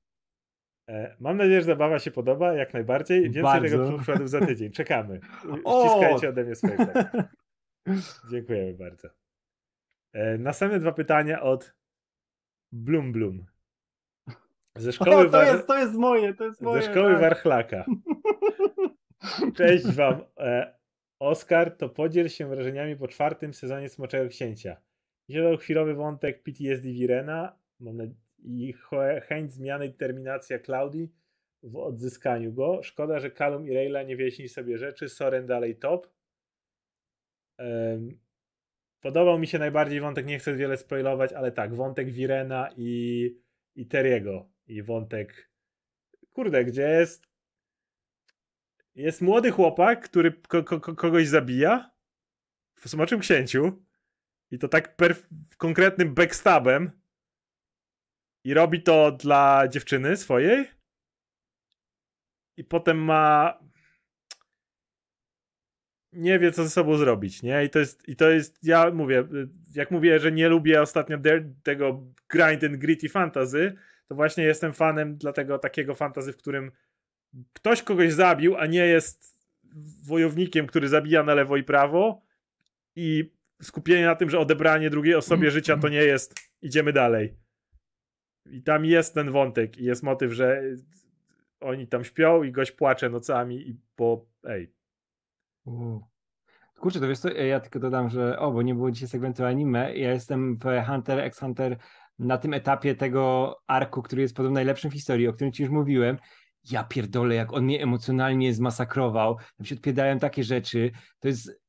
E, mam nadzieję, że zabawa się podoba, jak najbardziej. Więcej Bardzo. tego przykładów za tydzień. Czekamy. Ściskajcie ode mnie swoje Dziękujemy bardzo. E, następne dwa pytania od Blum Blum. Ze szkoły o, to, jest, to jest moje, to jest moje. Ze szkoły tak. Warchlaka. Cześć wam. E, Oskar, to podziel się wrażeniami po czwartym sezonie Smoczego Księcia. Wziął chwilowy wątek PTSD Wirena i chęć zmiany i determinacja Claudii w odzyskaniu go. Szkoda, że Kalum i Rayla nie wyjaśnili sobie rzeczy. Soren dalej top. Podobał mi się najbardziej wątek, nie chcę wiele spoilować, ale tak, wątek Wirena i, i Teriego i wątek, kurde, gdzie jest jest młody chłopak, który ko ko kogoś zabija w smoczym księciu i to tak konkretnym backstabem i robi to dla dziewczyny swojej i potem ma nie wie, co ze sobą zrobić, nie? I to jest, i to jest ja mówię, jak mówię, że nie lubię ostatnio tego grind and gritty fantasy, to właśnie jestem fanem dlatego takiego fantazy, w którym ktoś kogoś zabił, a nie jest wojownikiem, który zabija na lewo i prawo i skupienie na tym, że odebranie drugiej osobie życia to nie jest idziemy dalej. I tam jest ten wątek i jest motyw, że oni tam śpią i gość płacze nocami i po ej. Kurczę, to wiesz co, ja tylko dodam, że o, bo nie było dzisiaj segmentu anime, ja jestem w Hunter x Hunter na tym etapie tego arku, który jest podobno najlepszym w historii, o którym ci już mówiłem, ja pierdolę, jak on mnie emocjonalnie zmasakrował. Tam się odpiedają takie rzeczy. To jest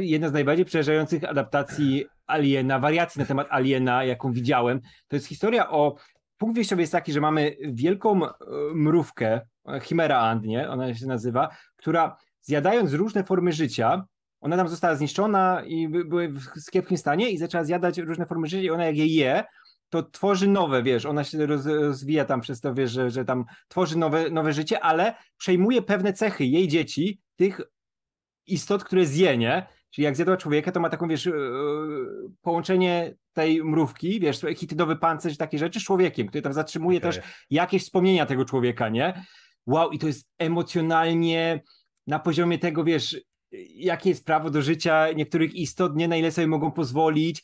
jedna z najbardziej przerażających adaptacji Aliena, wariacji na temat Aliena, jaką widziałem. To jest historia o... Punkt wyjściowy jest taki, że mamy wielką e, mrówkę, Chimera Ant, nie? Ona się nazywa, która zjadając różne formy życia, ona tam została zniszczona i były w kiepskim stanie i zaczęła zjadać różne formy życia i ona jak je je, to tworzy nowe, wiesz, ona się rozwija tam przez to, wiesz, że, że tam tworzy nowe, nowe życie, ale przejmuje pewne cechy jej dzieci, tych istot, które zje, nie? Czyli jak zjadła człowieka, to ma taką, wiesz, yy, połączenie tej mrówki, wiesz, hitydowy pancerz, takie rzeczy z człowiekiem, który tam zatrzymuje okay. też jakieś wspomnienia tego człowieka, nie? Wow, i to jest emocjonalnie na poziomie tego, wiesz, jakie jest prawo do życia niektórych istot, nie na ile sobie mogą pozwolić,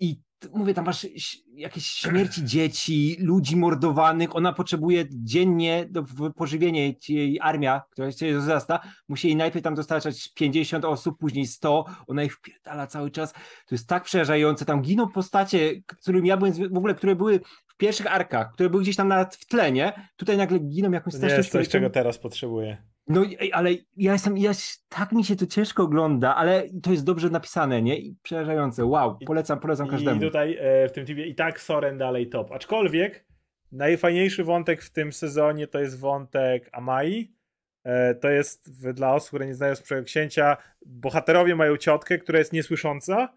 i mówię, tam masz jakieś śmierci dzieci, ludzi mordowanych, ona potrzebuje dziennie do pożywienia jej armia, która się wzrasta, musi jej najpierw tam dostarczać 50 osób, później 100, ona ich wpierdala cały czas, to jest tak przerażające, tam giną postacie, którym ja byłem, w ogóle, które były w pierwszych arkach, które były gdzieś tam nawet w tle, nie? Tutaj nagle giną jakąś straszną... Nie jest coś, czego teraz potrzebuję. No, ale ja jestem, ja, tak mi się to ciężko ogląda, ale to jest dobrze napisane, nie? I przerażające. Wow, polecam, polecam każdemu. I tutaj e, w tym TV i tak Soren dalej top. Aczkolwiek najfajniejszy wątek w tym sezonie to jest wątek Amai, E, to jest dla osób, które nie znają Sprzego Księcia, bohaterowie mają ciotkę, która jest niesłysząca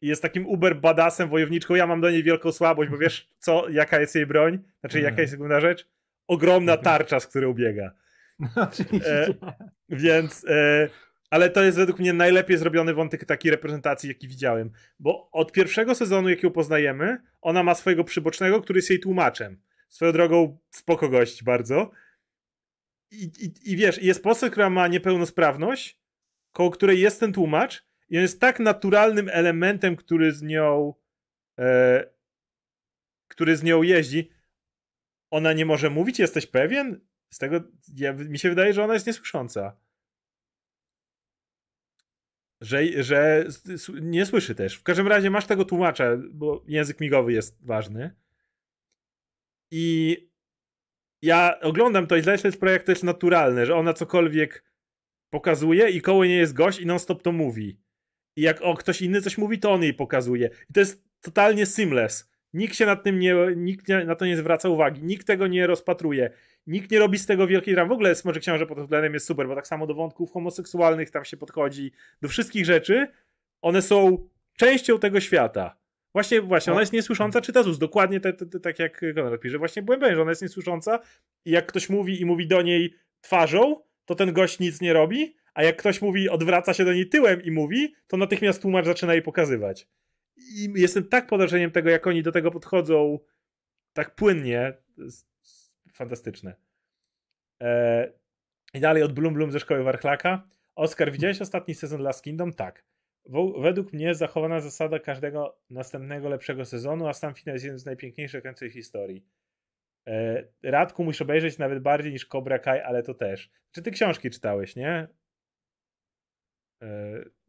i jest takim uber badasem, wojowniczką. Ja mam do niej wielką słabość, bo wiesz co, jaka jest jej broń? Znaczy, jaka jest główna rzecz? Ogromna tarcza, z której ubiega. E, więc, e, ale to jest według mnie najlepiej zrobiony wątek takiej reprezentacji, jaki widziałem. Bo od pierwszego sezonu, jakiego poznajemy, ona ma swojego przybocznego, który jest jej tłumaczem. Swoją drogą spoko gość bardzo. I, i, i wiesz, jest postać, która ma niepełnosprawność, koło której jest ten tłumacz i on jest tak naturalnym elementem, który z nią e, który z nią jeździ. Ona nie może mówić, jesteś pewien? Z tego ja, mi się wydaje, że ona jest niesłysząca. Że, że nie słyszy też. W każdym razie masz tego tłumacza, bo język migowy jest ważny. I ja oglądam to i dla mnie projekt to jest naturalne, że ona cokolwiek pokazuje i koło nie jest gość i non-stop to mówi. I jak o, ktoś inny coś mówi, to on jej pokazuje. I to jest totalnie seamless. Nikt się nad tym nie, nikt na to nie zwraca uwagi, nikt tego nie rozpatruje, nikt nie robi z tego wielkiej dramy. W ogóle Smoczek Książę pod względem jest super, bo tak samo do wątków homoseksualnych tam się podchodzi, do wszystkich rzeczy, one są częścią tego świata. Właśnie, właśnie, ona jest niesłysząca, czyta z dokładnie te, te, te, tak jak Konrad pisze. Właśnie byłem pewien, że ona jest niesłysząca i jak ktoś mówi i mówi do niej twarzą, to ten gość nic nie robi, a jak ktoś mówi, odwraca się do niej tyłem i mówi, to natychmiast tłumacz zaczyna jej pokazywać. I jestem tak pod wrażeniem tego, jak oni do tego podchodzą tak płynnie. Fantastyczne. Eee, I dalej od Blum Blum ze szkoły Warchlaka. Oskar, widziałeś ostatni sezon Last Kingdom? Tak. Według mnie zachowana zasada każdego następnego lepszego sezonu, a sam finał jest jednym z najpiękniejszych końców historii. E, Radku musisz obejrzeć nawet bardziej niż Cobra Kai, ale to też. Czy ty książki czytałeś, nie? E,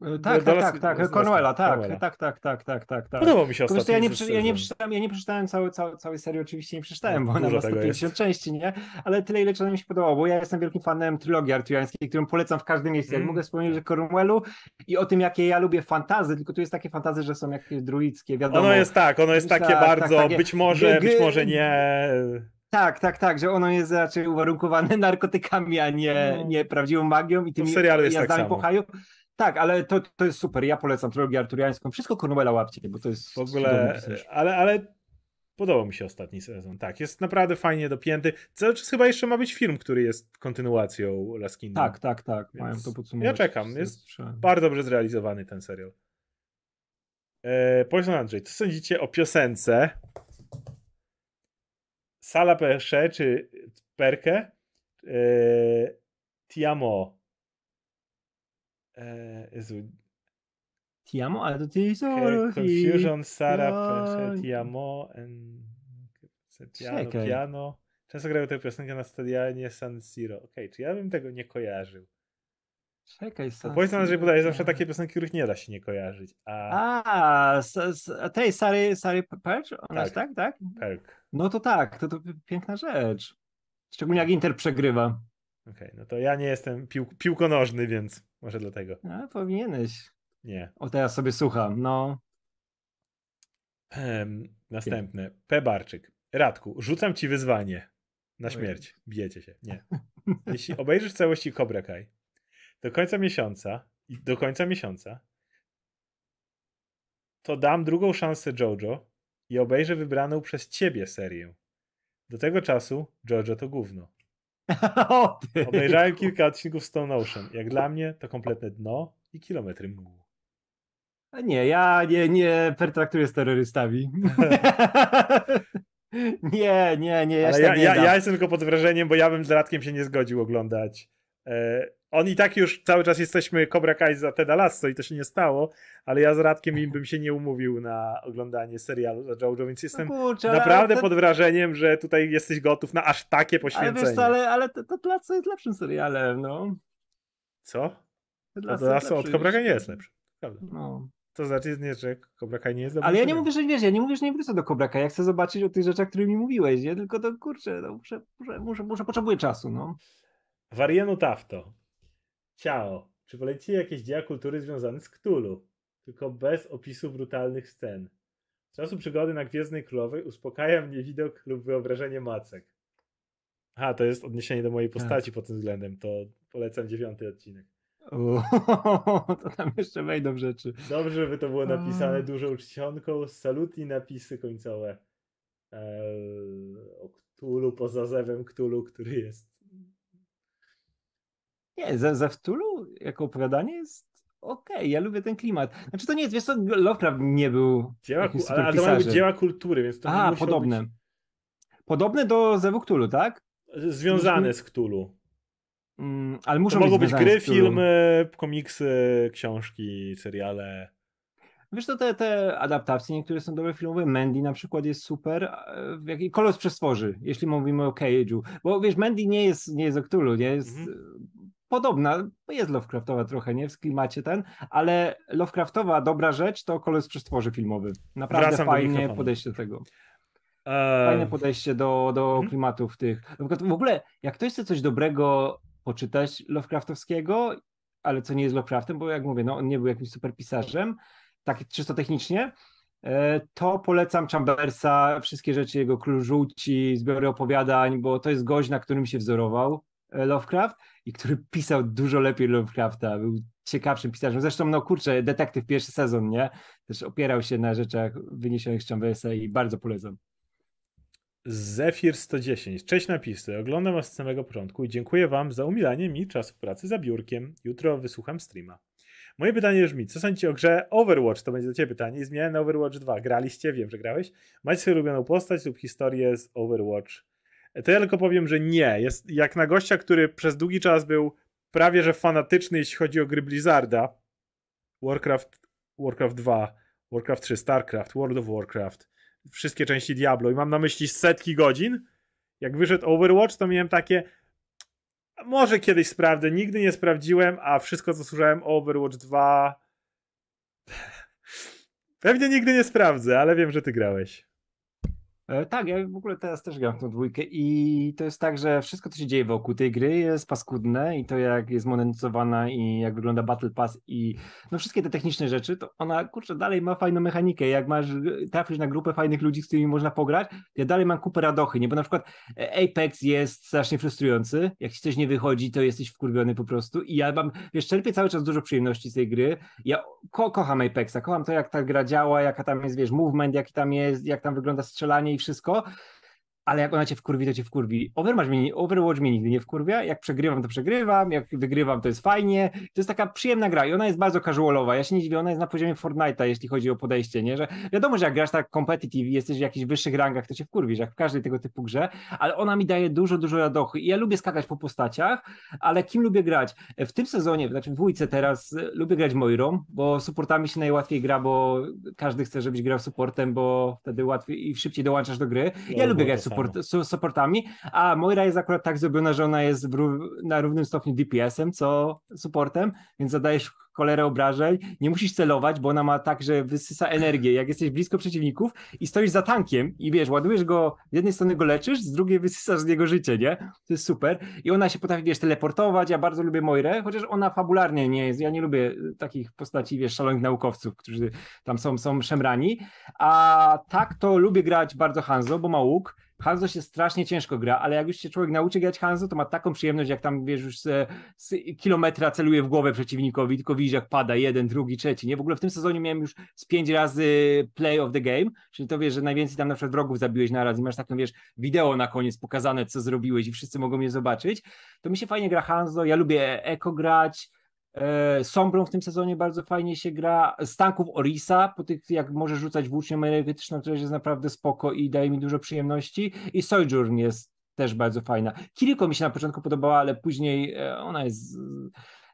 e, tak, tak, tak, tak, Cornwella, tak, tak, tak, tak, tak, tak, tak. Podobał mi się ostatnio. Ja nie, ja, nie przeczytałem, ja nie przeczytałem całej, całej, całej serii, oczywiście nie przeczytałem, bo ona ma 150 części, nie? Ale tyle, ile mi się podobało, bo ja jestem wielkim fanem trylogii arturiańskiej, którą polecam w każdym miejscu. Mm. mogę wspomnieć o Cornwellu i o tym, jakie ja lubię fantazy, tylko tu jest takie fantazy, że są jakieś druickie, wiadomo. Ono jest tak, ono jest takie tak, bardzo, tak, być może, być może nie... Tak, tak, tak, że ono jest raczej uwarunkowane narkotykami, a nie, no. nie prawdziwą magią i tymi jazdami tak po haju. Tak, ale to, to jest super. Ja polecam trylogię arturiańską. Wszystko Cornwella łapcie, bo to jest. W ogóle. Ale, ale podobał mi się ostatni sezon. Tak, jest naprawdę fajnie dopięty. Cały czas chyba jeszcze ma być film, który jest kontynuacją Last Kingdom. Tak, tak, tak. Mają to podsumować. Ja czekam. Jest bardzo dobrze zrealizowany ten serial. E, Poison Andrzej, co sądzicie o piosence Sala Persze czy Perkę e, Tiamo E, Jezu. Ti amo, ale to ty solo. Confusion, Sara, no. Ti amo, en... piano, piano. Często grają tę piosenkę na stadionie San Siro. Okej, okay, czy ja bym tego nie kojarzył? Czekaj, San Powiedz nam, że podaje zawsze takie piosenki, których nie da się nie kojarzyć. A, a tej Sary, Sary Perch? Ona tak, tak, tak? Perk. No to tak, to, to piękna rzecz. Szczególnie jak Inter przegrywa. Okej, okay, no to ja nie jestem pił piłkonożny, więc może dlatego. A, powinieneś. Nie. O, teraz sobie słucham, no. Um, następne. P. Barczyk. Radku, rzucam ci wyzwanie. Na śmierć. Bijecie się. Nie. Jeśli obejrzysz całości Cobra Kai do końca miesiąca i do końca miesiąca to dam drugą szansę JoJo i obejrzę wybraną przez ciebie serię. Do tego czasu JoJo to gówno. Obejrzałem kilka odcinków Stone Ocean. Jak dla mnie to kompletne dno i kilometry mgłu. Nie, ja nie, nie pertraktuję z terrorystami. nie, nie, nie. Ale ja, ja, ja, jestem tylko pod wrażeniem, bo ja bym z Radkiem się nie zgodził oglądać e, on i tak już cały czas jesteśmy Cobra Kai za Teda Lasso i to się nie stało, ale ja z Radkiem im bym się nie umówił na oglądanie serialu za JoJo, więc jestem no kurczę, naprawdę to... pod wrażeniem, że tutaj jesteś gotów na aż takie poświęcenie. Ale wiesz co, ale, ale to, to Lasso jest lepszym serialem, no. Co? Ted Lasso od Cobra Kai nie jest lepszy. Prawda. No. To znaczy, nie, że Cobra Kai nie jest dobry. Ale ja nie mówię, że wiesz, ja nie mówię, że nie wrócę do Cobra Kai. Ja chcę zobaczyć o tych rzeczach, które mi mówiłeś, nie? Tylko to kurczę, no, muszę, muszę, muszę, muszę potrzebuję czasu, no. Varienu Tafto. Ciao. Czy polecicie jakieś dzieła kultury związane z Cthulhu? Tylko bez opisu brutalnych scen. Z czasu przygody na Gwiezdnej Królowej uspokaja mnie widok lub wyobrażenie macek. Aha, to jest odniesienie do mojej postaci tak. pod tym względem. To Polecam dziewiąty odcinek. O, to tam jeszcze wejdą rzeczy. Dobrze, żeby to było napisane dużą czcionką, salut i napisy końcowe. Eee, o Ktulu poza zewem Ktulu, który jest. Nie, Zew Ktulu jako opowiadanie jest okej, okay, ja lubię ten klimat. Znaczy to nie jest, wiesz co, Lovecraft nie był dzieła, ale, ale to mają być dzieła kultury, więc to A, podobne. Być... Podobne do Zewu Ktulu, tak? Związane z Ktulu. Mm, ale muszą to być mogą być gry, filmy, komiksy, książki, seriale. Wiesz, to te, te adaptacje niektóre są dobre filmowe. Mandy na przykład jest super. Jaki kolos przestworzy, jeśli mówimy o Cage'u. Bo wiesz, Mandy nie jest, nie jest o Cthulhu, nie jest mhm. Podobna, jest Lovecraftowa trochę, nie? W klimacie ten, ale Lovecraftowa dobra rzecz to kolos przestworzy filmowy. Naprawdę Wracam fajnie do podejście do tego. Fajne podejście do, do mhm. klimatów tych. W ogóle, jak ktoś chce coś dobrego poczytać Lovecraftowskiego, ale co nie jest Lovecraftem, bo jak mówię, no on nie był jakimś super pisarzem, tak czysto technicznie, e, to polecam Chambersa, wszystkie rzeczy jego Król Żółci, zbiory opowiadań, bo to jest gość, na którym się wzorował e, Lovecraft i który pisał dużo lepiej Lovecrafta, był ciekawszym pisarzem. Zresztą, no kurczę, detektyw pierwszy sezon, nie? Też opierał się na rzeczach wyniesionych z Chambersa i bardzo polecam. Zephyr 110. Cześć napisy. Oglądam was z samego początku i dziękuję wam za umilanie mi czasu pracy za biurkiem. Jutro wysłucham streama. Moje pytanie brzmi, co sądzicie o grze Overwatch? To będzie do ciebie pytanie. Zmieniałem na Overwatch 2. Graliście? Wiem, że grałeś. Macie swoją ulubioną postać lub historię z Overwatch? To ja tylko powiem, że nie. Jest jak na gościa, który przez długi czas był prawie że fanatyczny, jeśli chodzi o gry Blizzarda. Warcraft, Warcraft 2, Warcraft 3, StarCraft, World of Warcraft, wszystkie części Diablo i mam na myśli setki godzin. Jak wyszedł Overwatch, to miałem takie może kiedyś sprawdzę, nigdy nie sprawdziłem, a wszystko co słyszałem o Overwatch 2 pewnie nigdy nie sprawdzę, ale wiem, że ty grałeś. E, tak, ja w ogóle teraz też gram w tą dwójkę i to jest tak, że wszystko, co się dzieje wokół tej gry jest paskudne i to jak jest monetyzowana i jak wygląda Battle Pass i no wszystkie te techniczne rzeczy, to ona, kurczę, dalej ma fajną mechanikę. Jak masz, trafisz na grupę fajnych ludzi, z którymi można pograć, ja dalej mam kupę radochy, nie? Bo na przykład Apex jest strasznie frustrujący, jak ci coś nie wychodzi, to jesteś wkurwiony po prostu i ja mam, wiesz, czerpię cały czas dużo przyjemności z tej gry. Ja ko kocham Apexa, kocham to, jak ta gra działa, jaka tam jest, wiesz, movement, jaki tam jest, jak tam wygląda strzelanie wszystko, ale jak ona cię wkurwi, to cię wkurwi. Overwatch mnie, Overwatch mnie nigdy nie wkurwia, jak przegrywam, to przegrywam, jak wygrywam, to jest fajnie. To jest taka przyjemna gra i ona jest bardzo casualowa. Ja się nie dziwię, ona jest na poziomie Fortnite'a, jeśli chodzi o podejście, nie? Że wiadomo, że jak grasz tak competitive i jesteś w jakichś wyższych rangach, to cię wkurwisz, jak w każdej tego typu grze, ale ona mi daje dużo, dużo radochy i ja lubię skakać po postaciach, ale kim lubię grać? W tym sezonie, znaczy w dwójce teraz, lubię grać Moirą, bo supportami się najłatwiej gra, bo każdy chce, żebyś grał supportem, bo wtedy łatwiej i szybciej dołączasz do gry. Ja no, lubię grać support support, supportami, a Moira jest akurat tak zrobiona, że ona jest na równym stopniu DPS-em, co supportem, więc zadajesz cholerę obrażeń, nie musisz celować, bo ona ma tak, że wysysa energię, jak jesteś blisko przeciwników i stoisz za tankiem i wiesz, ładujesz go, z jednej strony go leczysz, z drugiej wysysasz z niego życie, nie? To jest super. I ona się potrafi, wiesz, teleportować, ja bardzo lubię Moirę, chociaż ona fabularnie nie jest, ja nie lubię takich postaci, wiesz, szalonych naukowców, którzy tam są, są szemrani, a tak to lubię grać bardzo Hanzo, bo ma łuk, Hanzo się strasznie ciężko gra, ale jak już się człowiek nauczy grać Hanzo, to ma taką przyjemność, jak tam, wiesz, już z, z kilometra celuje w głowę przeciwnikowi, tylko widzisz, jak pada jeden, drugi, trzeci, nie? W ogóle w tym sezonie miałem już z pięć razy play of the game, czyli to wiesz, że najwięcej tam na przykład wrogów zabiłeś na raz i masz taką, wiesz, wideo na koniec pokazane, co zrobiłeś i wszyscy mogą je zobaczyć. To mi się fajnie gra Hanzo, ja lubię Eko grać, Sombrą w tym sezonie bardzo fajnie się gra. Z tanków Orisa, po tych jak może rzucać włócznią energetyczną, która jest naprawdę spoko i daje mi dużo przyjemności. I Sojourn jest też bardzo fajna. Kiriko mi się na początku podobała, ale później e, ona jest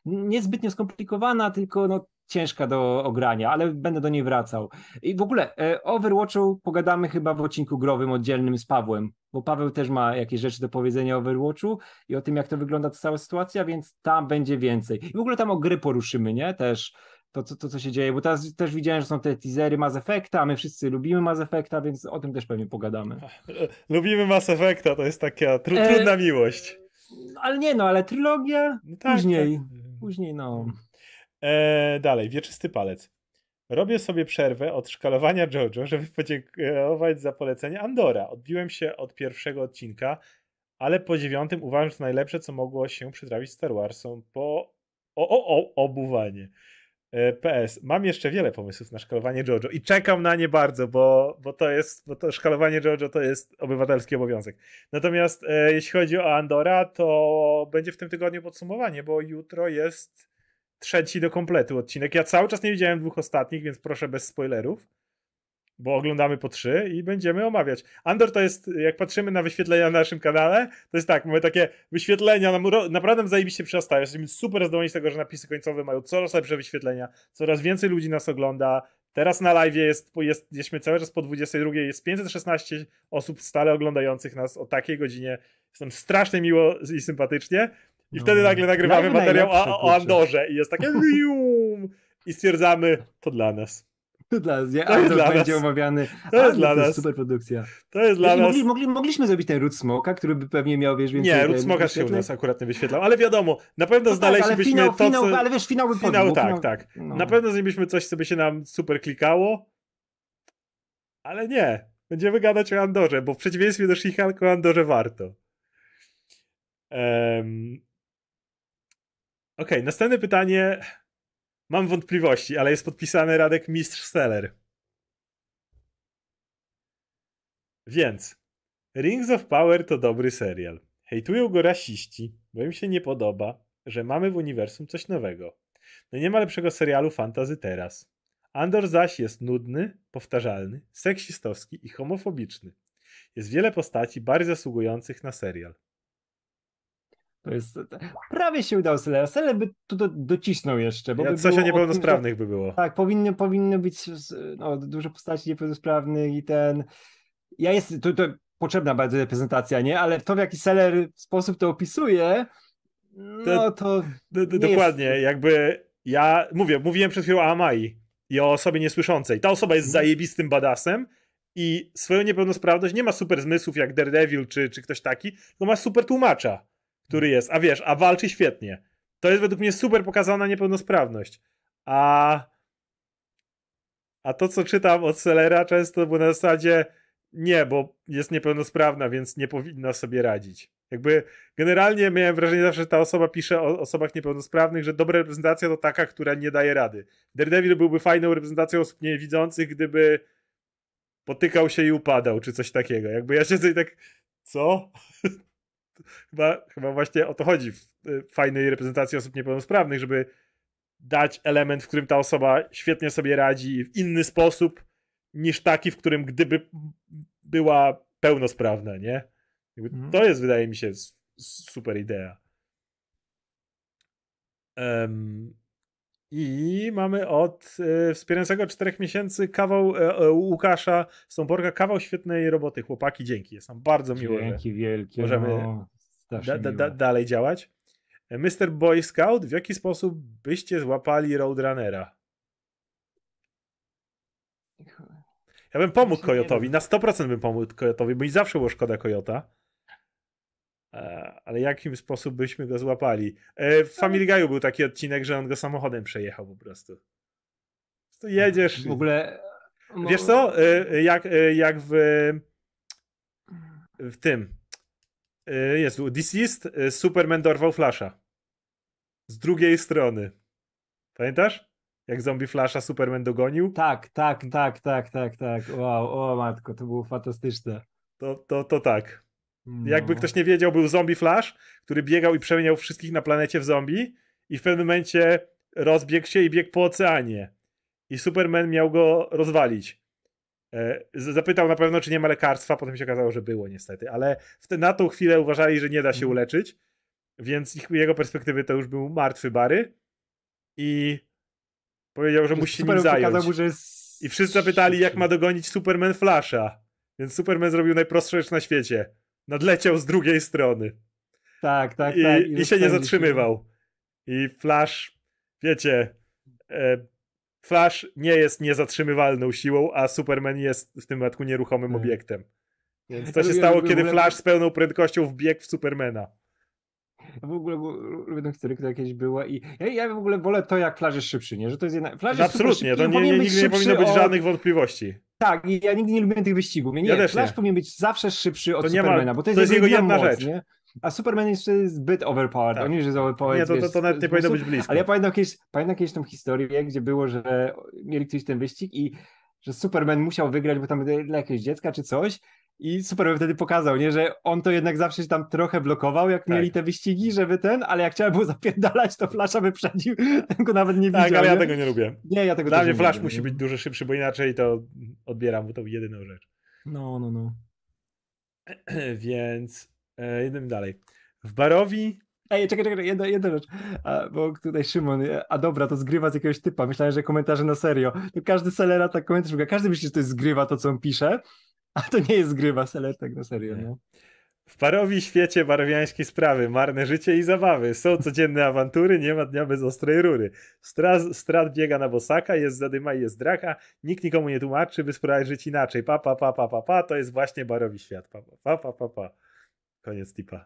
niezbytnio skomplikowana, tylko no, ciężka do ogrania, ale będę do niej wracał. I w ogóle e, o Overwatchu pogadamy chyba w odcinku growym oddzielnym z Pawłem, bo Paweł też ma jakieś rzeczy do powiedzenia o Overwatchu i o tym, jak to wygląda ta cała sytuacja, więc tam będzie więcej. I w ogóle tam o gry poruszymy, nie? Też to, to, to co się dzieje, bo teraz też widziałem, że są te teasery Mass Effecta, a my wszyscy lubimy Mass Effecta, więc o tym też pewnie pogadamy. Lubimy Mass Effecta, to jest taka tru, e, trudna e... miłość. Ale nie, no, ale trylogia no tak, później, tak. Później no. E, dalej, wieczysty palec. Robię sobie przerwę od szkalowania JoJo, żeby podziękować za polecenie Andora. Odbiłem się od pierwszego odcinka, ale po dziewiątym uważam, że to najlepsze, co mogło się przytrafić Star Warsom po o, o, o, obuwanie. PS. Mam jeszcze wiele pomysłów na szkalowanie JoJo i czekam na nie bardzo, bo, bo to jest, bo to szkalowanie JoJo to jest obywatelski obowiązek. Natomiast e, jeśli chodzi o Andora, to będzie w tym tygodniu podsumowanie, bo jutro jest trzeci do kompletu odcinek. Ja cały czas nie widziałem dwóch ostatnich, więc proszę bez spoilerów bo oglądamy po trzy i będziemy omawiać. Andor to jest, jak patrzymy na wyświetlenia na naszym kanale, to jest tak, mamy takie wyświetlenia, naprawdę zajebiście przyrastają. Jesteśmy super zadowoleni z tego, że napisy końcowe mają coraz lepsze wyświetlenia, coraz więcej ludzi nas ogląda. Teraz na live jest, jest, jesteśmy cały czas po 22, jest 516 osób stale oglądających nas o takiej godzinie. Jestem strasznie miło i sympatycznie. I no, wtedy nagle nagrywamy materiał o, o Andorze i jest takie i stwierdzamy, to dla nas. To dla nas, nie? To jest dla będzie nas. omawiany. To jest dla nas. Super produkcja. To jest dla nas. Mogli, mogli, mogliśmy zrobić ten Root Smoka, który by pewnie miał, wiesz, więcej... Nie, Root Smoka się u nas akurat nie wyświetlał, ale wiadomo, na pewno no znaleźlibyśmy tak, finał, to, finał, co... Ale wiesz, finał by Finał, tak, finał... tak. No. Na pewno znaleźlibyśmy coś, co by się nam super klikało, ale nie. Będziemy gadać o Andorze, bo w przeciwieństwie do She-Hulk o Andorze warto. Um... Okej, okay, następne pytanie Mam wątpliwości, ale jest podpisany Radek Mistrz Seller. Więc Rings of Power to dobry serial. Hejtują go rasiści, bo im się nie podoba, że mamy w uniwersum coś nowego. No nie ma lepszego serialu fantazy teraz. Andor zaś jest nudny, powtarzalny, seksistowski i homofobiczny. Jest wiele postaci bardziej zasługujących na serial. To jest, prawie się udało Sele. Sele by tu do, docisnął jeszcze. Bo ja, by coś o niepełnosprawnych by było. Tak, powinny, powinny być no, dużo postaci niepełnosprawnych i ten... Ja jest, to, to potrzebna bardzo reprezentacja, nie? Ale to w jaki Seller sposób to opisuje, no to... dokładnie, jest... jakby ja, mówię, mówiłem przed chwilą o Amai i o osobie niesłyszącej. Ta osoba jest mhm. zajebistym badasem i swoją niepełnosprawność nie ma super zmysłów jak Daredevil czy, czy ktoś taki, tylko ma super tłumacza który jest. A wiesz, a walczy świetnie. To jest według mnie super pokazana niepełnosprawność. A, a to, co czytam od Sellera, często było na zasadzie nie, bo jest niepełnosprawna, więc nie powinna sobie radzić. Jakby generalnie miałem wrażenie zawsze, że ta osoba pisze o osobach niepełnosprawnych, że dobra reprezentacja to taka, która nie daje rady. Daredevil byłby fajną reprezentacją osób niewidzących, gdyby potykał się i upadał, czy coś takiego. Jakby ja siedzę i tak, co? chyba, chyba właśnie o to chodzi w fajnej reprezentacji osób niepełnosprawnych, żeby dać element, w którym ta osoba świetnie sobie radzi w inny sposób niż taki, w którym gdyby była pełnosprawna, nie? Mhm. To jest, wydaje mi się, super idea. Um, I mamy od e, wspierającego czterech miesięcy kawał e, e, Łukasza Stąporka, kawał świetnej roboty. Chłopaki, dzięki. Jest nam bardzo miło. Dzięki wielkie. Możemy no, da, da, da, dalej działać. Mr. Boy Scout, w jaki sposób byście złapali Roadrunnera? Ja bym pomógł Kojotowi, na 100% bym pomógł Kojotowi, bo mi zawsze było szkoda Kojota. E, ale jakim sposób byśmy go złapali? E, w Family Guy'u był taki odcinek, że on go samochodem przejechał po prostu. To jedziesz. W ogóle. Wiesz co? E, jak, jak w. W tym. Jest. Deceased Superman dorwał Flasha. Z drugiej strony. Pamiętasz? Jak zombie Flasha Superman dogonił? Tak, tak, tak, tak, tak, tak. Wow, o matko, to było fantastyczne. To, to, to tak. No. Jakby ktoś nie wiedział, był zombie Flash, który biegał i przemieniał wszystkich na planecie w zombie i w pewnym momencie rozbiegł się i biegł po oceanie. I Superman miał go rozwalić. E, zapytał na pewno, czy nie ma lekarstwa, potem się okazało, że było niestety, ale na tą chwilę uważali, że nie da się mhm. uleczyć, więc z jego perspektywy to już był martwy Bary i powiedział, że musi się nim zająć. Mu, jest... I wszyscy zapytali, jak ma dogonić Superman Flasha. Więc Superman zrobił najprostszą rzecz na świecie nadleciał z drugiej strony. Tak, tak, I, tak. I, i się nie zatrzymywał. I Flash, wiecie, e, Flash nie jest niezatrzymywalną siłą, a Superman jest w tym wypadku nieruchomym tak. obiektem. Więc to się stało, kiedy Flash z pełną prędkością wbiegł w Supermana. w ogóle lubię tę historię, która kiedyś była i ja, ja, w ogóle wolę to, jak Flash jest szybszy, nie? Że to jest jedna... Flash jest Absolutnie, to nie, nie, nigdy nie powinno być żadnych wątpliwości. Tak, ja nigdy nie lubiłem tych wyścigów. Nie, ja Flash nie. powinien być zawsze szybszy od Supermana, ma, bo to jest, to jest jego jedna moc, rzecz. Nie? A Superman jest zbyt overpowered. Tak. On już jest overpowered. Nie, to, to, to nawet nie powinno być blisko. Ale ja pamiętam kiedyś, pamiętam kiedyś tą historię, gdzie było, że mieli ktoś ten wyścig i że Superman musiał wygrać, bo tam dla jakiegoś dziecka czy coś. I Superman wtedy pokazał, nie, że on to jednak zawsze się tam trochę blokował, jak tak. mieli te wyścigi, żeby ten, ale jak trzeba było zapierdalać, to Flasha wyprzedził, ten go nawet nie tak, widział. Tak, ale ja tego nie lubię. Nie, ja tego Dla mnie Flash lubię, musi nie? być dużo szybszy, bo inaczej to odbieram, bo to jedyną rzecz. No, no, no. Więc e, jedziemy dalej. W Barowi Ej, czekaj, czekaj, jedna, jedna rzecz, a, bo tutaj Szymon, a dobra, to zgrywa z jakiegoś typa, myślałem, że komentarze na serio, to każdy selera tak komentarz, każdy myśli, że to jest zgrywa to, co on pisze, a to nie jest zgrywa, seler tak na serio, no. W parowi świecie barowiańskiej sprawy, marne życie i zabawy. Są codzienne awantury, nie ma dnia bez ostrej rury. Strat, strat biega na bosaka, jest zadyma i jest draka. Nikt nikomu nie tłumaczy, by spróbować żyć inaczej. Pa, pa, pa, pa, pa, pa. To jest właśnie barowi świat. Pa, pa, pa, pa, pa. Koniec tipa.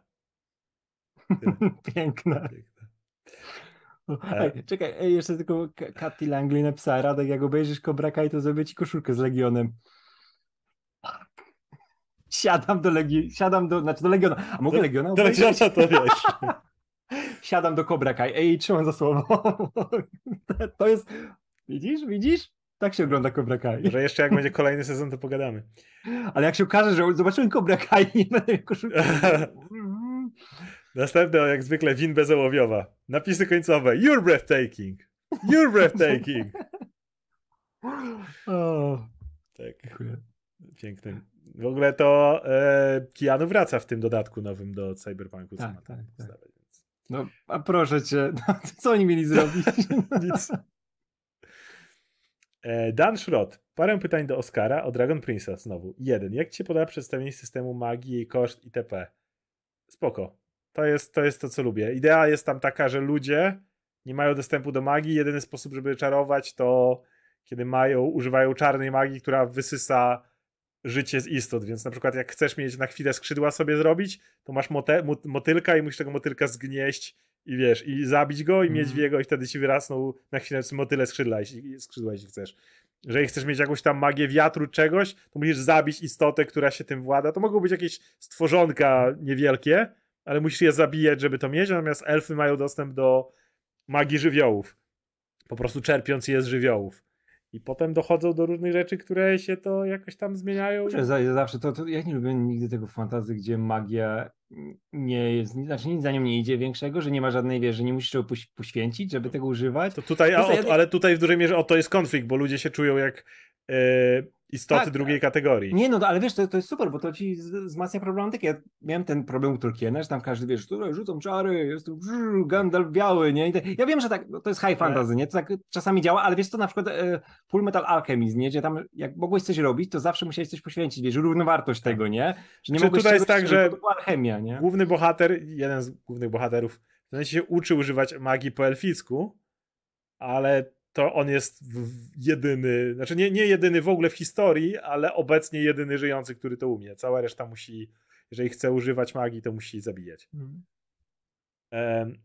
Piękne. Ej, czekaj, ej, jeszcze tylko Katy Langley napisała, Radek, jak obejrzysz Cobra Kai, to zrobię ci koszulkę z Legionem. Siadam do Legii, siadam do, znaczy do Legiona, a mogę do, Legiona Do Legiona to wiesz. siadam do Cobra Kai, ej, trzymam za słowo. to jest, widzisz, widzisz? Tak się ogląda Cobra Kai. Że jeszcze jak będzie kolejny sezon, to pogadamy. Ale jak się okaże, że zobaczyłem Cobra Kai, nie będę miał koszulki. Następne, jak zwykle, win bezołowiowa. Napisy końcowe. You're breathtaking. You're breathtaking. o, tak. Piękny. W ogóle to e, Keanu wraca w tym dodatku nowym do Cyberpunku. Tak, tak, tak. więc... No, a proszę cię, no, co oni mieli zrobić? Nic. E, Dan Schrott. Parę pytań do Oscara o Dragon Prince'a znowu. Jeden. Jak ci się podoba przedstawienie systemu magii, jej koszt itp.? Spoko. To jest, to jest to, co lubię. Idea jest tam taka, że ludzie nie mają dostępu do magii. Jedyny sposób, żeby czarować, to kiedy mają, używają czarnej magii, która wysysa życie z istot. Więc na przykład, jak chcesz mieć na chwilę skrzydła sobie zrobić, to masz mote, motylka i musisz tego motylka zgnieść i wiesz, i zabić go i mm. mieć w jego, i wtedy ci wyrasną na chwilę motyle skrzydła, jeśli, skrzydła, jeśli chcesz. Jeżeli chcesz mieć jakąś tam magię wiatru, czegoś, to musisz zabić istotę, która się tym włada. To mogą być jakieś stworzonka niewielkie, ale musisz je zabijać, żeby to mieć, natomiast elfy mają dostęp do magii żywiołów. Po prostu czerpiąc je z żywiołów. I potem dochodzą do różnych rzeczy, które się to jakoś tam zmieniają. Zawsze to, to ja nie lubię nigdy tego fantazy, gdzie magia nie jest, znaczy nic za nią nie idzie większego, że nie ma żadnej wieży, nie musisz tego poświęcić, żeby tego używać. To tutaj, a, o, ale tutaj w dużej mierze o to jest konflikt, bo ludzie się czują jak yy, istoty tak, drugiej kategorii. Nie, no ale wiesz, to, to jest super, bo to ci wzmacnia problematykę. Ja miałem ten problem u Tolkiena, że tam każdy, wiesz, tutaj rzucą czary, jest tu Gandalf biały, nie? Ja wiem, że tak, to jest high fantasy, nie? To tak czasami działa, ale wiesz to na przykład e, Full Metal Alchemist, nie? Gdzie tam jak mogłeś coś robić, to zawsze musiałeś coś poświęcić, wiesz, równowartość tego, nie? Że nie Czy tutaj jest tak, że alchemia, nie? główny bohater, jeden z głównych bohaterów, w sensie się uczy używać magii po elficku, ale to on jest jedyny, znaczy nie, nie jedyny w ogóle w historii, ale obecnie jedyny żyjący, który to umie. Cała reszta musi, jeżeli chce używać magii, to musi zabijać. Mhm. Um,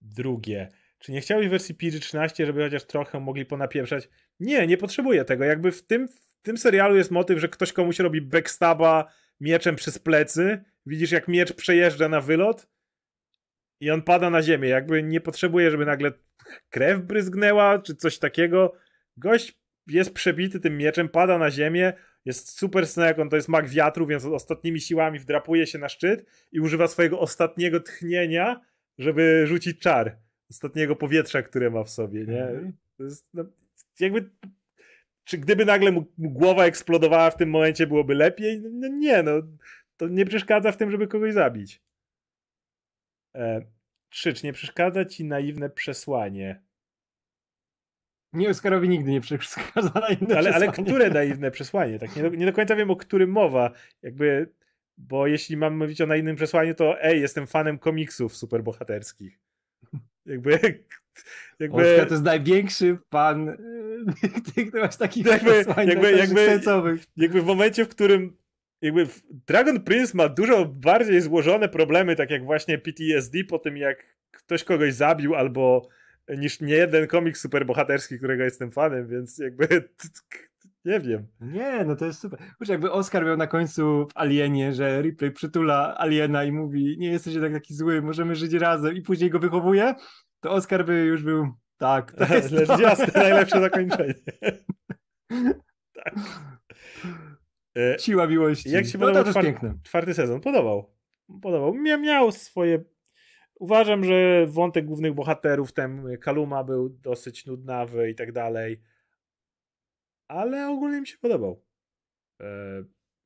drugie. Czy nie chciałeś wersji PG-13, żeby chociaż trochę mogli ponapieprzać? Nie, nie potrzebuję tego. Jakby w tym, w tym serialu jest motyw, że ktoś komuś robi backstaba mieczem przez plecy. Widzisz, jak miecz przejeżdża na wylot i on pada na ziemię. Jakby nie potrzebuje, żeby nagle krew bryzgnęła, czy coś takiego. Gość jest przebity tym mieczem, pada na ziemię, jest super jak on to jest mag wiatru, więc ostatnimi siłami wdrapuje się na szczyt i używa swojego ostatniego tchnienia, żeby rzucić czar. Ostatniego powietrza, które ma w sobie, nie? Mhm. To jest, no, jakby czy gdyby nagle mu, mu, głowa eksplodowała w tym momencie, byłoby lepiej? No, nie, no. To nie przeszkadza w tym, żeby kogoś zabić. E, trzy, czy nie przeszkadza ci naiwne przesłanie? Nie, Oskarowi nigdy nie przeszkadza naiwne ale, przesłanie. Ale które naiwne przesłanie? Tak nie do, nie do końca wiem, o którym mowa. Jakby, bo jeśli mam mówić o naiwnym przesłaniu, to ej, jestem fanem komiksów superbohaterskich. Jakby... jakby... Oskar to jest największy fan tych, który masz takich jakby, jakby, jakby, jakby w momencie, w którym jakby Dragon Prince ma dużo bardziej złożone problemy, tak jak właśnie PTSD po tym, jak ktoś kogoś zabił, albo niż nie jeden komiks superbohaterski, którego jestem fanem, więc jakby Nie wiem. Nie, no to jest super. Kurczę, jakby Oscar miał na końcu w Alienie, że Ripley przytula Aliena i mówi, nie jesteś jednak taki zły, możemy żyć razem i później go wychowuje, to Oscar by już był, tak, to jest Lecz jasne, najlepsze zakończenie. tak. E, Siła miłości. Jak się no, podobał czwarty, czwarty sezon? Podobał. Podobał. Mia, miał swoje... Uważam, że wątek głównych bohaterów, ten Kaluma był dosyć nudnawy i tak dalej ale ogólnie mi się podobał. E,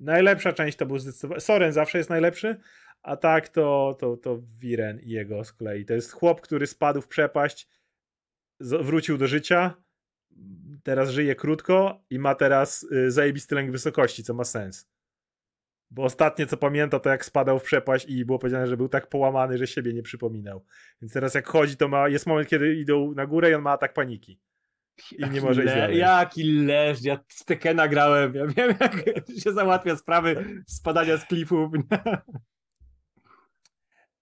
najlepsza część to był zdecydowanie. Soren zawsze jest najlepszy, a tak to, to, to Viren i jego z kolei. To jest chłop, który spadł w przepaść, wrócił do życia, teraz żyje krótko i ma teraz y, zajebisty lęk wysokości, co ma sens. Bo ostatnie co pamięta to jak spadał w przepaść i było powiedziane, że był tak połamany, że siebie nie przypominał. Więc teraz jak chodzi to ma, jest moment kiedy idą na górę i on ma atak paniki. I nie może le- Jaki leż, ja z Tekena grałem, ja wiem jak się załatwia sprawy spadania z klifów.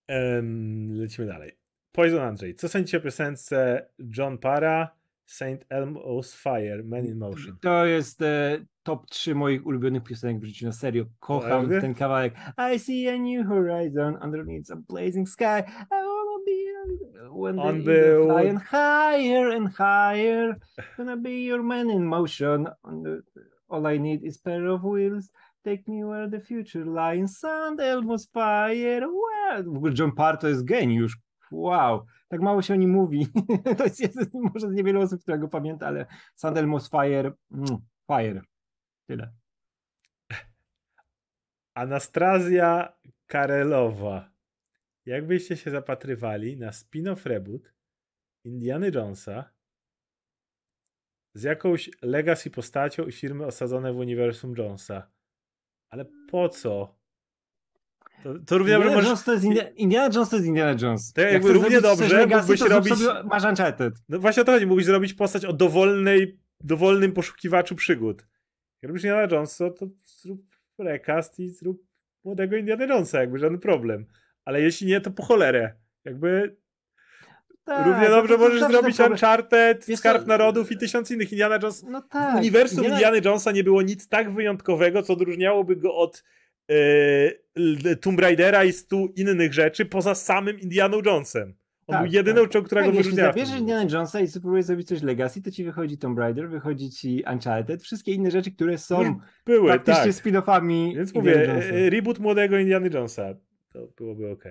um, lecimy dalej. Poison Andrzej, co sądzicie o piosence John Para, Saint Elmo's Fire, Man in Motion? To jest e, top 3 moich ulubionych piosenek w życiu, na serio. Kocham ten kawałek. I see a new horizon underneath a blazing sky. I when On był... flying higher and higher, gonna be your man in motion. All I need is pair of wheels. Take me where the future lies, sand, Elmo's fire. Wow. John Parr to jest geniusz. Wow, tak mało się o nim mówi. to jest może z niewielu osób, którego pamięta, ale Sand Elmo's fire, mm, fire. Tyle. Anastrazja Karelowa. Jakbyście się zapatrywali na spin-off reboot Indiana Jonesa z jakąś legacy postacią i firmy osadzone w uniwersum Jonesa. Ale po co? To, to równie Indiana. Jones to jest Indiana, Indiana Jones to jest Indiana Jones. To Jak jakby równie dobrze legacy, mógłbyś robić... Masz Uncharted. No właśnie o to chodzi. Mógłbyś zrobić postać o dowolnej, dowolnym poszukiwaczu przygód. Jak robisz Indiana Jones, to, to zrób recast i zrób młodego Indiana Jonesa, jakby żaden problem ale jeśli nie, to po cholerę. Jakby tak, równie dobrze możesz zrobić Uncharted, Wiesz Skarb? Narodów i tysiąc innych Indiana Jones. No tak. W uniwersum Indiana... Indiana Jonesa nie było nic tak wyjątkowego, co odróżniałoby go od yy, Tomb Raidera i stu innych rzeczy poza samym Indianą Jonesem. On tak, był jedyną, tak. którego tak. Jeśli zabierzesz Indiana Jonesa i spróbujesz zrobić coś Legacy, to ci wychodzi Tomb Raider, wychodzi ci Uncharted, wszystkie inne rzeczy, które są Były, praktycznie tak. spin-offami Więc mówię, reboot młodego Indiana Jonesa to byłoby ok.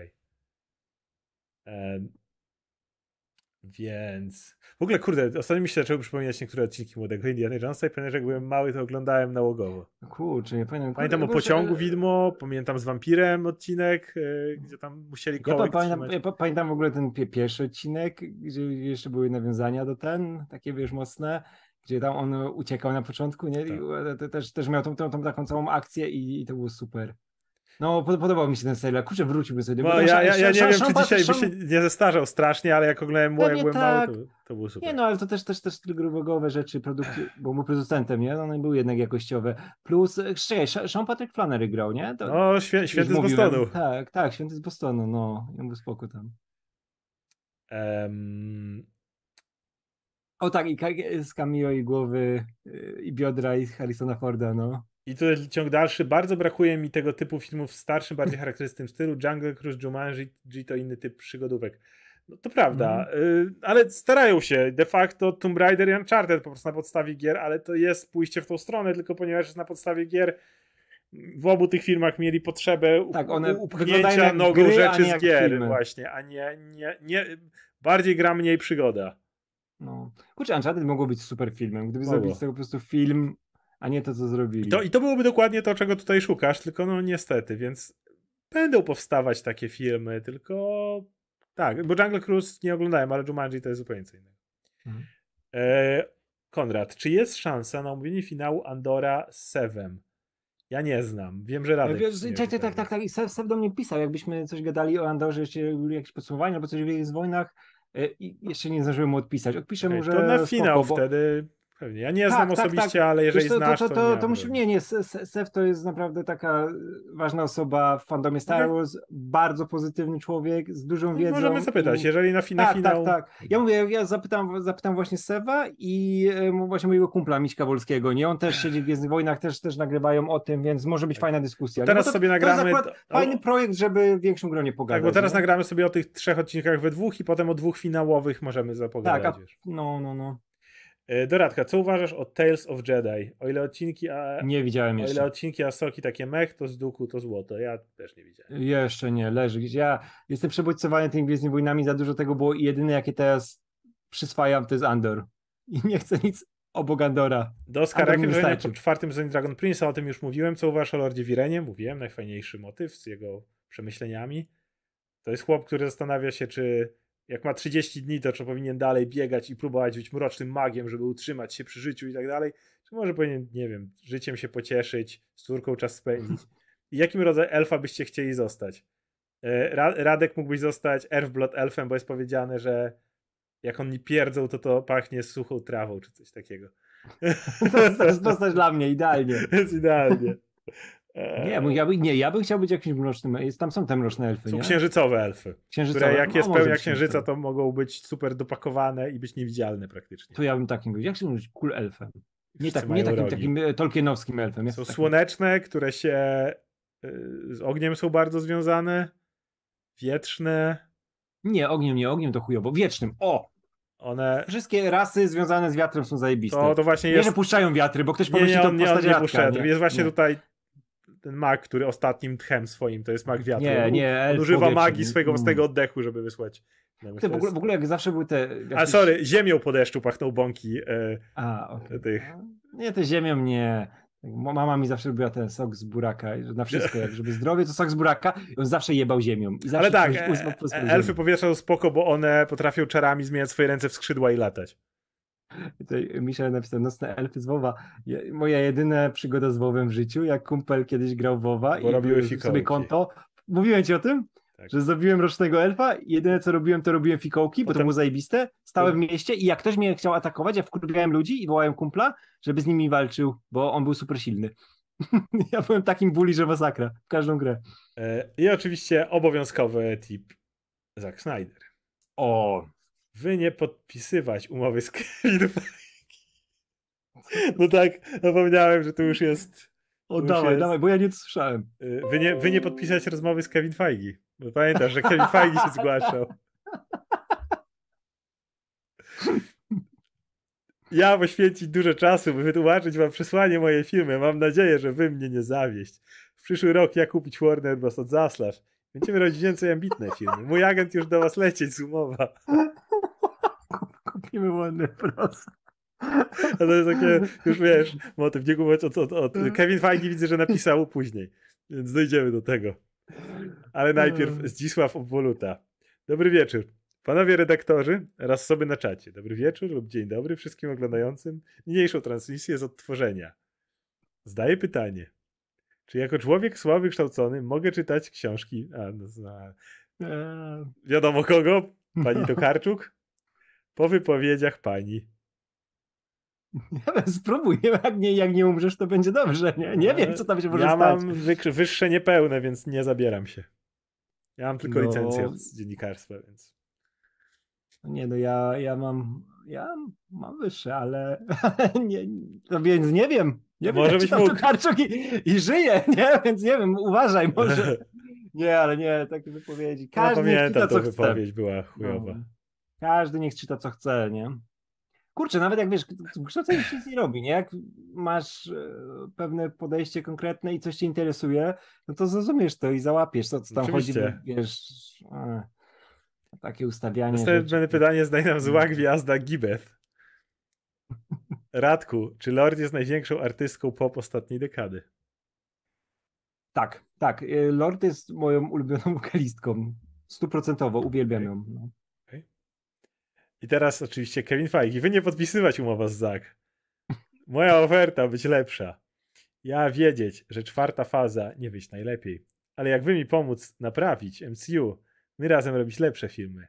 Więc w ogóle, kurde, ostatnio mi się zaczęły przypominać niektóre odcinki młodego Indiana Jonesa i pamiętam, że jak byłem mały, to oglądałem nałogowo. Kurczę, nie pamiętam. Pamiętam o pociągu widmo, pamiętam z wampirem odcinek, e, gdzie tam musieli kołek ja pamiętam, ja pamiętam w ogóle ten pierwszy odcinek, gdzie jeszcze były nawiązania do ten, takie wiesz, mocne, gdzie tam on uciekał na początku, nie? Tak. Też, też miał tą, tą, tą taką całą akcję i, i to było super. No, podobał mi się ten serial. Kurczę, wróciłby sobie. No, ja, ja, ja nie wiem, czy dzisiaj by się nie zestarzał strasznie, ale jak oglądałem jak byłem tak. mały, to, to było super. Nie no, ale to też, też, też grubogowe rzeczy, produkty, bo był producentem, nie? One były jednak jakościowe. Plus, czekaj, Sean Patrick Flannery grał, nie? To, no, świe, święty z Bostonu. Tak, tak, święty z Bostonu, no. Ja był spoko tam. Um... O tak, i z cameo i głowy y, i biodra i Harrisona Forda, no. I to jest ciąg dalszy. Bardzo brakuje mi tego typu filmów w starszym, bardziej charakterystycznym stylu. Jungle Cruise, Jumanji to inny typ przygodówek. No to prawda, mm. ale starają się. De facto Tomb Raider i Uncharted po prostu na podstawie gier, ale to jest pójście w tą stronę, tylko ponieważ jest na podstawie gier w obu tych filmach mieli potrzebę tak, one upchnięcia nogą gry, rzeczy z gier filmy. właśnie, a nie, nie, nie bardziej gra mniej przygoda. No. Kurczę, Uncharted mogło być super filmem. Gdyby mogło. zrobili z tego po prostu film a nie to, co zrobili. I to, I to byłoby dokładnie to, czego tutaj szukasz, tylko no niestety, więc będą powstawać takie filmy, tylko tak, bo Jungle Cruise nie oglądałem, ale Jumanji to jest zupełnie co innego. Mhm. E, Konrad, czy jest szansa na omówienie finału Andora 7? Ja nie znam. Wiem, że Radek. Wiesz, tak, tak, tak, tak, tak. I Sef do mnie pisał, jakbyśmy coś gadali o Andorze, jeszcze jakieś podsumowanie albo coś w z wojnach. E, I jeszcze nie zdążyłem mu odpisać. Odpiszę okay, mu, że. To na finał spoko, wtedy Pewnie. Ja nie znam tak, tak osobiście, tak, ale jeżeli to, znasz, to... To, to, to, nie, nie, Sef to jest naprawdę taka ważna osoba w fandomie Star mhm. Wars, bardzo pozytywny człowiek, z dużą no, wiedzą. Możemy zapytać, i... jeżeli na, fi na tak, finał... Tak, tak, Ja mówię, ja zapytam, zapytam właśnie Sewa i e, właśnie mojego kumpla Miśka Wolskiego, nie? On też siedzi w Gwiezdnych Wojnach, też, też nagrywają o tym, więc może być tak. fajna dyskusja. Teraz sobie nagramy... To jest fajny projekt, żeby w większym gronie pogadać. Tak, bo teraz nie? nagramy sobie o tych trzech odcinkach we dwóch i potem o dwóch finałowych możemy zapogadać. Tak, a... no, no, no. E, Doradka, co uważasz o Tales of Jedi? O ile odcinki a... Nie widziałem jeszcze. O ile odcinki Asoki takie mech, to z duku, to złoto. Ja też nie widziałem. Jeszcze nie, leży gdzieś. Ja jestem przebodźcowany tymi Gwiezdnymi Wojnami, za dużo tego było i jedyne jakie teraz przyswajam to jest Andor. I nie chcę nic obok Andora. Do Oscara po czwartym sezonie Dragon Prince, o tym już mówiłem. Co uważasz o Lordzie Wirenie? Mówiłem, najfajniejszy motyw z jego przemyśleniami. To jest chłop, który zastanawia się, czy jak ma 30 dni, to czy powinien dalej biegać i próbować być mrocznym magiem, żeby utrzymać się przy życiu i tak dalej, czy może powinien, nie wiem, życiem się pocieszyć, z córką czas spędzić. I jakim rodzaj elfa byście chcieli zostać? E, Radek mógłbyś zostać Earthblood elfem, bo jest powiedziane, że jak oni pierdzą, to to pachnie suchą trawą, czy coś takiego. To jest postać dla mnie, idealnie. Jest idealnie. Nie, ja by, nie, ja bym chciał być jakimś mrocznym. Jest, tam są te mroczne elfy. Są nie? księżycowe elfy. Księżycowe. Które jak no, jest pełnia księżyca, to mogą być super dopakowane i być niewidzialne praktycznie. To ja bym takim był. Jak się mówić cool elfem? Nie, tak, nie takim, takim e, tolkienowskim elfem. Są takim... słoneczne, które się y, z ogniem są bardzo związane. Wietrzne. Nie, ogniem nie, ogniem to chujowo. Wiecznym. O! One... Wszystkie rasy związane z wiatrem są zajebiste. To, to właśnie jest... Nie, że puszczają wiatry, bo ktoś pomyśli, to nie, on nie poszedł. Jest właśnie nie. tutaj ten mag, który ostatnim tchem swoim, to jest mag wiatru. Nie, nie, on używa magii swojego własnego oddechu, żeby wysłać. Ty, w, ogóle, w ogóle jak zawsze były te... Jakieś... A sorry, ziemią po deszczu pachnął bąki e, A, okay. tych. Nie, te ziemią nie. Mama mi zawsze lubiła ten sok z buraka, na wszystko, jak żeby zdrowie, to sok z buraka i on zawsze jebał ziemią. Ale tak, e, elfy powietrza są spoko, bo one potrafią czarami zmieniać swoje ręce w skrzydła i latać. Tutaj Michel napisał Nocne Elfy z WoWa. Moja jedyna przygoda z WoWem w życiu, jak kumpel kiedyś grał w WoWa Bo i sobie konto. Mówiłem ci o tym? Tak. Że zrobiłem rocznego elfa jedyne co robiłem, to robiłem fikołki, Potem... bo to było zajebiste. Stałem w mieście i jak ktoś mnie chciał atakować, ja wkurwiałem ludzi i wołałem kumpla, żeby z nimi walczył, bo on był super silny. ja byłem takim bully, że masakra w każdą grę. E, I oczywiście obowiązkowy tip Zack Snyder. O, wy nie podpisywać umowy z Kevin No tak, zapomniałem, że to już jest. O, dawaj, jest... dawaj, bo ja nie słyszałem. Y, wy nie, wy nie podpisać rozmowy z Kevin Feige. Bo pamiętasz, że Kevin Feige się zgłaszał. Ja poświęcić dużo czasu, by wytłumaczyć wam przesłanie mojej firmy. Mam nadzieję, że wy mnie nie zawieść. W przyszły rok ja kupić Warner Bros. od Zaslav. Będziemy robić więcej ambitne filmy. Mój agent już do was lecieć z umowa. Kupimy ładny Bros. A to jest takie, już wiesz, motyw, nie kupować od, od, od. Kevin Feige widzę, że napisał później, więc dojdziemy do tego. Ale najpierw Zdzisław Obwoluta. Dobry wieczór. Panowie redaktorzy oraz sobie na czacie. Dobry wieczór lub dzień dobry wszystkim oglądającym niniejszą transmisję z odtworzenia. Zdaję pytanie. Czy jako człowiek słaby kształcony mogę czytać książki? A, no, no, wiadomo kogo? Pani Tokarczuk? Po wypowiedziach pani. Spróbuj, jak nie, jak nie umrzesz, to będzie dobrze. Nie, nie wiem, co tam się może ja stać. Ja mam wyższe niepełne, więc nie zabieram się. Ja mam tylko no... licencję od dziennikarstwa, więc. Nie, no ja, ja mam. Ja mam wyższe, ale nie, no więc nie wiem. Nie może wiem, być mógł. I, i żyje, nie? Więc nie wiem, uważaj może. Nie, ale nie, takie wypowiedzi. Każdy ja pamiętam, co wypowiedź chce. była chujowa. No. Każdy niech czyta, co chce, nie? Kurczę, nawet jak wiesz, kształcenie się nic nie robi, nie? Jak masz e, pewne podejście konkretne i coś cię interesuje, no to zrozumiesz to i załapiesz, co, co tam Oczywiście. chodzi, wiesz... A, takie ustawianie. Następne pytanie zdaje nam zła gwiazda Gibeth. Radku, czy Lord jest największą artystką pop ostatniej dekady? Tak, tak. Y, Lord jest moją ulubioną wokalistką. Stuprocentowo, uwielbiam ją. No. I teraz oczywiście Kevin Feige. Wy nie podpisywać umowa z Zach. Moja oferta być lepsza. Ja wiedzieć, że czwarta faza nie wyjść najlepiej. Ale jak wy mi pomóc naprawić MCU, my razem robić lepsze filmy.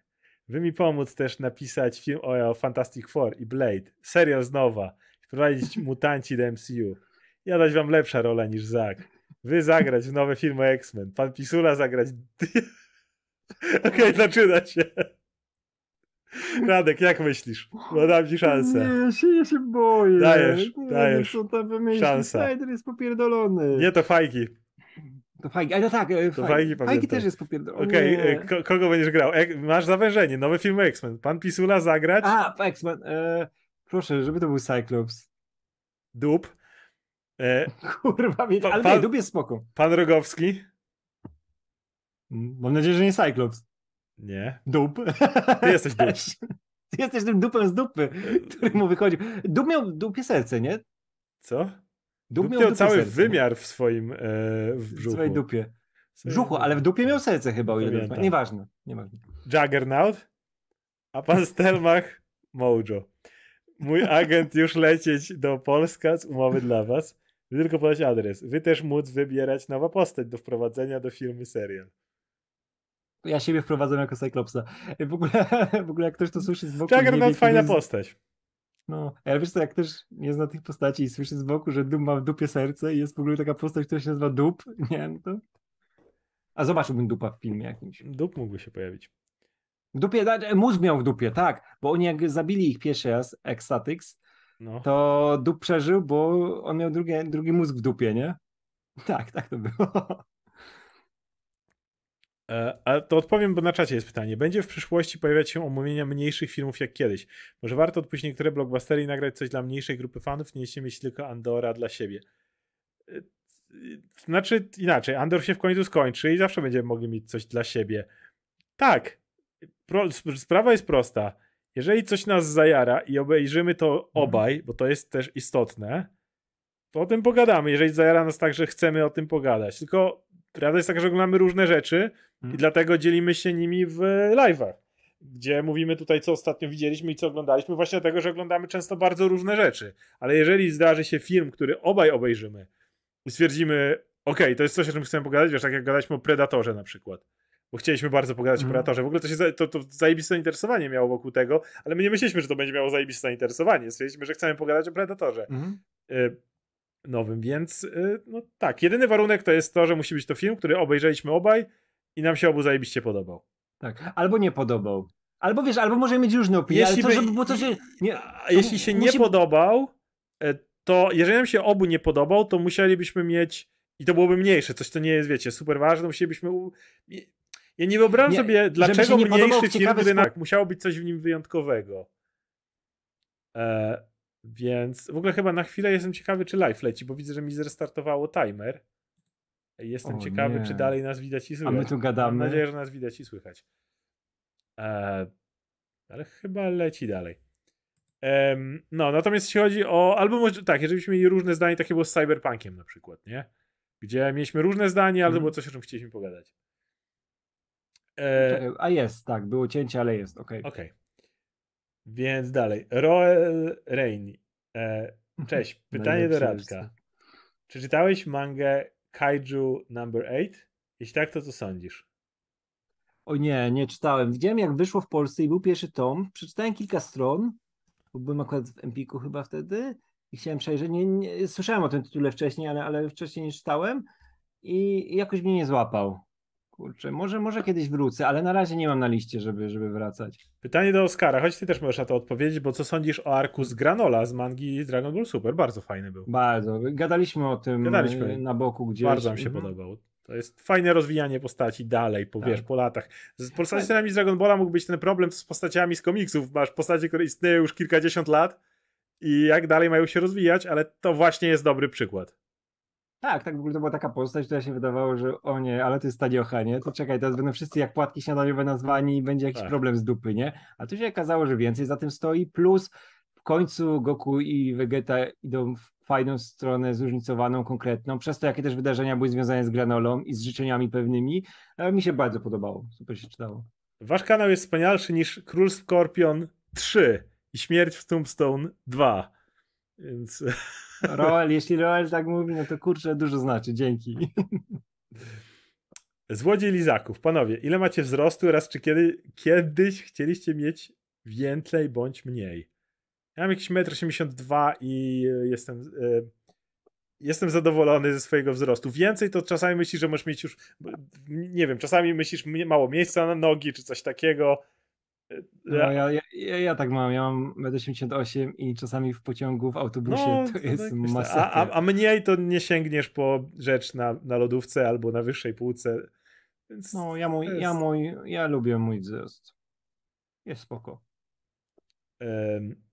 Wy mi pomóc też napisać film o Fantastic Four i Blade. Serial z nowa. wprowadzić mutanci do MCU. Ja dać wam lepsza rola niż Zack. Wy zagrać w nowe filmy X-Men. Pan Pisula zagrać... Okej, okay, zaczyna się. Radek, jak myślisz? Bo dam ci szansę. Nie, ja się, ja się boję. Dajesz, nie dajesz. Co tam wymyślić? Szansa. Snyder jest popierdolony. Nie, to fajki. To fajki, ale no tak, e, to fajki, fajki też jest popierdolony. Okej, okay, e, kogo będziesz grał? masz zawężenie, nowy film X-Men. Pan Pisula zagrać? A, X-Men. E, proszę, żeby to był Cyclops. Dup. E, Kurwa, ale pan, nie, Dup jest spoko. Pan Rogowski? Mm, mam nadzieję, że nie Cyclops. Nie. Dup. Ty jesteś dup. Ty jesteś tym dupem z dupy, który mu wychodzi. Dup miał dupie serce, nie? Co? Dup, miał, miał cały serce, wymiar nie? w swoim e, w brzuchu. W swojej dupie. W brzuchu, ale w dupie miał serce chyba, o ile Nieważne, nieważne. Juggernaut, a pan Stelmach Mojo. Mój agent już lecieć do Polska z umowy dla was. Wy tylko podać adres. Wy też móc wybierać nowa postać do wprowadzenia do filmu serial. Ja siebie wprowadzam jako Cyclopsa. W ogóle, w ogóle jak ktoś to słyszy z boku... Juggernaut fajna jest... postać. No, ale wiesz co, jak ktoś nie zna tych postaci i słyszy z boku, że Dum ma w dupie serce i jest w ogóle taka postać, która się nazywa Dup, nie, no to... A zobaczyłbym Dupa w filmie jakimś. Dup mógłby się pojawić. W dupie, mózg miał w dupie, tak, bo oni jak zabili ich pierwszy raz, Extatics, no. to Dup przeżył, bo on miał drugie, drugi mózg w dupie, nie? Tak, tak to było. E, ale to odpowiem, bo na czacie jest pytanie. Będzie w przyszłości pojawiać się omówienia mniejszych filmów jak kiedyś? Może warto odpuścić niektóre blockbustery i nagrać coś dla mniejszej grupy fanów, nie mieć tylko Andora dla siebie? E, znaczy inaczej, Andor się w końcu skończy i zawsze będziemy mogli mieć coś dla siebie. Tak, Pro, sprawa jest prosta. Jeżeli coś nas zajara i obejrzymy to mhm. obaj, bo to jest też istotne, to o tym pogadamy. Jeżeli zajara nas tak, że chcemy o tym pogadać. Tylko prawda jest taka, że oglądamy różne rzeczy i mhm. dlatego dzielimy się nimi w live'ach, gdzie mówimy tutaj, co ostatnio widzieliśmy i co oglądaliśmy, właśnie dlatego, że oglądamy często bardzo różne rzeczy. Ale jeżeli zdarzy się film, który obaj obejrzymy i stwierdzimy, ok, to jest coś, o czym chcemy pogadać, wiesz, tak jak gadaliśmy o Predatorze na przykład bo chcieliśmy bardzo pogadać mm. o Predatorze. W ogóle to, się, to, to zajebiste zainteresowanie miało wokół tego, ale my nie myśleliśmy, że to będzie miało zajebiste zainteresowanie. Stwierdziliśmy, że chcemy pogadać o Predatorze mm. y, nowym, więc y, no tak, jedyny warunek to jest to, że musi być to film, który obejrzeliśmy obaj i nam się obu zajebiście podobał. Tak, albo nie podobał. Albo wiesz, albo możemy mieć różne opinie, jeśli ale to, żeby było to się... Nie, jeśli się musi... nie podobał, y, to jeżeli nam się obu nie podobał, to musielibyśmy mieć i to byłoby mniejsze, coś co nie jest, wiecie, super ważne, musielibyśmy ja nie wyobrażam nie, sobie, dlaczego nie mniejszy film, który tak, musiało być coś w nim wyjątkowego. E, więc w ogóle chyba na chwilę jestem ciekawy, czy live leci, bo widzę, że mi zrestartowało timer. Jestem o, ciekawy, nie. czy dalej nas widać i słychać. A my tu gadamy. Mam nadzieję, że nas widać i słychać. E, ale chyba leci dalej. no, natomiast jeśli chodzi o. Albo może tak, jeżeli byśmy mieli różne zdania, takie było z Cyberpunkiem na przykład, nie? Gdzie mieliśmy różne zdania, ale to było coś, o czym chcieliśmy pogadać. E... A jest, tak, było cięcie, ale jest, okej. Okay. Okej. Okay. Więc dalej. Roel Rain. E, cześć, pytanie do Radka. Czy czytałeś mangę Kaiju Number 8? Jeśli tak, to co sądzisz? O nie, nie czytałem. Widziałem jak wyszło w Polsce i był pierwszy tom. Przeczytałem kilka stron, bo byłem akurat w Empiku chyba wtedy i chciałem przejrzeć. Nie, nie, słyszałem o tym tytule wcześniej, ale, ale wcześniej nie czytałem i jakoś mnie nie złapał. Kurczę, może, może kiedyś wrócę, ale na razie nie mam na liście, żeby, żeby wracać. Pytanie do Oskara, choć ty też możesz na to odpowiedzieć, bo co sądzisz o arku z Granola z mangi Dragon Ball Super? Bardzo fajny był. Bardzo. Gadaliśmy o tym Gadaliśmy. na boku gdzieś. Bardzo mi się mhm. podobał. To jest fajne rozwijanie postaci dalej, po, tak. wiesz, po latach. Z postaciami z Dragon Balla mógł być ten problem z postaciami z komiksów. Masz postacie, które istnieją już kilkadziesiąt lat i jak dalej mają się rozwijać, ale to właśnie jest dobry przykład. Tak, tak w ogóle to była taka postać, która się wydawało, że o nie, ale to jest Tadiocha, nie? To czekaj, teraz będą wszyscy jak płatki śniadaniowe nazwani i będzie jakiś tak. problem z dupy, nie? A tu się okazało, że więcej za tym stoi, plus w końcu Goku i Vegeta idą w fajną stronę, zróżnicowaną, konkretną, przez to jakie też wydarzenia były związane z granolą i z życzeniami pewnymi, ale mi się bardzo podobało, super się czytało. Wasz kanał jest wspanialszy niż Król Skorpion 3 i Śmierć w Tombstone 2, więc... Roel, jeśli Roel tak mówi, no to kurczę, dużo znaczy. Dzięki. Złodziej Lizaków. Panowie, ile macie wzrostu oraz czy kiedy, kiedyś chcieliście mieć więcej bądź mniej? Ja mam jakieś 1,82 m i jestem jestem zadowolony ze swojego wzrostu. Więcej to czasami myślisz, że możesz mieć już, nie wiem, czasami myślisz mało miejsca na nogi, czy coś takiego. No, ja, ja, ja, tak mam, ja mam 1,88 m i czasami w pociągu, w autobusie no, to, to jest tak masakra. A, a, mniej to nie sięgniesz po rzecz na, na lodówce albo na wyższej półce. Więc no, ja, mój, jest... ja, mój, ja lubię mój wzrost. Jest spoko. Um,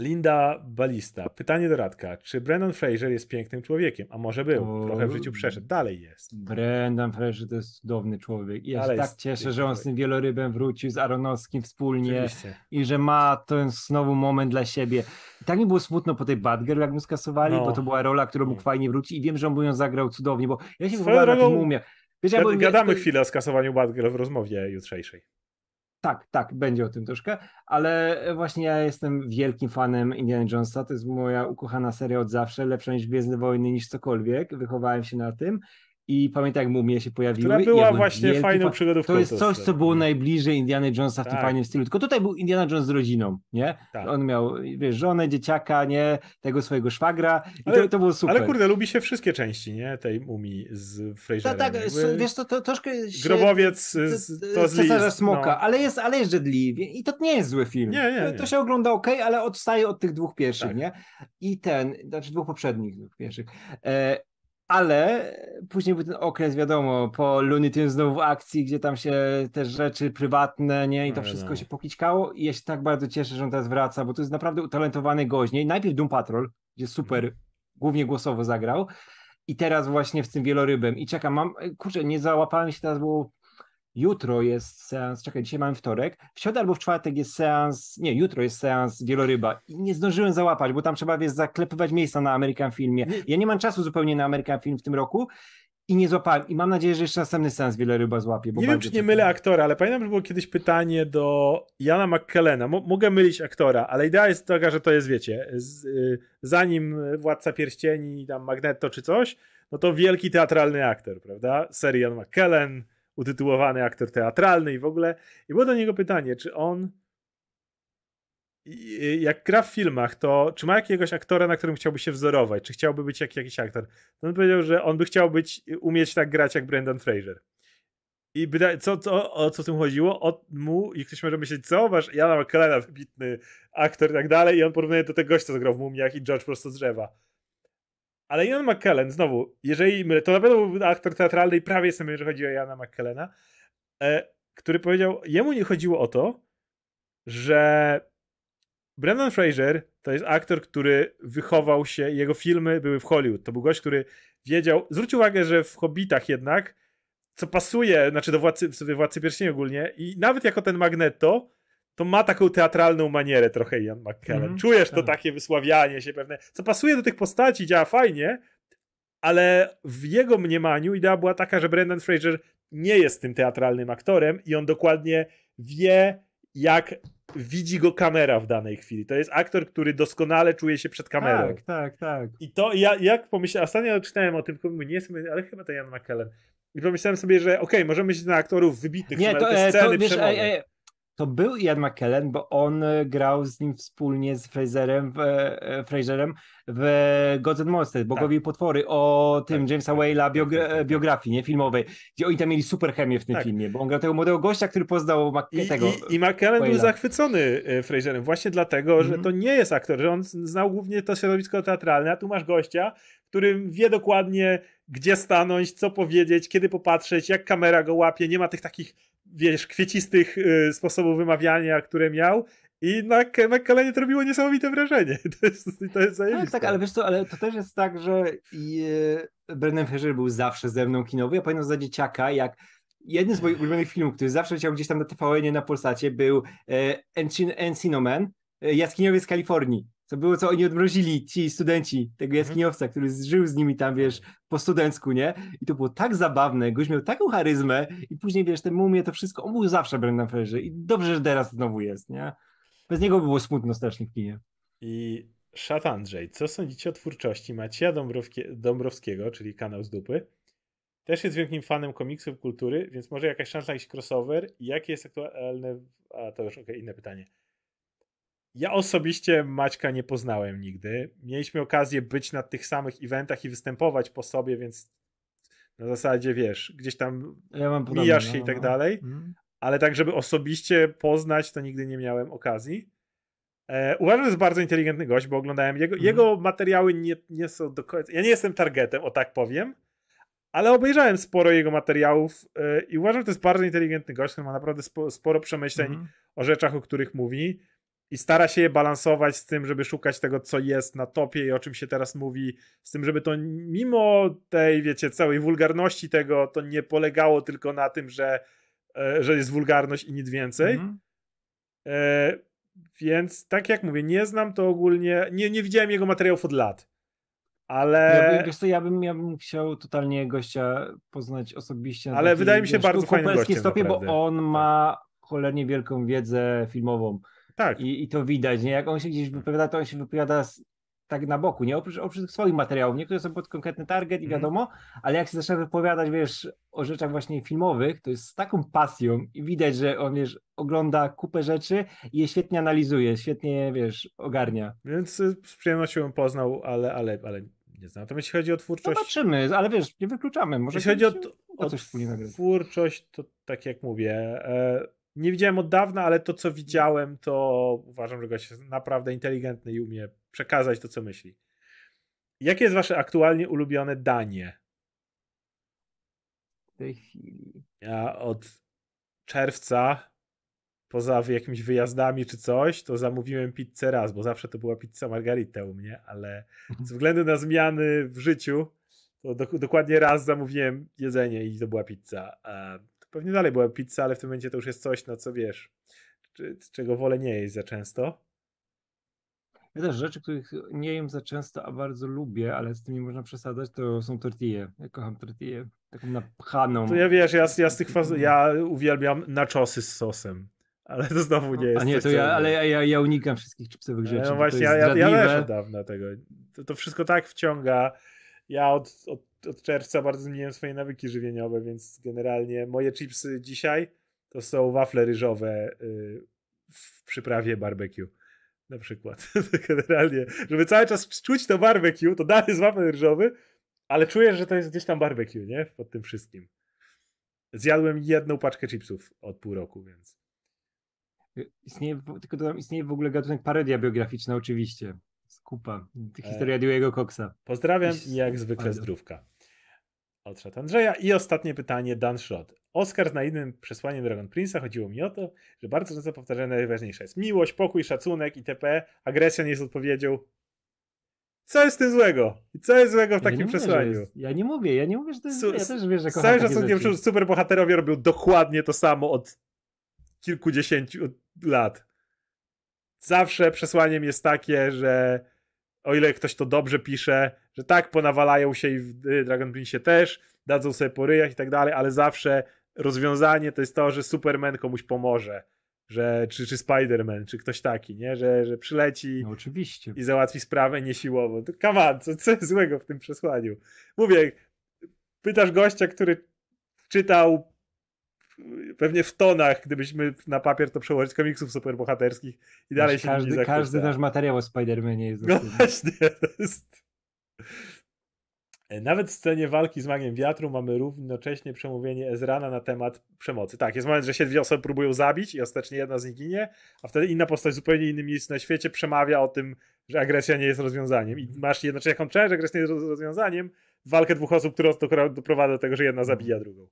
Linda Balista. Pytanie do Radka. Czy Brendan Fraser jest pięknym człowiekiem? A może był? Trochę w życiu przeszedł. Dalej jest. Brendan Fraser to jest cudowny człowiek. I ja się tak cieszę, że on z tym wielorybem wrócił z Aronowskim wspólnie Oczywiście. i że ma ten znowu moment dla siebie. I tak mi było smutno po tej Badger, jak mu skasowali, no. bo to była rola, którą mógł no. fajnie wrócić i wiem, że on by ją zagrał cudownie, bo ja się wychowałem na tym umie. Wiesz, gadamy chwilę o skasowaniu Badger w rozmowie jutrzejszej. Tak, tak, będzie o tym troszkę, ale właśnie ja jestem wielkim fanem Indiana Jonesa, to jest moja ukochana seria od zawsze, lepsza niż Gwiezdne Wojny, niż cokolwiek, wychowałem się na tym i pamiętam, jak Mumie się pojawiły. Która była właśnie fajną przygodówką. To jest coś, co było najbliżej Indiana Jonesa w tak. tym fajnym stylu. Tylko tutaj był Indiana Jones z rodziną, nie? Tak. On miał, wiesz, żonę, dzieciaka, nie? Tego swojego szwagra i ale, to, to było super. Ale kurde, lubi się wszystkie części, nie? Tej Mumii z Fraserem. Tak, tak, Jakby... wiesz, to, to troszkę się... Grobowiec z, to z Cesarza Smoka, no. ale jest, ale jest Jedli i to nie jest zły film. Nie, nie, nie. To się ogląda ok, ale odstaje od tych dwóch pierwszych, tak. nie? I ten, znaczy dwóch poprzednich dwóch pierwszych. E, ale później był ten okres, wiadomo, po Looney Tunes znowu w akcji, gdzie tam się te rzeczy prywatne, nie, i to wszystko no. się pokićkało i ja się tak bardzo cieszę, że on teraz wraca, bo to jest naprawdę utalentowany goźniej. Najpierw Doom Patrol, gdzie super, mhm. głównie głosowo zagrał i teraz właśnie w tym wielorybem i czekam, mam, kurczę, nie załapałem się teraz, bo Jutro jest seans, czekaj, dzisiaj mamy wtorek, w środę albo w czwartek jest seans, nie, jutro jest seans Wieloryba i nie zdążyłem załapać, bo tam trzeba, wiesz, zaklepywać miejsca na American Filmie. Ja nie mam czasu zupełnie na American Film w tym roku i nie złapałem. I mam nadzieję, że jeszcze następny seans Wieloryba złapie. nie wiem, czy nie mylę aktora, ale pamiętam, że było kiedyś pytanie do Jana McKellena. Mogę mylić aktora, ale idea jest taka, że to jest, wiecie, z, y, zanim Władca Pierścieni, tam Magneto czy coś, no to wielki teatralny aktor, prawda? Serii Jan McKellen, utytułowany aktor teatralny i w ogóle. I było do niego pytanie, czy on jak gra w filmach, to czy ma jakiegoś aktora, na którym chciałby się wzorować? Czy chciałby być jak jakiś aktor? To on powiedział, że on by chciał być, umieć tak grać jak Brendan Fraser. I co, co, o co tym chodziło? O mu, i ktoś może myśleć, co masz Jana McKellena, wybitny aktor i tak dalej, i on porównuje do tego gościa, co grał w Mumiach i George prosto z drzewa. Ale Ian McKellen, znowu, jeżeli mylę, to na pewno był aktor teatralny i prawie jestem że chodzi o Jana McKellena, e, który powiedział, jemu nie chodziło o to, że Brendan Fraser to jest aktor, który wychował się, jego filmy były w Hollywood. To był gość, który wiedział, zwróć uwagę, że w Hobbitach jednak, co pasuje, znaczy do Władcy, sobie Władcy Pierścieni ogólnie i nawet jako ten Magneto, to ma taką teatralną manierę trochę Ian McKellen. Mm, Czujesz to tak. takie wysławianie się pewne, co pasuje do tych postaci, działa fajnie, ale w jego mniemaniu idea była taka, że Brendan Fraser nie jest tym teatralnym aktorem i on dokładnie wie, jak widzi go kamera w danej chwili. To jest aktor, który doskonale czuje się przed kamerą. Tak, tak, tak. I to ja, jak pomyślałem, ostatnio czytałem o tym, nie jestem, ale chyba to Jan McKellen. I pomyślałem sobie, że okej, okay, możemy myśleć na aktorów wybitnych, nie, to, te sceny to, wiesz, to był Ian McKellen, bo on e, grał z nim wspólnie z Fraserem w, e, e, Fraserem w Gods and Monsters, Bogowie tak. Potwory, o tym tak, Jamesa tak, Whale'a biogra tak, tak, tak, biografii, nie, filmowej, gdzie oni tam mieli super chemię w tym filmie, bo on grał tego młodego gościa, który poznał Mac I, tego I, i McKellen był zachwycony Fraserem właśnie dlatego, mm -hmm. że mhm. to nie jest aktor, że on znał głównie to środowisko teatralne, a tu masz gościa, który wie dokładnie, gdzie stanąć, co powiedzieć, kiedy popatrzeć, jak kamera go łapie, nie ma tych takich wiesz, kwiecistych y, sposobów wymawiania, które miał. I na McKellenie to robiło niesamowite wrażenie. To jest, to jest Tak, tak, ale wiesz co, ale to też jest tak, że e, Brendan Fraser był zawsze ze mną kinowy. Ja pamiętam za dzieciaka, jak jeden z moich ulubionych filmów, który zawsze leciał gdzieś tam na tvn na Polsacie, był e, Encino Man, e, Jaskiniowie z Kalifornii. To było, co oni odmrozili, ci studenci tego mhm. jaskiniowca, który żył z nimi tam, wiesz, po studencku, nie? I to było tak zabawne, goś miał taką charyzmę i później, wiesz, te mumie, to wszystko, on był zawsze Brendan Fraser i dobrze, że teraz znowu jest, nie? Bez niego by było smutno strasznie w kinie. I Szat Andrzej, co sądzicie o twórczości Macieja Dąbrowskiego, czyli kanał z dupy? Też jest wielkim fanem komiksów, kultury, więc może jakaś szansa na jakiś crossover? Jakie jest aktualne... A, to już okay, inne pytanie Ja osobiście Maćka nie poznałem nigdy. Mieliśmy okazję być na tych samych eventach i występować po sobie, więc na zasadzie wiesz, gdzieś tam ja mijasz się no, i tak no. dalej. Mhm. Ale tak, żeby osobiście poznać, to nigdy nie miałem okazji. E, uważam, że jest bardzo inteligentny gość, bo oglądałem jego, mhm. jego materiały nie, nie są do końca. Ja nie jestem targetem, o tak powiem, ale obejrzałem sporo jego materiałów e, i uważam, że to jest bardzo inteligentny gość, który ma naprawdę spo, sporo przemyśleń mhm. o rzeczach, o których mówi i stara się je balansować z tym, żeby szukać tego, co jest na topie i o czym się teraz mówi, z tym, żeby to mimo tej, wiecie, całej wulgarności tego, to nie polegało tylko na tym, że, e, że jest wulgarność i nic więcej. Mhm. E, więc tak jak mówię, nie znam to ogólnie, nie, nie widziałem jego materiałów od lat. Ale. Ja, co, ja bym, ja bym chciał totalnie gościa poznać osobiście. Ale wydaje mi się wiesz, bardzo fajny gościem. stopie, naprawdę. bo on ma cholernie wielką wiedzę filmową. Tak. I, I to widać, nie? Jak on się gdzieś wypowiada, to on się wypowiada z, tak na boku, nie? Oprócz, oprócz swoich materiałów. Niektóre są pod konkretny target i mhm. wiadomo, mm. ale jak się zaczyna wypowiadać, wiesz, o rzeczach właśnie filmowych, to jest z taką pasją i widać, że on, wiesz, ogląda kupę rzeczy i je świetnie analizuje, świetnie, wiesz, ogarnia. Więc y, z przyjemnością poznał, ale, ale, ale nie znam. Natomiast jeśli chodzi o twórczość... Zobaczymy, ale wiesz, nie wykluczamy. Może jeśli chodzi o, o, o twórczość, to tak jak mówię... E nie widziałem od dawna, ale to, co widziałem, to uważam, że gość jest naprawdę inteligentny i umie przekazać to, co myśli. Jakie jest wasze aktualnie ulubione danie? W tej chwili. Ja od czerwca, poza jakimiś wyjazdami czy coś, to zamówiłem pizzę raz, bo zawsze to była pizza margarita u mnie, ale mhm. ze względu na zmiany w życiu, to do, dokładnie raz zamówiłem jedzenie i to była pizza. Pewnie dalej była pizza, ale w tym momencie to już jest coś, na co wiesz, czego wolę nie jeść za często. Ja też rzeczy, których nie jem za często, a bardzo lubię, ale z tymi można przesadzać, to są tortille. Ja kocham tortille, taką napchaną. To ja wiesz, ja, ja z tych faz... ja uwielbiam naczosy z sosem. Ale to znowu nie jest. A nie, to ja, ale ja, ja, ja unikam wszystkich chipsowych rzeczy. No właśnie, ja, ja, ja też od dawna tego. To, to wszystko tak wciąga. Ja od, od od czerwca bardzo zmieniłem swoje nawyki żywieniowe, więc generalnie moje chipsy dzisiaj to są wafle ryżowe y, w przyprawie barbecue. Na przykład. generalnie, żeby cały czas czuć to barbecue, to dalej jest wafel ryżowy, ale czuję, że to jest gdzieś tam barbecue, nie? Pod tym wszystkim. Zjadłem jedną paczkę chipsów od pół roku, więc. Istnieje, tylko dodam, istnieje w ogóle gatunek parodia biograficzna, oczywiście. Skupa. Historia e... Dewey'ego Coxa. Pozdrawiam i jak zwykle zdrówka od Andrzeja. I ostatnie pytanie, Dan Schrott. Oscar z naiwnym przesłaniem Dragon Prince'a chodziło mi o to, że bardzo często powtarzane najważniejsza jest miłość, pokój, szacunek itp. Agresja nie jest odpowiedzią. Co jest tym złego? Co jest złego w takim przesłaniu? Jest, ja nie mówię, ja nie mówię, że to jest. Su, ja też wiesz, że Całym szacunkiem superbohaterowie robią dokładnie to samo od kilkudziesięciu lat. Zawsze przesłaniem jest takie, że o ile ktoś to dobrze pisze, że tak, ponawalają się i w Dragon Prince też, dadzą sobie po ryjach i tak dalej, ale zawsze rozwiązanie to jest to, że Superman komuś pomoże, że, czy, czy Spider-Man, czy ktoś taki, nie? Że, że przyleci no, oczywiście. i załatwi sprawę niesiłowo. To come on, co, co jest złego w tym przesłaniu? Mówię, pytasz gościa, który czytał pewnie w tonach, gdybyśmy na papier to przełożyć komiksów superbohaterskich i dalej Wiesz, się każdy, nie Każdy nasz materiał o Spider-Manie jest No właśnie, to jest... Nawet w scenie walki z magiem wiatru mamy równocześnie przemówienie Ezrana na temat przemocy. Tak, jest moment, że się dwie osoby próbują zabić i ostatecznie jedna z nich ginie, a wtedy inna postać w zupełnie innym miejscu na świecie przemawia o tym, że agresja nie jest rozwiązaniem. I masz jednocześnie jaką część, że agresja nie jest rozwiązaniem, walkę dwóch osób, która doprowadza do tego, że jedna zabija drugą.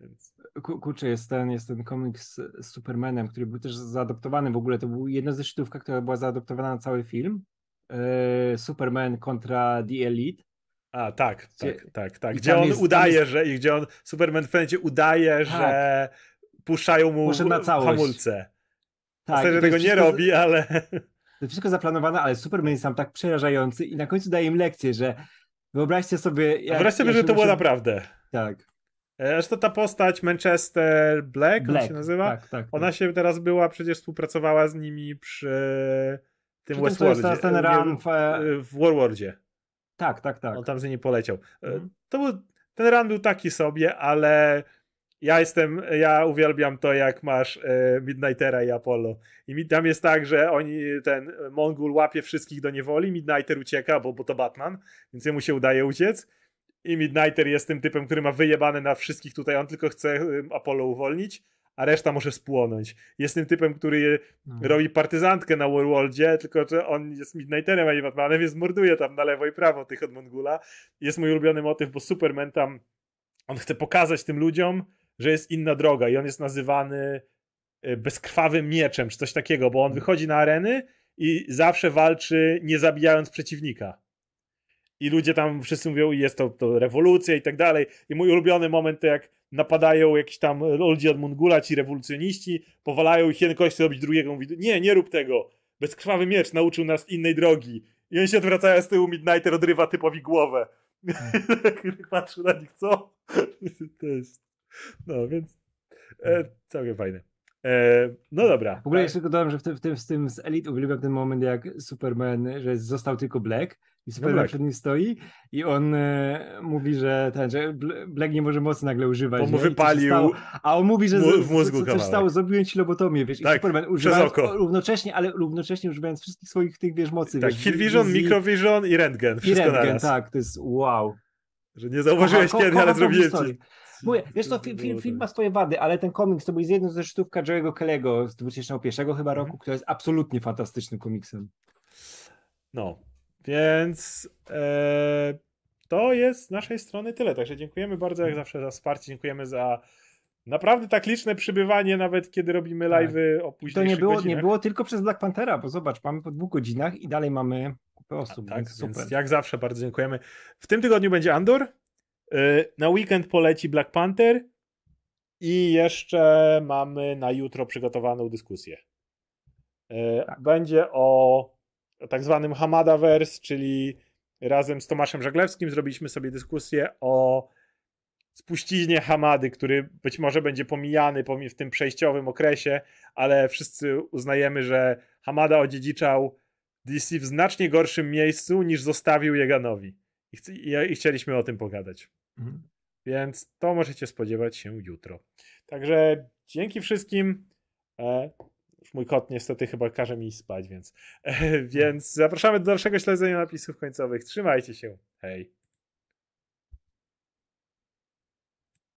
Więc... Kurczę, jest ten, jest ten komiks z Supermanem, który był też zaadoptowany w ogóle. To był jedna ze sztówka, która była zaadoptowana na cały film. Yy, Superman kontra The Elite. A, tak, gdzie, tak, tak, tak. Gdzie on jest, udaje, jest... że i gdzie on, Superman w pewnym udaje, tak. że puszczają mu hamulce. Tak, że tego nie robi, ale... To wszystko zaplanowane, ale Superman jest sam tak przerażający i na końcu daje im lekcję, że wyobraźcie sobie... Jak, wyobraźcie sobie, że to było naprawdę. Tak. Zresztą ta postać Manchester Black, Black się nazywa? Tak, tak, Ona tak. się teraz była, przecież współpracowała z nimi przy tym Westworldzie. To jest ten run w... w Warworldzie. Tak, tak, tak. On tam z nimi poleciał. E, mhm. To był, ten run był taki sobie, ale ja jestem, ja uwielbiam to, jak masz e, Midnightera i Apollo. I tam jest tak, że oni, ten Mongul łapie wszystkich do niewoli, Midnighter ucieka, bo, bo to Batman, więc jemu się udaje uciec. I Midnighter jest tym typem, który ma wyjebane na wszystkich tutaj, on tylko chce Apollo uwolnić, a reszta może spłonąć. Jest tym typem, który no. robi partyzantkę na Warworldzie, tylko że on jest Midnighterem, a nie Batmanem, więc morduje tam na lewo i prawo tych od Mongula. Jest mój ulubiony motyw, bo Superman tam, on chce pokazać tym ludziom, że jest inna droga i on jest nazywany e, bezkrwawym mieczem, czy coś takiego, bo on wychodzi na areny i zawsze walczy nie zabijając przeciwnika. I ludzie tam wszyscy mówią, jest to, to rewolucja i tak dalej. I mój ulubiony moment to jak napadają jakiś tam ludzie od Mongula, ci rewolucjoniści, powalają ich, jeden chce robić drugiego, mówi, nie, nie rób tego. Bezkrwawy miecz nauczył nas innej drogi. I oni się odwracają z tyłu, Midnighter odrywa typowi głowę. Hmm. Patrzy na nich, co? to jest no, więc e, całkiem fajne. E, no dobra. W ogóle tak. jeszcze dodałem, że w tym, w tym, w tym z Elite uwielbiam ten moment, jak Superman, że został tylko Black i Superman no przed nim stoi i on e, mówi, że ten, że Black nie może mocy nagle używać. Bo mu wypalił. a on mówi, że w mózgu co, coś stało, zrobiłem ci lobotomię, wiesz, tak, i Superman używając równocześnie, ale równocześnie używając wszystkich swoich tych, wiesz, mocy. Tak, wiesz, Hit Vision, Microvision i Rentgen. I Rentgen, tak, to jest wow. Że nie zauważyłeś Kocha, kiedy, ale zrobiłem ci. Mówię, wiesz to film, film, ma swoje wady, ale ten komiks to był z jedną zeszytówka Joe'ego Kelly'ego z 2001 chyba roku, mhm. który jest absolutnie fantastycznym komiksem. No, więc e, to jest z naszej strony tyle. Także dziękujemy bardzo jak zawsze za wsparcie. Dziękujemy za naprawdę tak liczne przybywanie, nawet kiedy robimy tak. live'y o późniejszych To nie było, godzinach. nie było tylko przez Black Panthera, bo zobacz, mamy po dwóch godzinach i dalej mamy kupę osób, A, tak, więc super. Jak zawsze bardzo dziękujemy. W tym tygodniu będzie Andor, na weekend poleci Black Panther i jeszcze mamy na jutro przygotowaną dyskusję. Y, tak. Będzie o tak zwanym Hamadaverse, czyli razem z Tomaszem Żaglewskim zrobiliśmy sobie dyskusję o spuściźnie Hamady, który być może będzie pomijany w tym przejściowym okresie, ale wszyscy uznajemy, że Hamada odziedziczał DC w znacznie gorszym miejscu niż zostawił Jeganowi. I, i, i chcieliśmy o tym pogadać. Mhm. Więc to możecie spodziewać się jutro. Także dzięki wszystkim. E, mój kot niestety chyba każe mi spać, więc, e, więc zapraszamy do dalszego śledzenia napisów końcowych. Trzymajcie się. Hej.